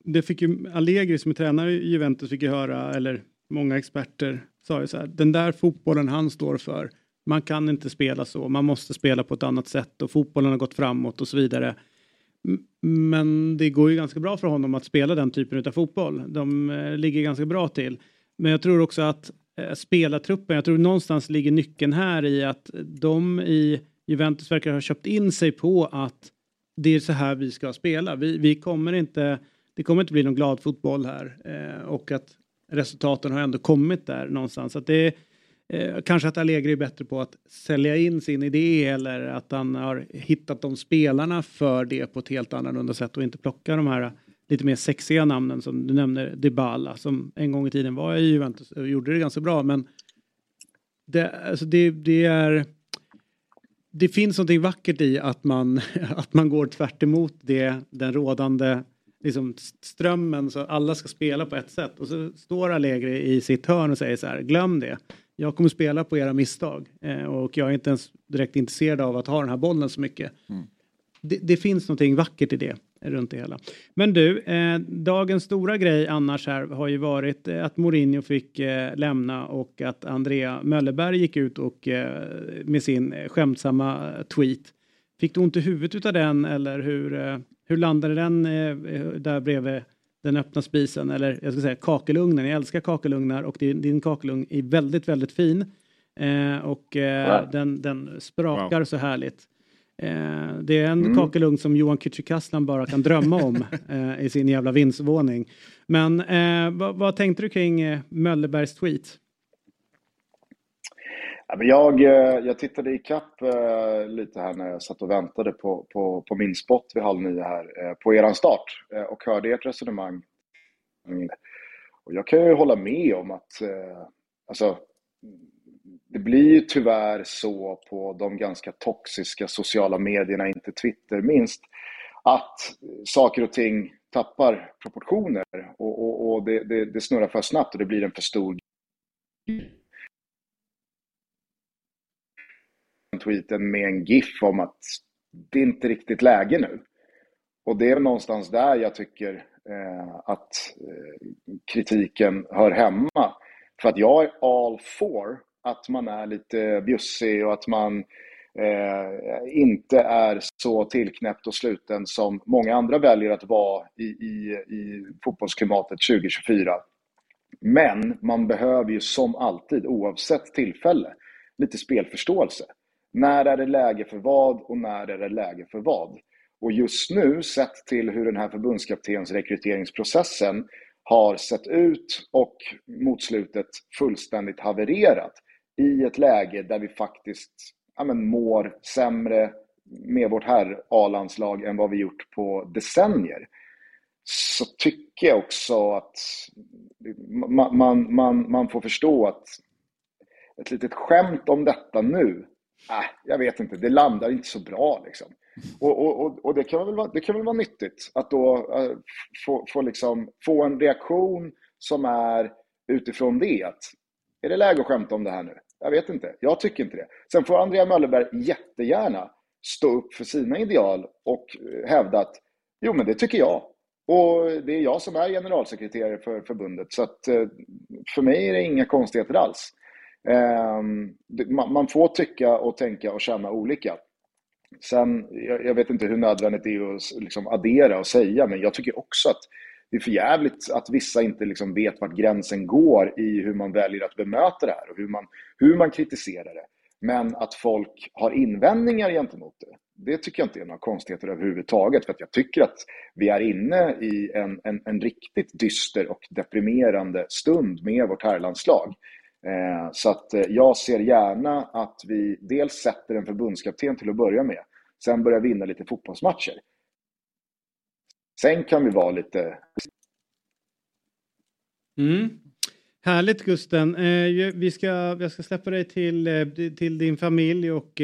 det fick ju Allegri som är tränare i Juventus fick ju höra, eller många experter sa ju så här, den där fotbollen han står för, man kan inte spela så, man måste spela på ett annat sätt och fotbollen har gått framåt och så vidare. Men det går ju ganska bra för honom att spela den typen av fotboll. De eh, ligger ganska bra till. Men jag tror också att Eh, spelartruppen. Jag tror någonstans ligger nyckeln här i att de i Juventus verkar ha köpt in sig på att det är så här vi ska spela. Vi, vi kommer inte, det kommer inte bli någon glad fotboll här eh, och att resultaten har ändå kommit där någonstans. Att det eh, kanske att Allegri är bättre på att sälja in sin idé eller att han har hittat de spelarna för det på ett helt annorlunda sätt och inte plocka de här lite mer sexiga namnen som du nämner, Dybala som en gång i tiden var i Juventus och gjorde det ganska bra men det, alltså det, det är det finns någonting vackert i att man, att man går tvärt emot det, den rådande liksom, strömmen så alla ska spela på ett sätt och så står Allegri i sitt hörn och säger så här, glöm det. Jag kommer spela på era misstag eh, och jag är inte ens direkt intresserad av att ha den här bollen så mycket. Mm. Det, det, finns någonting vackert i det runt det hela. Men du, eh, dagens stora grej annars här har ju varit eh, att Mourinho fick eh, lämna och att Andrea Möllerberg gick ut och eh, med sin skämtsamma tweet. Fick du ont i huvudet av den eller hur, eh, hur landade den där bredvid den öppna spisen eller jag ska säga kakelugnen. Jag älskar kakelugnar och din, din kakelugn är väldigt, väldigt fin. och wow. den, den sprakar wow. så härligt. Eh, det är en mm. kakelugn som Johan Kücükaslan bara kan drömma om eh, i sin jävla vindsvåning. Men eh, vad, vad, tänkte du kring eh, Möllerbergs tweet? Jag, eh, jag tittade ikapp eh, lite här när jag satt och väntade på, på, på min spot vid halv nio här eh, på eran start och hörde ert resonemang. Och jag kan ju hålla med om att alltså, det blir ju tyvärr så på de ganska toxiska sociala medierna, inte Twitter minst, att saker och ting tappar proportioner och, och, och det, det, det, snurrar för snabbt och det blir en för stor tweeten med en GIF om att det är inte riktigt läge nu. Och det är någonstans där jag tycker eh, att eh, kritiken hör hemma. För att jag är all for att man är lite bjussig och att man eh, inte är så tillknäppt och sluten som många andra väljer att vara i, i, i fotbollsklimatet 2024. Men man behöver ju som alltid, oavsett tillfälle, lite spelförståelse. När är det läge för vad och när är det läge för vad? Och just nu, sett till hur den här förbundskaptens rekryteringsprocessen har sett ut och mot slutet fullständigt havererat i ett läge där vi faktiskt ja, men, mår sämre med vårt här A-landslag än vad vi gjort på decennier så tycker jag också att man, man, man, man får förstå att ett litet skämt om detta nu, äh, jag vet inte, det landar inte så bra liksom. Och, och, och, och det, kan väl vara, det kan väl vara nyttigt att då äh, få, få, liksom, få en reaktion som är utifrån det. Att, är det läge att skämta om det här nu? Jag vet inte. Jag tycker inte det. Sen får Andrea Möllerberg jättegärna stå upp för sina ideal och eh, hävda att jo, men det tycker jag. Och det är jag som är generalsekreterare för förbundet. Så att eh, för mig är det inga konstigheter alls. Ehm, man får tycka och tänka och känna olika. Sen, jag vet inte hur nödvändigt det är att liksom addera och säga, men jag tycker också att det är för jävligt att vissa inte liksom vet vart gränsen går i hur man väljer att bemöta det här och hur man, hur man kritiserar det. Men att folk har invändningar gentemot det, det tycker jag inte är några konstigheter överhuvudtaget. För att jag tycker att vi är inne i en, en, en riktigt dyster och deprimerande stund med vårt herrlandslag. Eh, så att eh, jag ser gärna att vi dels sätter en förbundskapten till att börja med. Sen börjar vinna lite fotbollsmatcher. Sen kan vi vara lite... Mm. Härligt Gusten. Eh, vi ska, jag ska släppa dig till, till din familj och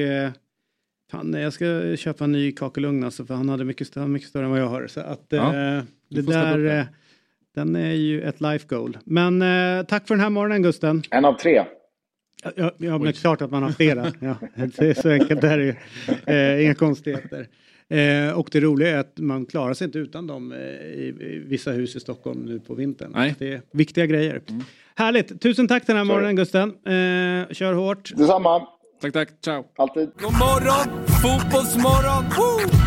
fan, jag ska köpa en ny kakelugn alltså, för han hade mycket, större, mycket större än vad jag har. Så att ja, eh, det där, den är ju ett life goal. Men eh, tack för den här morgonen Gusten. En av tre. Ja, ja men klart att man har flera. Ja, det är så enkelt det är det Inga konstigheter. Eh, och det roliga är att man klarar sig inte utan dem eh, i, i, vissa hus i Stockholm nu på vintern. Nej. Det är viktiga grejer. Mm. Härligt! Tusen tack den här morgonen Gusten. Eh, kör hårt. Detsamma. Tack, tack. Ciao. Alltid. God morgon, fotbollsmorgon! Woo!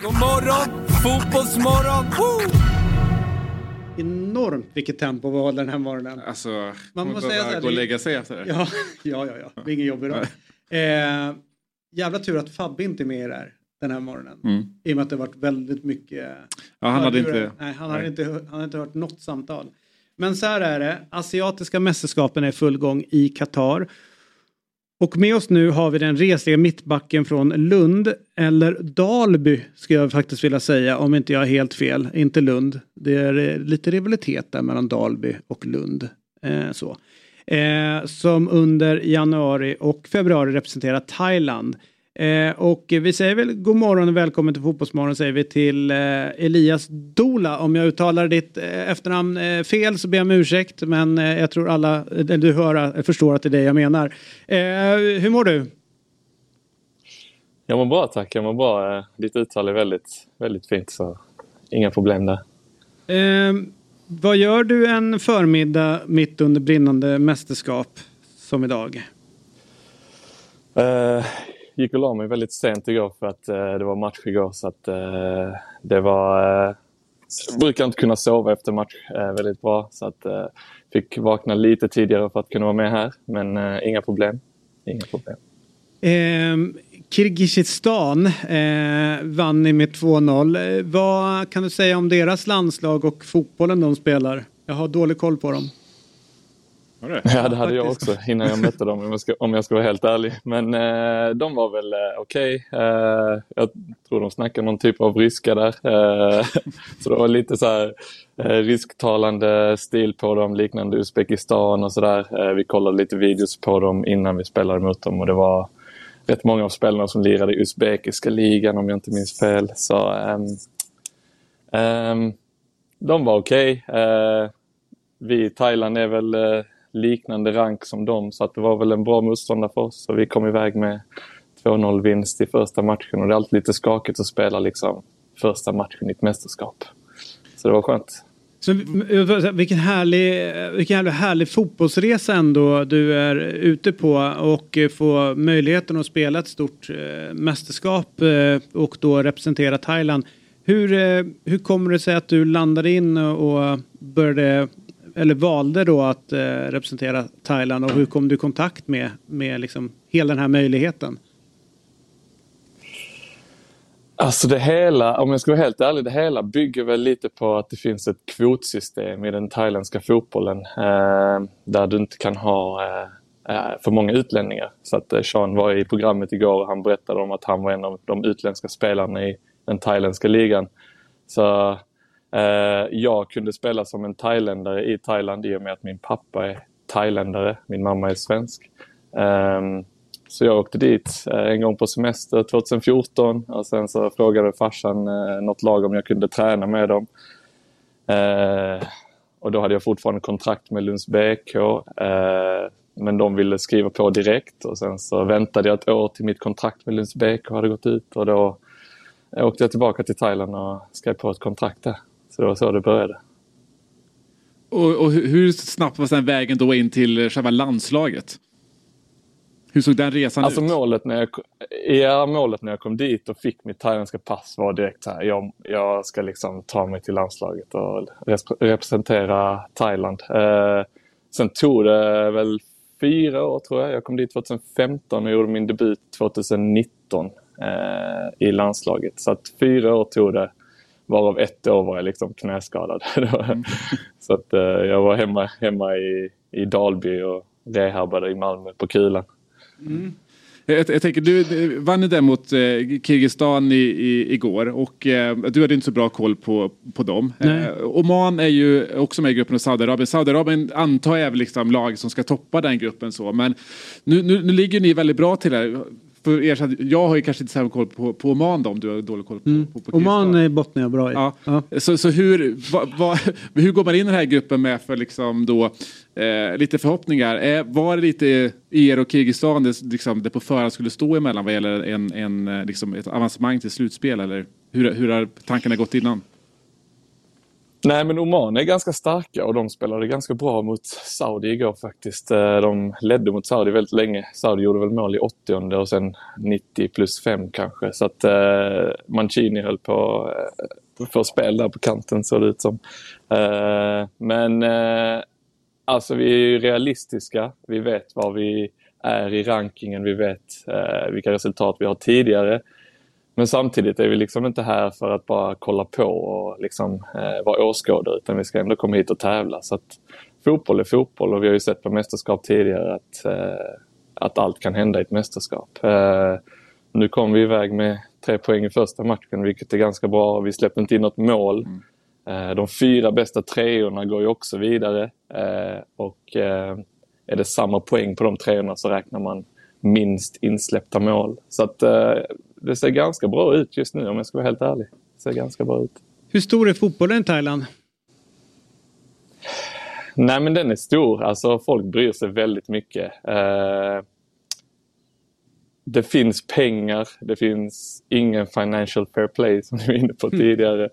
God morgon, fotbollsmorgon! Woo! Enormt vilket tempo vi håller den här morgonen. Alltså, man måste säga så gå och lägga sig efter det. Ja, ja, ja, ja. det är ingen jobb idag. Eh, jävla tur att Fabbe inte är med i det här den här morgonen. Mm. I och med att det varit väldigt mycket. Ja, han hade inte. Nej, han hade inte. Han hade inte hört något samtal. Men så här är det. Asiatiska mästerskapen är full gång i Qatar. Och med oss nu har vi den resliga mittbacken från Lund, eller Dalby skulle jag faktiskt vilja säga om inte jag har helt fel. Inte Lund. Det är eh, lite rivalitet där mellan Dalby och Lund. Eh, så. Eh, som under januari och februari representerar Thailand. Eh, och vi säger väl god morgon och välkommen till Fotbollsmorgon säger vi till eh, Elias Dola. Om jag uttalar ditt eh, efternamn eh, fel så ber jag om ursäkt men eh, jag tror alla du hör, förstår att det är det jag menar. Eh, hur mår du? Jag mår bra tack, jag mår bra. Ditt uttal är väldigt, väldigt fint så inga problem där. vad gör du en förmiddag mitt under brinnande mästerskap som idag? Gick och la mig väldigt sent igår för att eh, det var match igår. Så att, eh, det var... Eh, brukar inte kunna sova efter match eh, väldigt bra. Så att eh, fick vakna lite tidigare för att kunna vara med här. Men eh, inga problem. Inga problem. Um... Kirgizistan eh, vann ni med 2-0. Eh, vad kan du säga om deras landslag och fotbollen de spelar? Jag har dålig koll på dem. Ja, det hade jag också innan jag mötte dem om jag ska, om jag ska vara helt ärlig. Men eh, de var väl eh, okej. Okay. Eh, jag tror de snackade någon typ av ryska där. Eh, så det var lite så här eh, risktalande stil på dem, liknande Uzbekistan och sådär. Eh, vi kollade lite videos på dem innan vi spelade mot dem och det var rätt många av spelarna som lirade i uzbekiska ligan om jag inte minns fel. Så ehm, ehm, de var okej. Okay. vi i Thailand är väl liknande rank som dem så att det var väl en bra motståndare för oss. Så vi kom iväg med 2-0 vinst i första matchen och det är alltid lite skakigt att spela liksom första matchen i ett mästerskap. Så det var skönt. Så, vilken härlig, vilken härlig fotbollsresa ändå du är ute på och få möjligheten att spela ett stort eh, mästerskap eh, och då representera Thailand. Hur, eh, hur kommer det sig att du landade in och började eller valde då att eh, representera Thailand och hur kom du i kontakt med, med liksom hela den här möjligheten? Alltså det hela, om jag ska vara helt ärlig, det hela bygger väl lite på att det finns ett kvotsystem i den thailändska fotbollen eh, där du inte kan ha eh, eh för många utlänningar. Så att eh, Sean var i programmet igår och han berättade om att han var en av de utländska spelarna i den thailändska ligan. Så Eh, jag kunde spela som en thailändare i Thailand i och med att min pappa är thailändare, min mamma är svensk. Ehm, så jag åkte dit eh, en gång på semester 2014 och sen så frågade farsan eh, något lag om jag kunde träna med dem. Och då hade jag fortfarande kontrakt med Lunds BK. Men de ville skriva på direkt och sen så väntade jag ett år till mitt kontrakt med Lunds BK hade gått ut och då åkte jag tillbaka till Thailand och skrev på ett kontrakt där. Så det var så det började. Och, och hur snabbt var sen vägen då in till själva landslaget? Hur såg den resan alltså ut? Målet när, jag, ja, målet när jag kom dit och fick mitt thailändska pass var direkt så här. Jag, jag ska liksom ta mig till landslaget och representera Thailand. Eh, sen tog det väl fyra år tror jag. Jag kom dit 2015 och gjorde min debut 2019 eh, i landslaget. Så att fyra år tog det Varav ett år var jag liksom knäskadad. Mm. så att eh, jag var hemma, hemma i, i Dalby och rehabade i Malmö på kulan. Mm. Jag, jag, tänker, du vann ju den mot eh, Kirgizistan i, i, igår och eh, du hade inte så bra koll på, på dem. Eh, Oman är ju också med i gruppen och Saudiarabien. Saudiarabien antar jag är liksom lag som ska toppa den gruppen så men nu, nu, nu ligger ni väldigt bra till här för er, jag har ju kanske inte så koll på, på Oman då, om du har dålig koll på, mm. på, på Oman bottnar jag bra i. Ja. ja. Så, så hur, va, va, hur går man in i den här gruppen med för liksom då, eh, lite förhoppningar? Eh, var det lite er och Kirgizistan det, liksom, det på förhand skulle stå emellan vad gäller en, en, eh, liksom ett avancemang till slutspel eller hur, hur har tankarna gått innan? Nej, men Oman är ganska starka och de spelade ganska bra mot Saudi igår faktiskt. Eh, de ledde mot Saudi väldigt länge. Saudi gjorde väl mål i 80 och sen 90 plus 5 kanske. Så att eh, Mancini höll på eh, få spel där på kanten såg det ut som. Eh, men eh, alltså vi är ju realistiska. Vi vet var vi är i rankingen. Vi vet eh, vilka resultat vi har tidigare. Men samtidigt är vi liksom inte här för att bara kolla på och liksom, eh, vara åskådare utan vi ska ändå komma hit och tävla. Så att, fotboll är fotboll och vi har ju sett på mästerskap tidigare att, eh, att allt kan hända i ett mästerskap. Eh, nu kom vi iväg med tre poäng i första matchen vilket är ganska bra. Vi släppte inte in något mål. Mm. Eh, de fyra bästa treorna går ju också vidare eh, och eh, är det samma poäng på de treorna så räknar man minst insläppta mål. Så att det ser ganska bra ut just nu om jag ska vara helt ärlig. Det ser ganska bra ut. Hur stor är fotbollen i Thailand? Nej men den är stor. Alltså folk bryr sig väldigt mycket. Eh, det finns pengar, det finns ingen financial fair play som du var inne på mm. tidigare.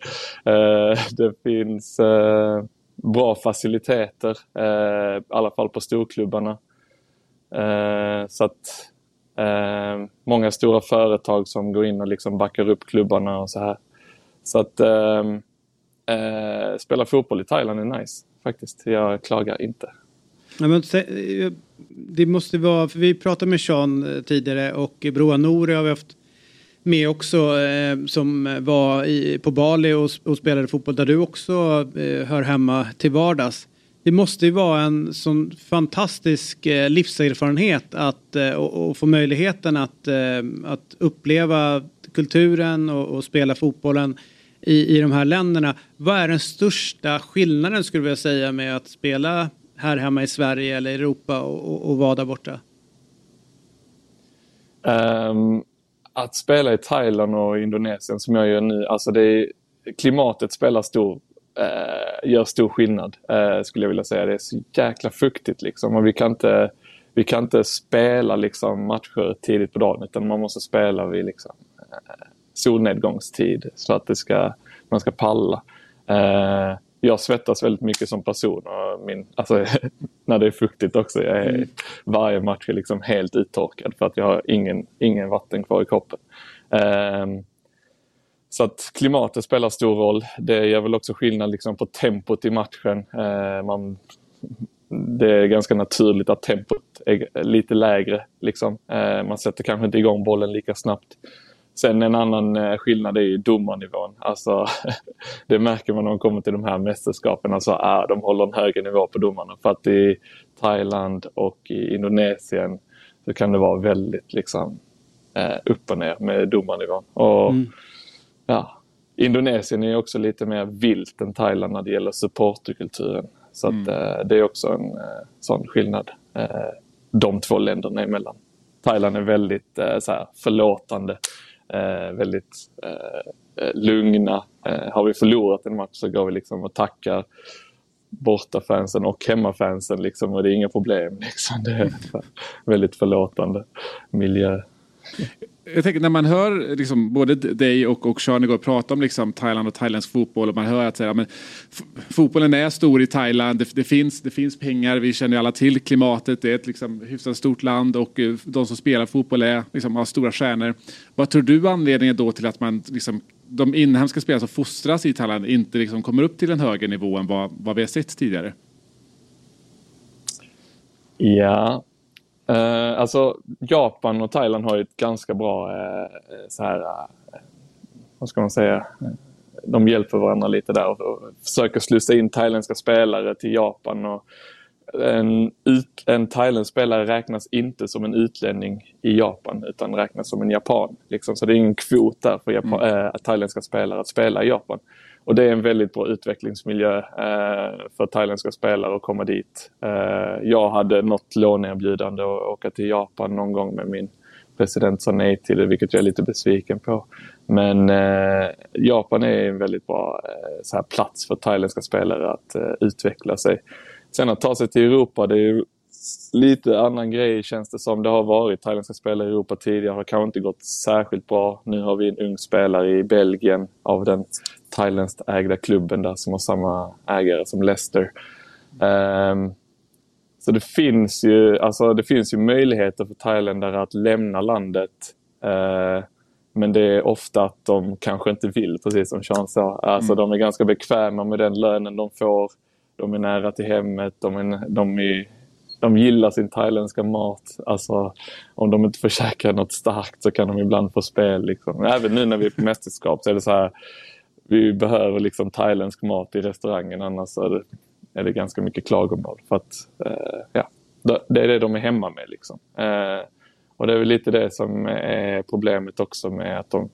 Eh, det finns eh, bra faciliteter, i alla fall på storklubbarna. så att Eh, många stora företag som går in och liksom backar upp klubbarna och så här. Så att eh, eh, spela fotboll i Thailand är nice faktiskt. Jag klagar inte. Ja, men, eh, det måste vara, för vi pratade med Sean eh, tidigare och Broa Nouri har vi haft med också eh, som var i, på Bali och, och, spelade fotboll där du också eh, hör hemma till vardags. Det måste ju vara en sån fantastisk eh, livserfarenhet att eh, och, och få möjligheten att, eh, att uppleva kulturen och, och spela fotbollen i, i de här länderna. Vad är den största skillnaden skulle jag säga med att spela här hemma i Sverige eller Europa och, och, och vara där borta? Um, att spela i Thailand och Indonesien som jag gör nu, alltså det är, klimatet spelar stor, uh, gör stor skillnad uh, skulle jag vilja säga. Det är så jäkla fuktigt liksom och vi kan inte, vi kan inte spela liksom matcher tidigt på dagen utan man måste spela vid liksom, uh, solnedgångstid så att det ska, man ska palla. Uh, jag svettas väldigt mycket som person. Och min, alltså, när det är fuktigt också. Jag är, mm. Varje match är liksom helt uttorkad för att jag har ingen, ingen vatten kvar i kroppen. Um, så att klimatet spelar stor roll. Det gör väl också skillnad liksom på tempot i matchen. Eh, man, det är ganska naturligt att tempot är lite lägre. Liksom. Eh, man sätter kanske inte igång bollen lika snabbt. Sen en annan eh, skillnad är ju domarnivån. Alltså, det märker man när man kommer till de här mästerskapen. Alltså, är, de håller en högre nivå på domarna. För att i Thailand och i Indonesien så kan det vara väldigt liksom, upp och ner med domarnivån. Och, mm ja, Indonesien är också lite mer vilt än Thailand när det gäller supporterkulturen. Så att, mm. eh, det är också en eh, sån skillnad eh, de två länderna emellan. Thailand är väldigt så här, förlåtande väldigt lugna. Har vi förlorat en match så går vi liksom och tackar bortafansen och hemmafansen liksom, och det är inga problem. Liksom. Det är väldigt förlåtande miljö. Jag tänker när man hör liksom, både dig och, och Sean prata om liksom, Thailand och thailändsk fotboll och man hör att säga, men, fotbollen är stor i Thailand, det, det, finns, det finns pengar, vi känner alla till klimatet, det är ett liksom, hyfsat stort land och uh, de som spelar fotboll är, liksom, har stora stjärnor. Vad tror du anledningen då till att man, liksom, de inhemska spelare som fostras i Thailand inte liksom, kommer upp till en högre nivå än vad, vad vi har sett tidigare? Ja, Uh, alltså Japan och Thailand har ju ett ganska bra uh, så här, uh, vad ska man säga, de hjälper varandra lite där och, och försöker slussa in thailändska spelare till Japan. Och en, ut, en thailändsk spelare räknas inte som en utlänning i Japan utan räknas som en japan. Liksom. Så det är ingen kvot där för Japan, mm. thailändska spelare att spela i Japan. Och det är en väldigt bra utvecklingsmiljö eh, för thailändska spelare att komma dit. Eh, jag hade något låneerbjudande att åka till Japan någon gång med min president sa nej till det, vilket jag är lite besviken på. Men eh, Japan är en väldigt bra eh, så här, plats för thailändska spelare att eh, utveckla sig. Sen att ta sig till Europa, det är lite annan grej känns det som. Det har varit thailändska spelare i Europa tidigare, har kanske inte gått särskilt bra. Nu har vi en ung spelare i Belgien av den thailändskt ägda klubben där som har samma ägare som Leicester. Um, så det finns, ju, alltså det finns ju möjligheter för thailändare att lämna landet. Uh, men det är ofta att de kanske inte vill, precis som Sean sa. Alltså mm. De är ganska bekväma med den lönen de får. De är nära till hemmet. De, är, de, är, de gillar sin thailändska mat. Alltså, om de inte får käka något starkt så kan de ibland få spel. Liksom. Även nu när vi är på mästerskap så är det så här vi behöver liksom thailändsk mat i restaurangen annars är det, är det ganska mycket klagomål. För att, eh, ja, det är det de är hemma med. Liksom. Eh, och det är väl lite det som är problemet också med att de,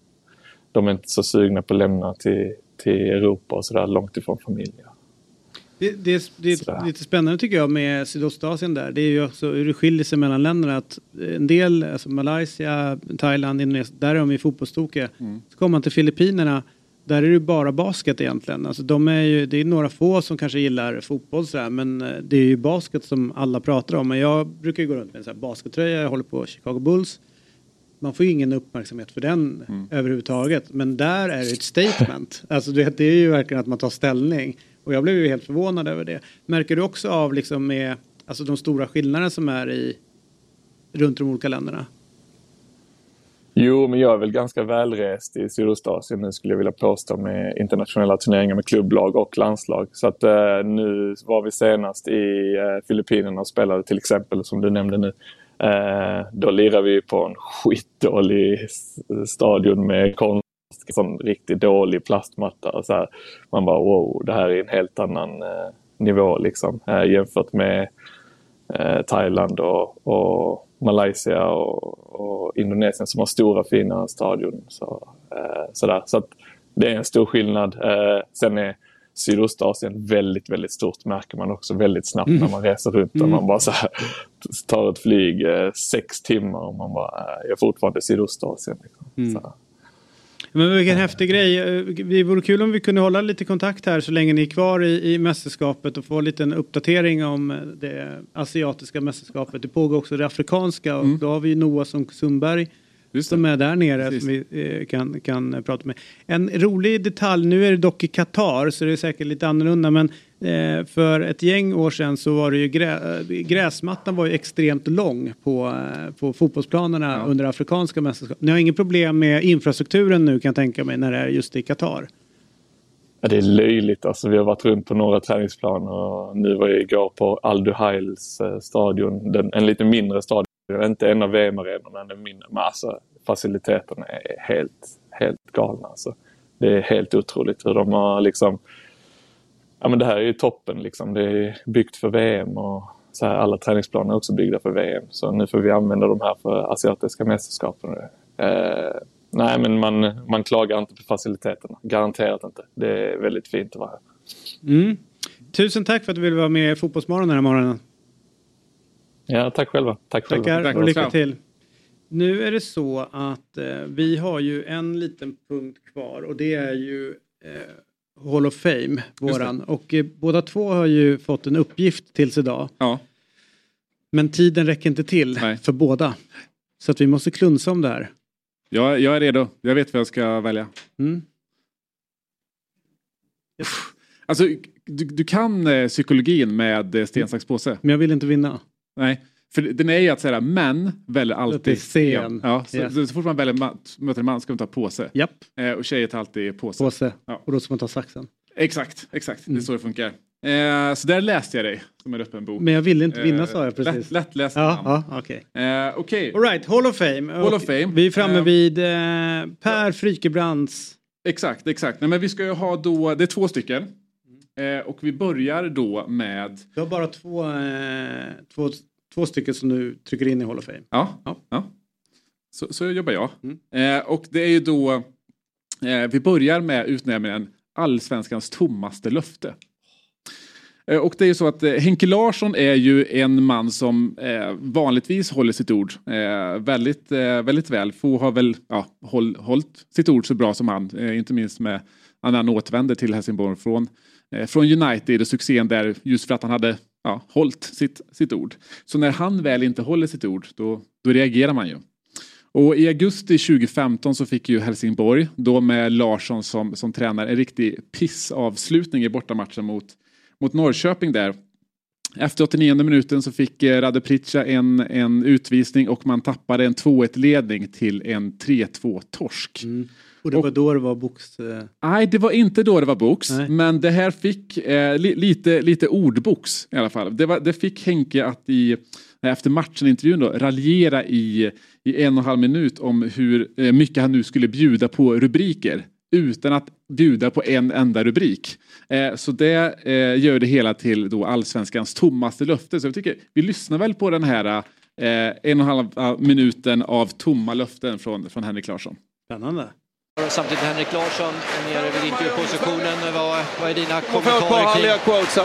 de är inte så sugna på att lämna till, till Europa och sådär långt ifrån familjer. Det, det, det är lite spännande tycker jag med Sydostasien där. Det är ju också hur det skiljer sig mellan länderna. Att en del, alltså Malaysia, Thailand, Indonesien, där är de ju fotbollstokiga. Mm. Så kommer man till Filippinerna där är det bara basket egentligen. Alltså de är ju, det är några få som kanske gillar fotboll sådär, men eh, det är ju basket som alla pratar om. Men jag brukar ju gå runt med en sån här baskettröja, jag håller på Chicago Bulls. Man får ju ingen uppmärksamhet för den mm. överhuvudtaget. Men där är det ett statement. alltså det, det är ju verkligen att man tar ställning. Och jag blev ju helt förvånad över det. Märker du också av liksom med alltså de stora skillnaderna som är i runt de olika länderna? Jo, men jag är väl ganska välrest i Sydostasien nu skulle jag vilja påstå med internationella turneringar med klubblag och landslag. Så att eh, nu var vi senast i eh, Filippinerna och spelade till exempel, som du nämnde nu. Eh, då lirade vi på en skitdålig stadion med konst, sån riktigt dålig plastmatta. Och så här. Man bara wow, det här är en helt annan eh, nivå liksom, eh, jämfört med eh, Thailand och, och Malaysia och, och, Indonesien som har stora fina stadion. Så, eh, sådär. så att det är en stor skillnad. Eh, sen är Sydostasien väldigt, väldigt stort märker man också väldigt snabbt Mm. när man reser runt. Mm. Och man bara så här, tar ett flyg eh, sex timmar och man bara, eh, jag är fortfarande i Sydostasien. Liksom. Mm. Men vilken häftig grej. Eh, Det vore kul om vi kunde hålla lite kontakt här så länge ni är kvar i, i mästerskapet och få en liten uppdatering om eh, det asiatiska mästerskapet. Det pågår också det afrikanska och då har vi Noah som Sundberg som är där nere som vi eh, kan, kan eh, prata med. En rolig detalj, nu är det dock i Qatar så det är säkert lite annorlunda men eh, för ett gäng år sedan så var det ju grä, eh, gräsmattan var ju extremt lång på, eh, på fotbollsplanerna under afrikanska mästerskap. Ni har inget problem med infrastrukturen nu kan jag tänka mig när det är just i Qatar. Ja, det är löjligt. Alltså, vi har varit runt på några träningsplaner och nu var jag igår på Al Duhails eh, stadion. Den, en lite mindre stadion. Inte en av VM-arenorna, den mindre. Men alltså, faciliteterna är helt, helt galna. Alltså. Det är helt otroligt hur de har liksom... Ja, men det här är ju toppen. Liksom. Det är byggt för VM och så här, alla träningsplaner är också byggda för VM. Så nu får vi använda de här för asiatiska mästerskapen. Eh, nej, men man, man klagar inte på faciliteterna. Garanterat inte. Det är väldigt fint att vara här. Mm. Tusen tack för att du ville vara med i Fotbollsmorgon den här morgonen. Ja, tack själva. Tack själva. Tackar och lycka till. Nu är det så att eh, vi har ju en liten punkt kvar och det är ju eh, Hall of Fame, våran. Och eh, båda två har ju fått en uppgift tills idag. Ja. Men tiden räcker inte till för båda. Så att vi måste klunsa om det här. Jag, jag är redo. Jag vet vad jag ska välja. Mm. Alltså, du, du kan eh, psykologin med eh, sten, sax, påse. Men jag vill inte vinna. Nej, för den är ju att säga män väljer alltid sten. Ja, så, Yes. så, så fort man väljer möter en man ska man ta påse. Japp. Eh, och tjejer tar alltid påse. Påse. Ja. Och då ska man ta saxen. Exakt, exakt. Mm. Det är så det funkar. Eh, så där läste jag dig som en öppen bok. Men jag ville inte vinna Eh, sa jag precis. Lätt, lättläst Ja, namn. ja okej. Eh. All right, Hall of Fame. Hall of Fame. Vi är framme Eh, vid eh, Per Frykebrands. Exakt, exakt. Nej, men vi ska ju ha då, det är två stycken. Eh, och vi börjar då med... Du har bara två, eh, två, två stycken som du trycker in i Hall of Fame. Ja, ja. Så, så jobbar jag. Mm. Eh, och det är ju då, eh, vi börjar med utnämningen Allsvenskans tommaste löfte. Eh, Och det är ju så att eh, Henke Larsson är ju en man som eh, vanligtvis håller sitt ord väldigt, väldigt väl. Få har väl ja, håll, hållit sitt ord så bra som han, inte minst med när han återvände till Helsingborg från, från United och succén där just för att han hade ja, hållit sitt, sitt ord. Så när han väl inte håller sitt ord då, då reagerar man ju. Och i augusti 2015 så fick ju Helsingborg, då med Larsson som, som tränare, en riktig pissavslutning i bortamatchen mot, mot Norrköping där. Efter 89 minuten så fick eh, Rade Pritcha en, en utvisning och man tappade en 2-1 ledning till en 3-2 torsk. Och det var då det var box... Eh, Nej, det var inte då det var box. Nej. Men det här fick eh, li, lite, lite ordbox i alla fall. Det, var, det fick Henke att i, efter matchen-intervjun då, raljera i, i en och en halv minut om hur eh, mycket han nu skulle bjuda på rubriker. Utan att bjuda på en enda rubrik. Eh, så det eh, gör det hela till då allsvenskans tommaste löfte. Så jag tycker vi lyssnar väl på den här eh, en och en halv minuten av tomma löften från, från Henrik Larsson. Spännande. Samtidigt Henrik Larsson nere vid intervjupositionen. Vad, vad är dina kommentarer kring, quotes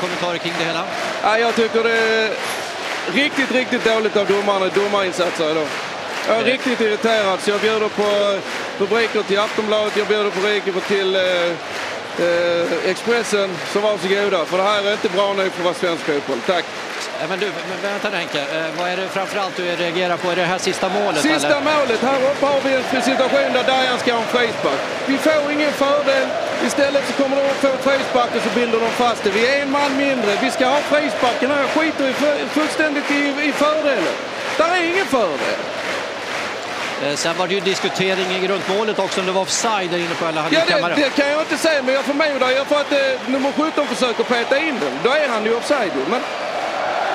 kommentarer kring det hela? Ja, jag tycker det är riktigt, riktigt dåligt av domarna, domarinsatser idag. Jag är riktigt irriterad så jag bjuder på rubriker till Aftonbladet, jag bjuder på rubriker till eh, eh, Expressen. Så varsågoda, för det här är inte bra nog för att vara svensk fotboll. Tack! Ja, Men du, men vänta nu Henke. Eh, vad är det framförallt du reagerar på? Är det här sista målet? Sista eller? målet, här uppe har vi en situation där Dajan ska ha en frispark. Vi får ingen fördel. Istället så kommer de att få frispark och så binder de fast det. Vi är en man mindre. Vi ska ha frisparken här. Jag skiter i fu- fullständigt i, i fördelen. Där är ingen fördel. Eh, Sen var det ju diskutering runt målet också om det var offside där inne på hade Ja, det, det kan jag inte säga, men jag förmodar ju för att eh, nummer 17 försöker peta in den. Då är han ju offside. Men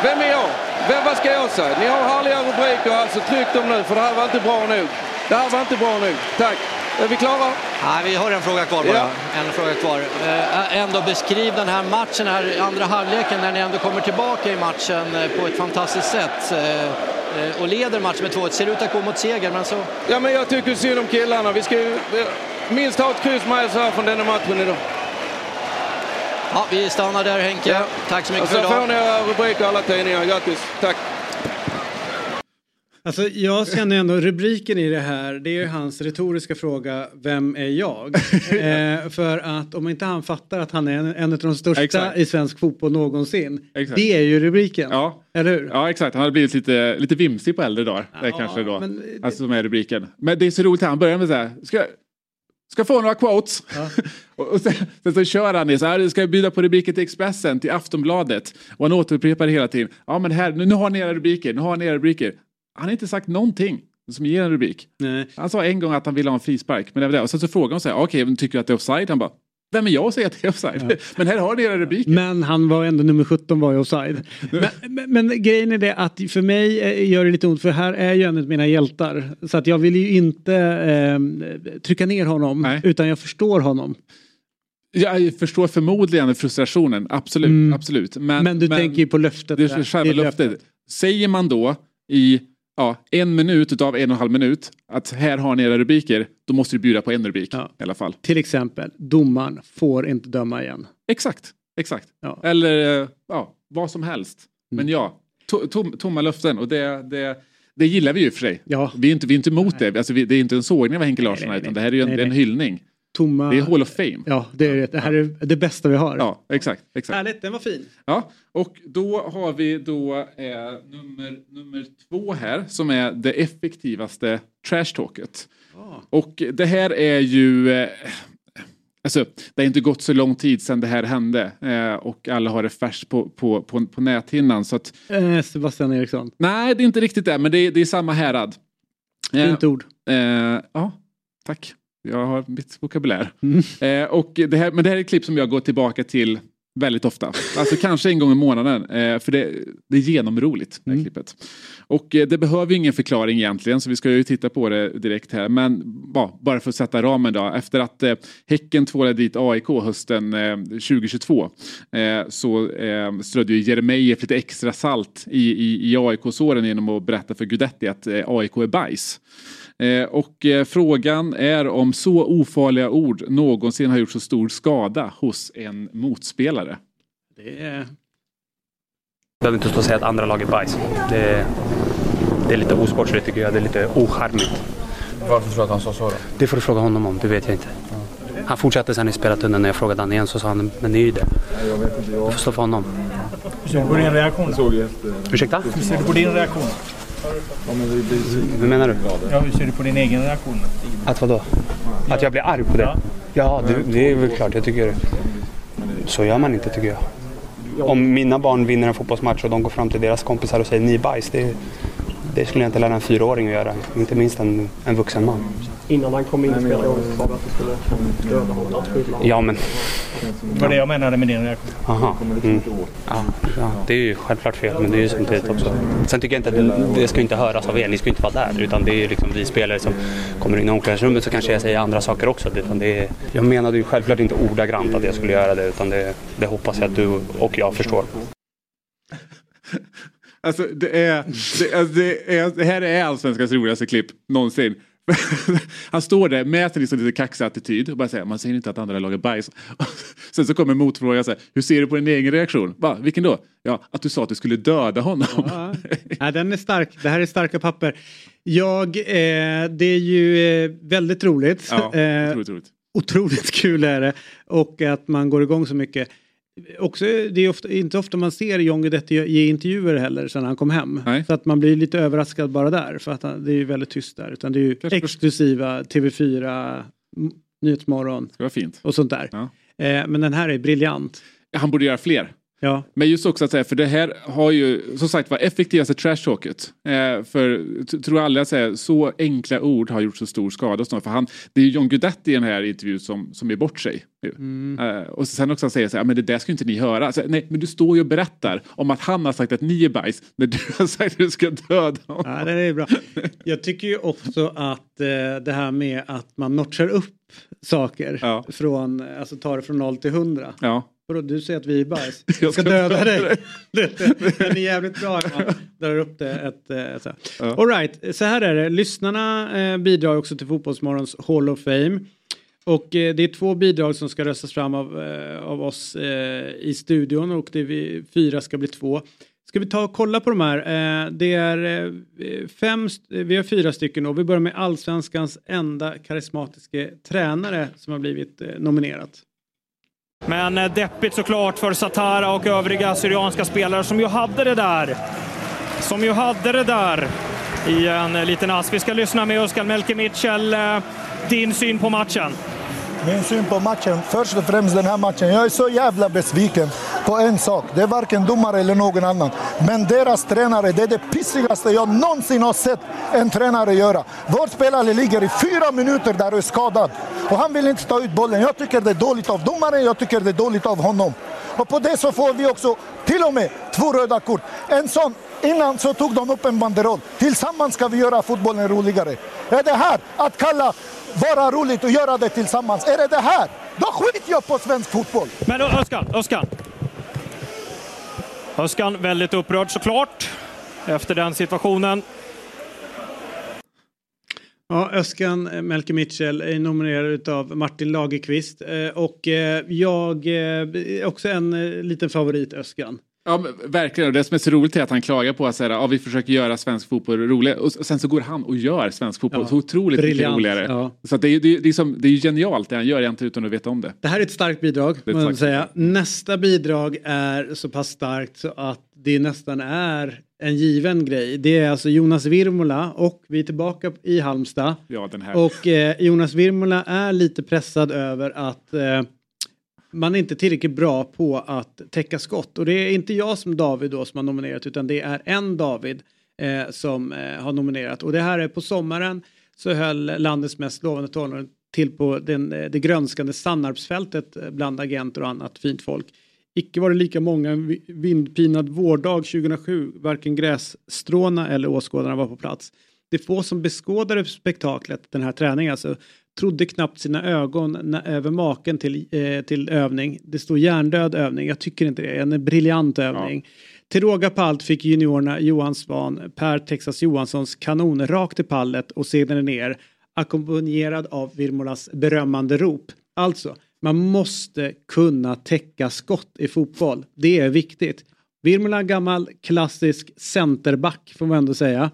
vem är jag? Vem, vad ska jag säga? Ni har härliga rubriker, alltså tryck dem nu, för det här var inte bra nog. Det här var inte bra nog. Tack! Är vi klara? Nej, vi har en fråga kvar bara. Ja. En fråga kvar. Eh, ändå beskriv den här matchen, den här andra halvleken när ni ändå kommer tillbaka i matchen eh, på ett fantastiskt sätt. Eh, och leder matchen med 2-1. Ser ut att gå mot seger, men så... Ja, men jag tycker synd om killarna. Vi ska ju minst ha ett kryss med oss här från denna matchen idag. Ja, vi stannar där Henke. Tack så mycket Och för så idag. får ni rubriker i alla tidningar. Grattis. Tack. Alltså jag känner ändå rubriken i det här, det är hans retoriska fråga, vem är jag? eh, för att om inte han fattar att han är en, en av de största Exakt. i svensk fotboll någonsin. Exakt. Det är ju rubriken. Ja. Eller hur? Ja exakt, han har blivit lite, lite vimsig på äldre dagar. det kanske då. Alltså som är rubriken. Men det är så roligt, han börjar med så här. Ska, ska få några quotes. och, och sen, sen så kör han det så här. Ska jag bjuda på rubriken till Expressen, till Aftonbladet. Och han återupprepar det hela tiden. Ja men här, nu, nu har ni era rubriker, nu har ni era rubriker. Han har inte sagt någonting som ger en rubrik. Nej. Han sa en gång att han ville ha en frispark. Men det var det. Och sen så frågade hon så här, okej, men tycker du att det är offside? Han bara, vem är jag att säga att det är offside? Men här har ni era rubriker. Men han var ändå nummer 17 var ju offside. men, men, men grejen är det att för mig eh, gör det lite ont för här är ju en av mina hjältar. Så att jag vill ju inte eh, trycka ner honom utan jag förstår honom. Jag förstår förmodligen frustrationen, absolut. absolut. Men, Men du tänker ju på löftet Det där. är själva Det löftet. löftet. Säger man då i ja, en minut utav en och en halv minut att här har ni era rubriker, då måste du bjuda på en rubrik i alla fall. Till exempel, domaren får inte döma igen. Exakt, exakt. Eller eh, ja, vad som helst. Men ja, to, tom, tomma löften och det, det, det gillar vi ju för sig. Vi, är inte, vi är inte emot det, alltså, vi, det är inte en sågning av Henke Larsson här, utan det här är ju en, Nej, en nej. hyllning. Tomma... Det är Hall of Fame. Ja, det, är, det. det här är det bästa vi har. Ja, exakt. exakt. Härligt, den var fin. Ja, och då har vi då eh, nummer, nummer två här som är det effektivaste trashtalket. Och det här är ju... Eh, alltså, det har inte gått så lång tid sedan det här hände eh, och alla har det färskt på, på, på, på näthinnan. Så att, Eh, Sebastian Eriksson. nej, det är inte riktigt det, men det är, det är samma härad. Fint ord. Eh, ja, tack. Jag har mitt vokabulär. Mm. Eh, och det här, men det här är ett klipp som jag går tillbaka till väldigt ofta. Alltså kanske en gång i månaden. Eh, för det, det är genomroligt, det här klippet. Och eh, det behöver ju ingen förklaring egentligen, så vi ska ju titta på det direkt här. Men ja, bara för att sätta ramen då. Efter att eh, Häcken tvålade dit AIK hösten eh, 2022 eh, så eh, strödde ju Jeremejeff lite extra salt i, i, i AIK-såren genom att berätta för Guidetti att eh, AIK är bajs. Eh, och eh, frågan är om så ofarliga ord någonsin har gjort så stor skada hos en motspelare. Det är... behöver inte stå och säga att andra lag är bajs. Det är, det är lite osportsligt tycker jag. Det är lite ocharmigt. Varför tror du att han sa så då? Det får du fråga honom om, det vet jag inte. Han fortsatte sen i spelartunneln när jag frågade han igen så sa han, men det är ju det. Jag vet inte. Du får stå för honom. Hur ser du på din reaktion? Ursäkta? Hur ser du på din reaktion? Ja, men vi blir... Hur menar du? Ja, hur ser du på din egen reaktion? Att vadå? Att jag blir arg på det? Ja, det, det är väl klart. Jag tycker... Så gör man inte tycker jag. Om mina barn vinner en fotbollsmatch och de går fram till deras kompisar och säger ni är bajs. Det, det skulle jag inte lära en fyraåring att göra. Inte minst en, en vuxen man. Innan han kom in spelargången sa du att du skulle döda honom. Ja, men... Det var det jag menade med din reaktion. Aha. Mm. Ja, ja, det är ju självklart fel, men det är ju samtidigt också. Sen tycker jag inte att det, det ska inte höras av er, ni ska inte vara där. Utan det är ju liksom vi spelare som kommer in i omklädningsrummet så kanske jag säger andra saker också. Utan det är, jag menade ju självklart inte ordagrant att jag skulle göra det, utan det, det hoppas jag att du och jag förstår. Alltså det är, det, alltså, det är, det här är allsvenskans roligaste klipp någonsin. Han står där med sin liksom lite kaxig attityd och bara säger man säger inte att andra lagar bajs. Sen så kommer motfrågan så här, hur ser du på din egen reaktion? Va, vilken då? Ja, att du sa att du skulle döda honom. Ja. ja, den är stark. Det här är starka papper. Jag, eh, det är ju eh, väldigt roligt. Ja, Eh, otroligt roligt. Otroligt kul är det. Och att man går igång så mycket. Också, det är ofta, inte ofta man ser John Guidetti ge intervjuer heller sedan han kom hem. Så att man blir lite överraskad bara där. För att han, det är ju väldigt tyst där. Utan det är ju exklusiva TV4, M- Nyhetsmorgon och sånt där. Eh, men den här är briljant. Han borde göra fler. Ja. Men just också att säga, för det här har ju som sagt var effektivaste trashtalket. Eh, för tror aldrig att säga, så enkla ord har gjort så stor skada någon. För han, det är ju John Guidetti i den här intervjun som, som är bort sig. ju. Mm. Eh, och sen också säga så här, men det där ska inte ni höra. Alltså, nej, men du står ju och berättar om att han har sagt att ni är bajs när du har sagt att du ska döda honom. Ja, det är bra. Jag tycker ju också att eh, det här med att man notchar upp saker från, alltså tar det från 0 till 100. Ja. Vadå, du säger att vi är bajs? Jag Jag ska döda dig. Den är jävligt bra att man drar upp det. Ett, eh, så. All right, så här är det. Lyssnarna eh, bidrar också till Fotbollsmorgons Hall of Fame. Och eh, det är två bidrag som ska röstas fram av, eh, av oss i studion och det vi, fyra ska bli två. Ska vi ta och kolla på de här? Det är fem, vi har fyra stycken och vi börjar med allsvenskans enda karismatiska tränare som har blivit nominerat. Men eh, deppigt såklart för Satara och övriga syrianska spelare som ju hade det där. Som ju hade det där i en eh, liten ask. Vi ska lyssna med Özcan Melke Mitchell. Eh, din syn på matchen? Min syn på matchen, först och främst den här matchen. Jag är så jävla besviken på en sak. Det är varken domare eller någon annan. Men deras tränare, det är det pissigaste jag någonsin har sett en tränare göra. Vår spelare ligger i fyra minuter där och är skadad. Och han vill inte ta ut bollen. Jag tycker det är dåligt av domaren, jag tycker det är dåligt av honom. Och på det så får vi också till och med två röda kort. En sån, innan så tog de upp en banderoll. Tillsammans ska vi göra fotbollen roligare. Är det här att kalla vara roligt och göra det tillsammans? Är det det här? Då skiter jag på svensk fotboll! Men Ö- Özcan, Özcan. Özcan väldigt upprörd såklart efter den situationen. Ja, Öskan eh, Melke Mitchell är nominerad av Martin Lagerqvist eh, och eh, jag eh, är också en eh, liten favorit Öskan. Ja, verkligen. Och det som är så roligt är att han klagar på att säga, ja, vi försöker göra svensk fotboll rolig. Och sen så går han och gör svensk fotboll Ja, så otroligt mycket roligare. ja. Så det, är, det, är, det, är som, det är ju genialt det han gör egentligen utan att veta om det. Det här är ett starkt bidrag. Ett starkt säga. Nästa bidrag är så pass starkt så att det nästan är en given grej. Det är alltså Jonas Virmola och vi är tillbaka i Halmstad. Ja, den här. Och eh, Jonas Virmola är lite pressad över att eh, man är inte tillräckligt bra på att täcka skott. Och det är inte jag som David då som har nominerat utan det är en David eh, som eh, har nominerat. Och det här är på sommaren så höll landets mest lovande tonåring till på den, eh, det grönskande Sannarpsfältet eh, bland agenter och annat fint folk. Icke var det lika många en vindpinad vårdag 2007, varken grässtråna eller åskådarna var på plats. Det är få som beskådade spektaklet, den här träningen alltså, trodde knappt sina ögon när, över maken till, eh, till övning. Det står hjärndöd övning, jag tycker inte det, en briljant övning. Till råga på allt fick juniorerna Johan Svan, Per Texas Johanssons kanon rakt i pallet och sedan ner ackompanjerad av Virmolas berömmande rop. Alltså, man måste kunna täcka skott i fotboll. Det är viktigt. Virmola gammal klassisk centerback får man ändå säga.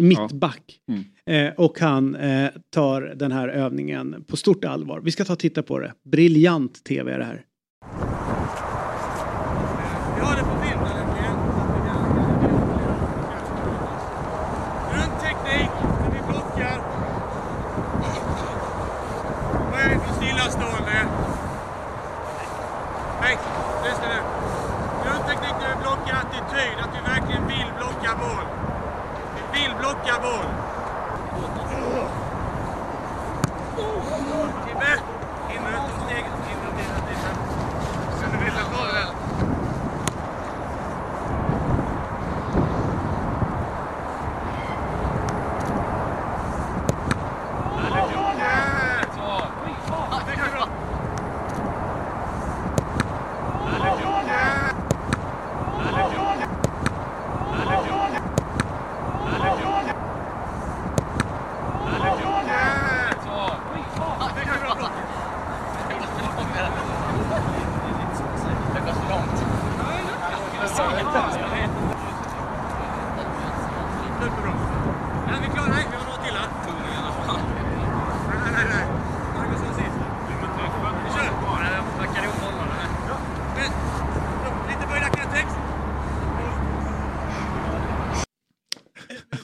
Mittback. Eh, och han eh, tar den här övningen på stort allvar. Vi ska ta och titta på det. Briljant tv är det här. Grundteknik, när vi blockar. Vad är det för stillastående? Nej, lyssna nu. Grundteknik när vi blockar, attityd, att vi verkligen vill blocka boll. Vi vill blocka boll. Tibbe, in med ett steg. In med dina Tibbe. Så du vill ha bollen. Superbra. Är vi klara? Nej, vi har några till här. Nej, nej, nej. Marcus var sist. Vi kör. Jag backar ihop bollarna här. Ja. Men, Lite böjda knätext.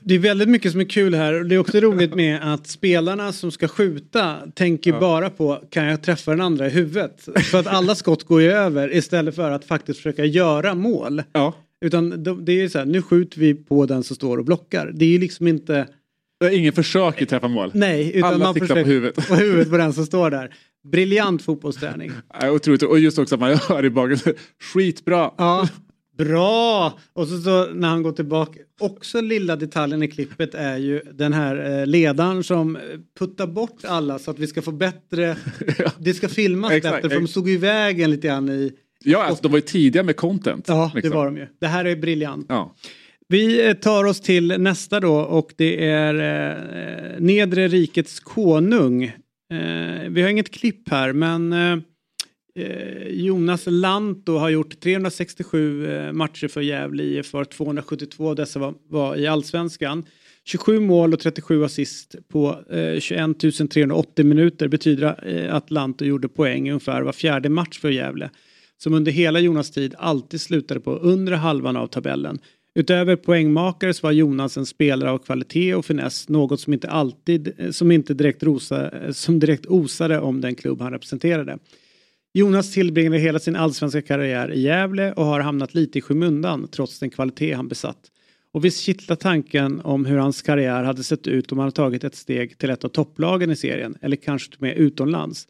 Det är väldigt mycket som är kul här och det är också roligt med att spelarna som ska skjuta tänker Ja. bara på kan jag träffa den andra i huvudet? För att alla skott går ju över istället för att faktiskt försöka göra mål. Ja. Utan de- det är ju så här, nu skjuter vi på den som står och blockar. Det är ju liksom inte... Ingen försöker träffa mål. Nej, utan Alla man siktar försöker på huvudet. på huvudet på den som står där. Briljant fotbollsträning. Ja, Otroligt. Och just också att man hör i bakgrunden, skitbra. Ja, bra! Och så, så när han går tillbaka, också lilla detaljen i klippet är ju den här eh, ledaren som eh, puttar bort alla så att vi ska få bättre, det ska filmas Exakt, bättre för de såg ju i vägen lite grann i, Ja, alltså, de var ju tidiga med content. ja det liksom. var de ju. Det här är briljant. Ja. Vi eh, tar oss till nästa då och det är eh, Nedre rikets konung. Eh, vi har inget klipp här men eh, eh, Eh, Jonas Lanto har gjort 367 eh, matcher för Gävle IF för 272 av dessa var, var i allsvenskan. 27 mål och 37 assist på eh, 21 380 minuter betyder eh, att Lanto gjorde poäng ungefär var fjärde match för Gävle. Som under hela Jonas tid alltid slutade på undre halvan av tabellen. Utöver poängmakare så var Jonas en spelare av kvalitet och finess, något som inte alltid, eh, som inte direkt, rosa, som direkt osade om den klubb han representerade. Jonas tillbringade hela sin allsvenska karriär i Gävle och har hamnat lite i skymundan trots den kvalitet han besatt. Och visst kittlar tanken om hur hans karriär hade sett ut om han tagit ett steg till ett av topplagen i serien eller kanske till och med utomlands.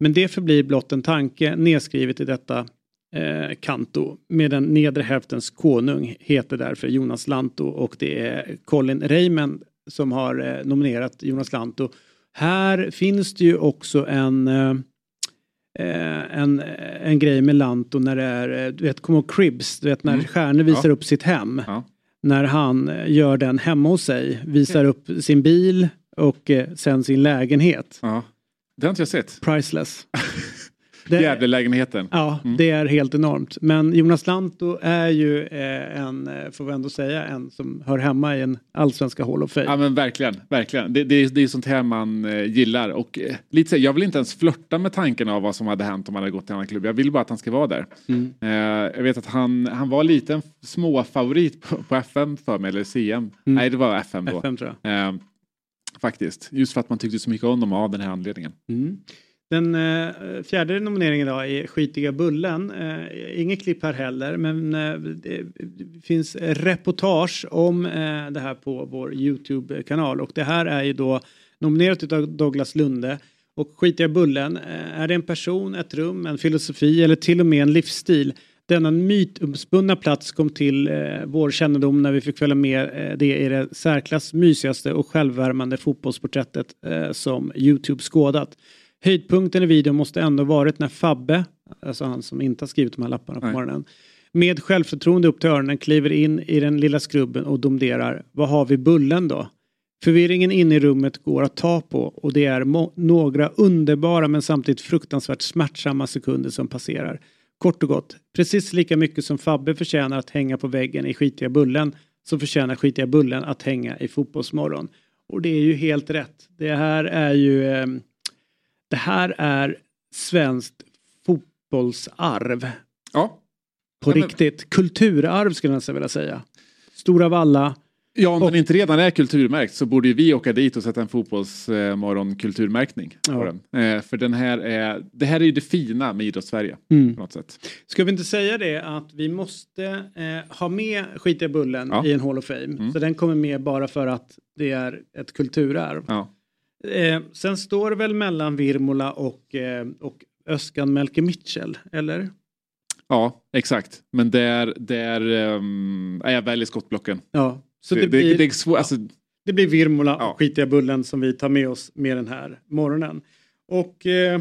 Men det förblir blott en tanke nedskrivet i detta eh, kanto med den nedre hälftens konung heter därför Jonas Lanto och det är Colin Raymond som har eh, nominerat Jonas Lanto. Här finns det ju också en eh, eh, en, en grej med Lanto när det är, eh, du vet, kommer ihåg Cribs, du vet när Mm. stjärnor visar Ja. upp sitt hem. Ja. När han eh, gör den hemma hos sig, visar upp sin bil och eh, sen sin lägenhet. Ja. Det har inte jag sett. Priceless. Det- Gävlelägenheten. Ja, Mm. det är helt enormt. Men Jonas Lanto är ju eh, en, eh, får vi ändå säga, en som hör hemma i en allsvenska Hall of Fame. Ja men verkligen, verkligen. Det, det, är- det är sånt här man eh, gillar och lite så, jag vill inte ens flörta med tanken av vad som hade hänt om han hade gått till en annan klubb. Jag vill bara att han ska vara där. Mm. Jag vet att han, han var lite en småfavorit på, på FM för mig, eller CM. Mm. Nej det var FM då. FM tror faktiskt, just för att man tyckte så mycket om dem av den här anledningen. Mm. Den eh, fjärde nomineringen idag är Skitiga Bullen. Eh, inget klipp här heller men eh, det finns reportage om eh, det här på vår Youtube-kanal och det här är ju då nominerat av Douglas Lunde. Och Skitiga Bullen, eh, är det en person, ett rum, en filosofi eller till och med en livsstil? Denna mytomspunna plats kom till eh, vår kännedom när vi fick följa med eh, det i det särklass mysigaste och självvärmande fotbollsporträttet eh, som Youtube skådat. Höjdpunkten i videon måste ändå varit när Fabbe, alltså han som inte har skrivit de här lapparna på Nej. morgonen, med självförtroende upp till öronen kliver in i den lilla skrubben och domderar Vad har vi bullen då? Förvirringen inne i rummet går att ta på och det är några underbara men samtidigt fruktansvärt smärtsamma sekunder som passerar. Kort och gott, precis lika mycket som Fabbe förtjänar att hänga på väggen i skitiga bullen så förtjänar skitiga bullen att hänga i fotbollsmorgon. Och det är ju helt rätt. Det här är ju ehm, det här är svenskt fotbollsarv. Ja. På Ja, men- riktigt. Kulturarv skulle jag nästan vilja säga. Stora Valla. Ja, om den inte redan är kulturmärkt så borde ju vi åka dit och sätta en fotbollsmorgon kulturmärkning på Ja. den. Eh, för den här är, det här är ju det fina med idrottssverige Mm. på något sätt. Ska vi inte säga det att vi måste eh, ha med Skitiga Bullen Ja. i en Hall of Fame. Mm. Så den kommer med bara för att det är ett kulturarv. Ja. Eh, sen står det väl mellan Virmola och, eh, och Öskan Melke Mitchell, eller? Ja, exakt. Men där, där um, är jag väl i skottblocken. Ja. Så det, det det, blir- det är svårt. Alltså, Det blir Virmola och Skitiga Bullen som vi tar med oss med den här morgonen. Och eh,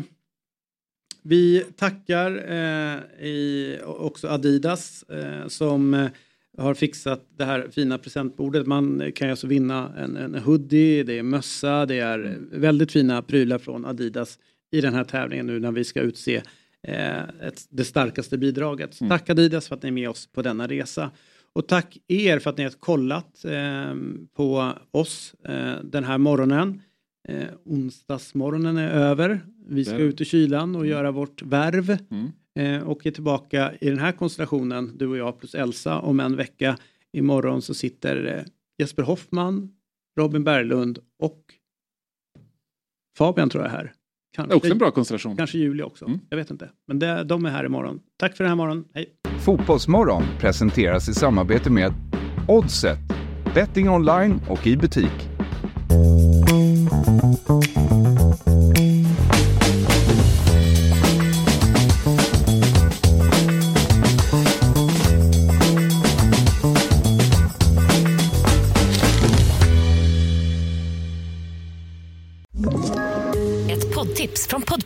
vi tackar eh, i, också Adidas eh, som eh, har fixat det här fina presentbordet. Man kan ju alltså vinna en, en hoodie, det är mössa, det är väldigt fina prylar från Adidas i den här tävlingen nu när vi ska utse eh, ett, det starkaste bidraget. Så Tack Adidas för att ni är med oss på denna resa. Och tack er för att ni har kollat eh, på oss eh, den här morgonen. Eh, onsdagsmorgonen är över. Vi ska ut i kylan och göra vårt värv. Mm. Eh, och är tillbaka i den här konstellationen, du och jag plus Elsa, om en vecka. Imorgon så sitter eh, Jesper Hoffman, Robin Berglund och Fabian tror jag är här. Kanske, Också en bra konstellation. Kanske Julia också. Jag vet inte. Men det, de är här imorgon. Tack för den här morgonen. Hej! Fotbollsmorgon presenteras i samarbete med Oddset, betting online och i butik.